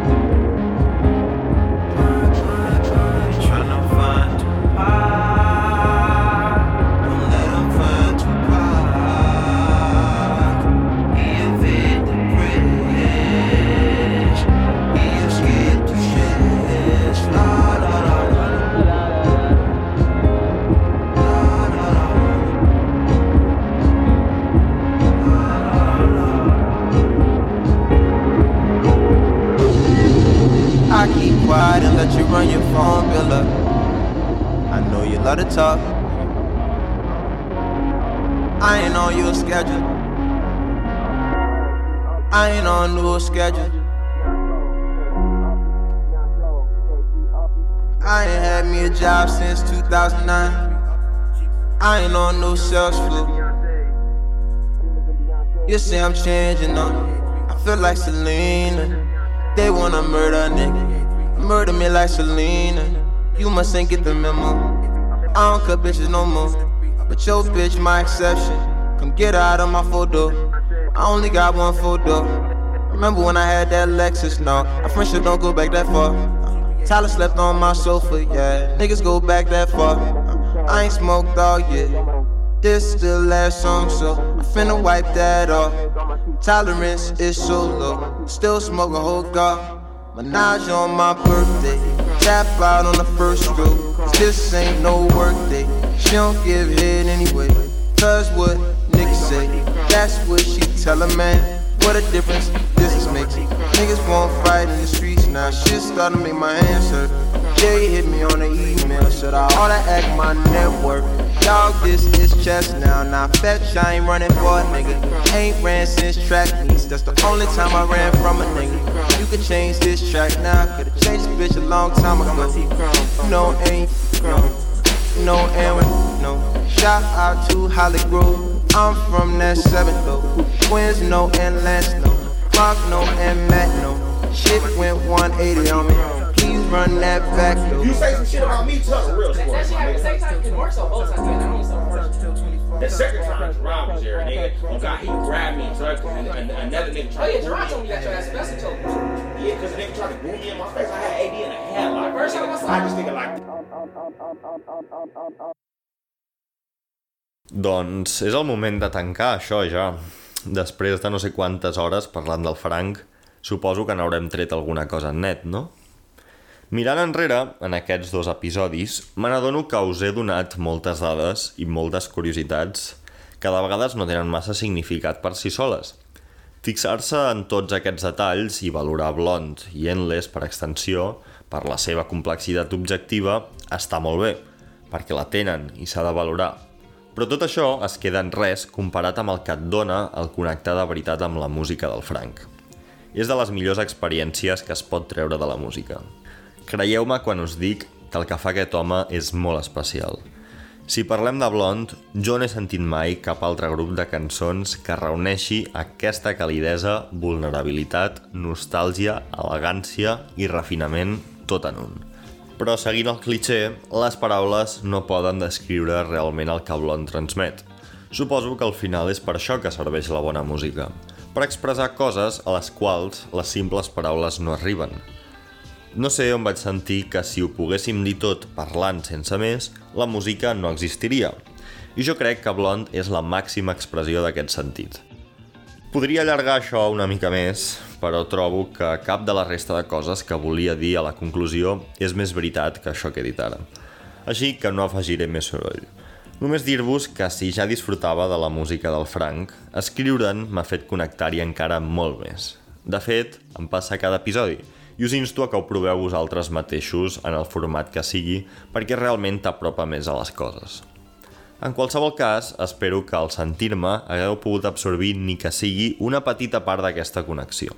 Schedule. I ain't on no schedule. I ain't had me a job since 2009. I ain't on no sales floor. You say I'm changing up. I feel like Selena. They wanna murder a nigga. Murder me like Selena. You must ain't get the memo. I don't cut bitches no more. But your bitch, my exception. Come get out of my photo. I only got one photo. Remember when I had that Lexus? No, our friendship don't go back that far. Tyler slept on my sofa, yeah. Niggas go back that far. I ain't smoked all yet. This the last song, so I'm finna wipe that off. Tolerance is so low. Still smoking whole god. Menage on my birthday. Tap out on the first stroke. This ain't no work day. She don't give head anyway. Cause what say. That's what she tell a man. What a difference this is makes. Niggas won't fight in the streets now. Shit starting to make my hurt. Jay hit me on the email. Said I oughta act my network. Dog, this is chess now. Now fetch, I ain't running for a nigga. Ain't ran since track meets. That's the only time I ran from a nigga. You could change this track now. Could've changed this bitch a long time ago. No, ain't grown. No, and no. Shout out to Holly Grove. I'm from that seven though. Twins, no, and Lance, no. Mark, no, and Matt, no. Shit went 180 on me. Please run that back though. You say some shit about me, tell real story. The second time Jerron was there, nigga, oh God, he grabbed me, drugged me, and, and another nigga tried Oh yeah, to Jerron told me me. you got your ass bested told me. Yeah, because the nigga tried to boot me in my face. I had AD in a headlock. First time I saw I him. just nigga like Doncs és el moment de tancar això ja. Després de no sé quantes hores parlant del Frank, suposo que n'haurem tret alguna cosa en net, no? Mirant enrere, en aquests dos episodis, me n'adono que us he donat moltes dades i moltes curiositats que de vegades no tenen massa significat per si soles. Fixar-se en tots aquests detalls i valorar Blond i Endless per extensió, per la seva complexitat objectiva, està molt bé, perquè la tenen i s'ha de valorar. Però tot això es queda en res comparat amb el que et dona el connectar de veritat amb la música del Frank. És de les millors experiències que es pot treure de la música. Creieu-me quan us dic que el que fa aquest home és molt especial. Si parlem de Blond, jo no he sentit mai cap altre grup de cançons que reuneixi aquesta calidesa, vulnerabilitat, nostàlgia, elegància i refinament tot en un. Però seguint el cliché, les paraules no poden descriure realment el que Blond transmet. Suposo que al final és per això que serveix la bona música, per expressar coses a les quals les simples paraules no arriben. No sé on vaig sentir que si ho poguéssim dir tot parlant sense més, la música no existiria. I jo crec que Blond és la màxima expressió d'aquest sentit. Podria allargar això una mica més, però trobo que cap de la resta de coses que volia dir a la conclusió és més veritat que això que he dit ara. Així que no afegiré més soroll. Només dir-vos que si ja disfrutava de la música del Frank, escriure'n m'ha fet connectar-hi encara molt més. De fet, em passa cada episodi, i us insto a que ho proveu vosaltres mateixos en el format que sigui perquè realment t'apropa més a les coses. En qualsevol cas, espero que al sentir-me hagueu pogut absorbir ni que sigui una petita part d'aquesta connexió.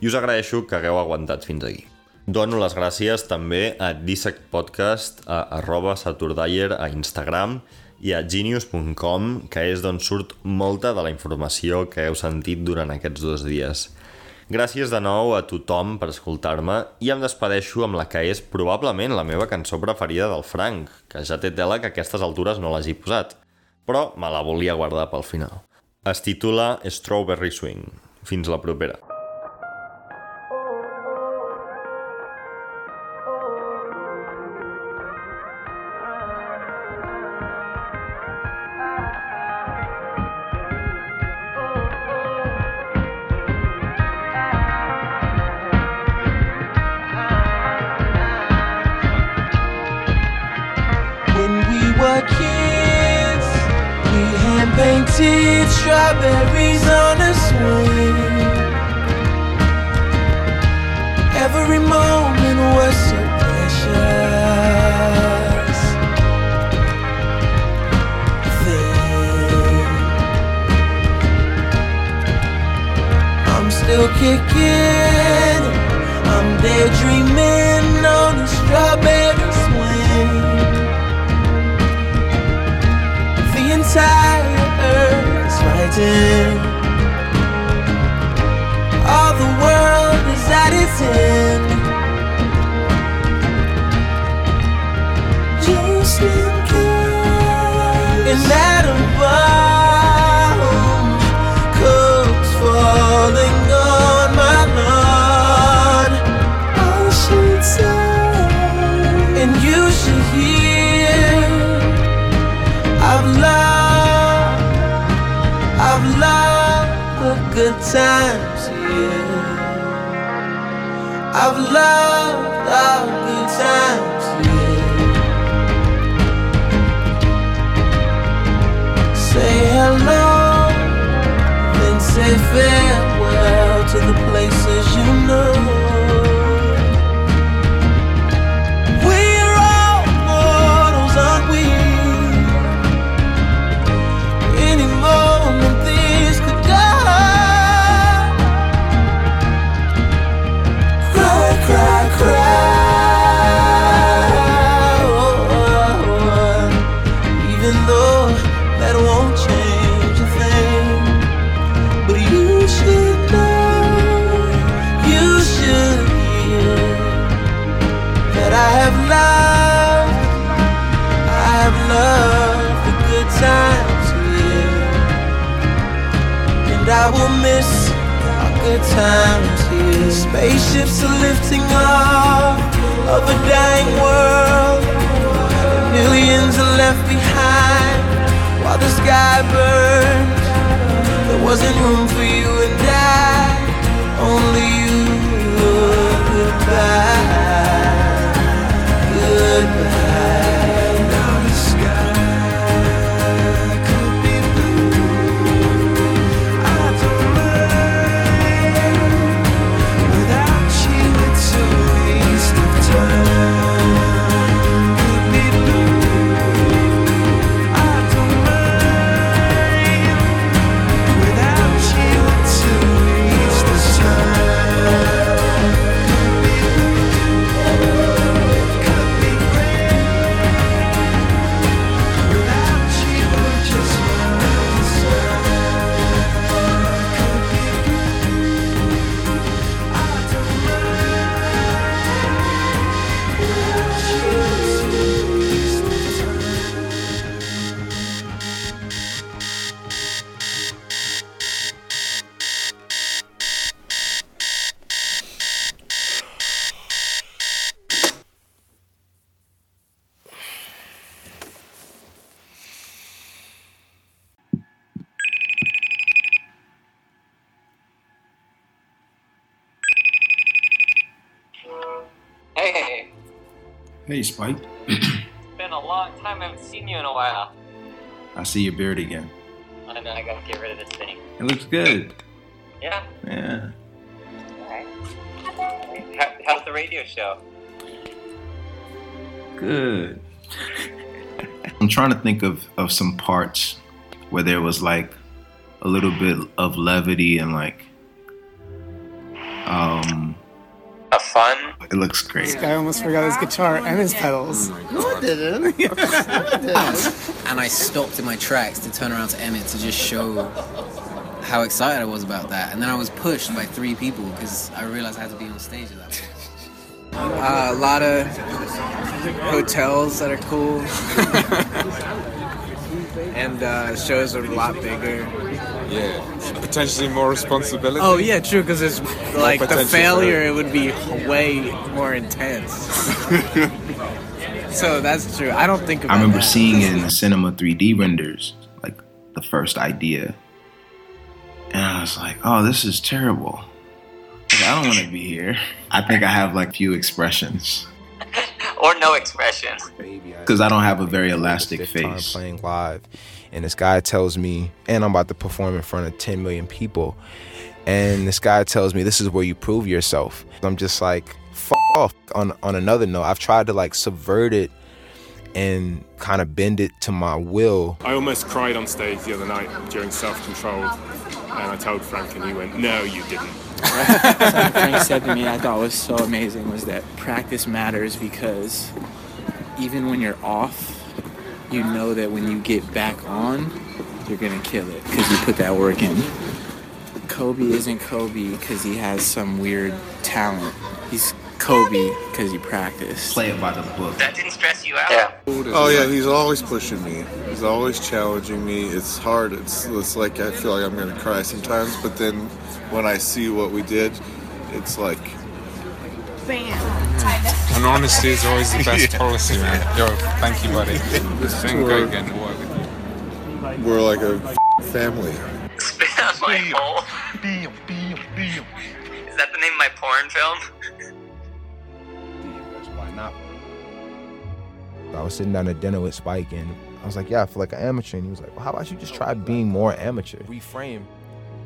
I us agraeixo que hagueu aguantat fins aquí. Dono les gràcies també a Dissect Podcast, a arroba Saturdayer a Instagram i a genius.com, que és d'on surt molta de la informació que heu sentit durant aquests dos dies. Gràcies de nou a tothom per escoltar-me i em despedeixo amb la que és probablement la meva cançó preferida del Frank, que ja té tela que a aquestes altures no l'hagi posat, però me la volia guardar pel final. Es titula Strawberry Swing. Fins la propera. Hey, Spike. it's been a long time. I haven't seen you in a while. I see your beard again. I know I gotta get rid of this thing. It looks good. Yeah. Yeah. Alright. How, how's the radio show? Good. I'm trying to think of, of some parts where there was like a little bit of levity and like it looks great. This guy almost forgot his guitar and his pedals. No, I didn't. and I stopped in my tracks to turn around to Emmett to just show how excited I was about that. And then I was pushed by three people because I realized I had to be on stage at that point. Uh, a lot of hotels that are cool. and uh, shows are a lot bigger. Yeah, potentially more responsibility. Oh yeah, true. Because it's like the failure, it. it would be way more intense. so that's true. I don't think about I remember that. seeing it in the cinema 3D renders, like the first idea. And I was like, oh, this is terrible. Like, I don't want to be here. I think I have like few expressions Or no expression. because I don't have a very elastic face. Playing live, and this guy tells me, and I'm about to perform in front of 10 million people, and this guy tells me this is where you prove yourself. I'm just like, F- off. On on another note, I've tried to like subvert it and kind of bend it to my will. I almost cried on stage the other night during Self Control, and I told Frank, and he went, "No, you didn't." Something Frank said to me I thought was so amazing was that practice matters because even when you're off, you know that when you get back on, you're gonna kill it because you put that work in. Kobe isn't Kobe because he has some weird talent. He's Kobe because he practiced. Play it by the book. That didn't stress you out? Yeah. Oh yeah, he's always pushing me. He's always challenging me. It's hard. It's it's like I feel like I'm gonna cry sometimes, but then when I see what we did, it's like And honesty is always the best Yeah. policy, man. Yo, thank you, buddy. This Doing tour- great getting to work with you. we're like a family. Spit out my hole. Is that the name of my porn film? Why not? I was sitting down at dinner with Spike, and I was like, "Yeah, I feel like an amateur." And he was like, "Well, how about you just try being more amateur? Reframe,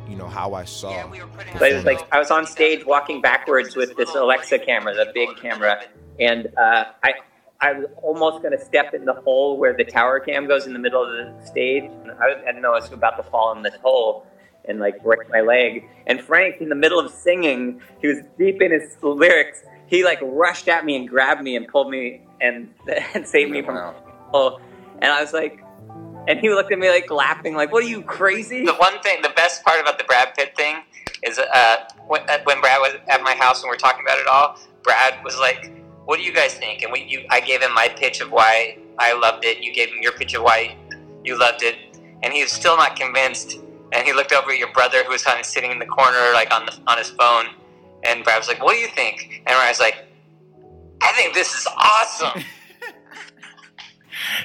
you know, how I saw." But it was like I was on stage walking backwards with this Alexa camera, the big camera, and uh, I I was almost going to step in the hole where the tower cam goes in the middle of the stage. And I, was, I didn't know I was about to fall in this hole and like break my leg. And Frank, in the middle of singing, he was deep in his lyrics. He like rushed at me and grabbed me and pulled me and and saved me from. Oh, and I was like, and he looked at me like laughing, like, "What are you crazy?" The one thing, the best part about the Brad Pitt thing is uh, when, uh, when Brad was at my house and we are talking about it all. Brad was like, "What do you guys think?" And we, you, I gave him my pitch of why I loved it. You gave him your pitch of why you loved it, and he was still not convinced. And he looked over at your brother, who was kind of sitting in the corner, like on the, on his phone. And Brad was like, "What do you think?" And I was like, "I think this is awesome."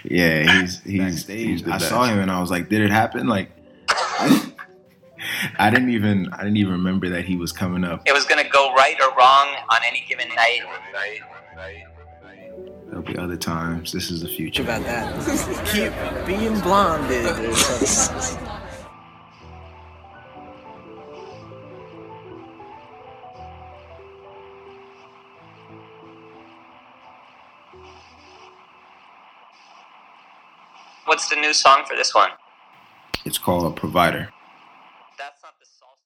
Yeah, he's he's. Backstage, the I saw him and I was like, did it happen? Like, I didn't even I didn't even remember that he was coming up. It was going to go right or wrong on any given night. There'll be other times. This is the future. About that. Keep being blonded. What's the new song for this one? It's called A Provider.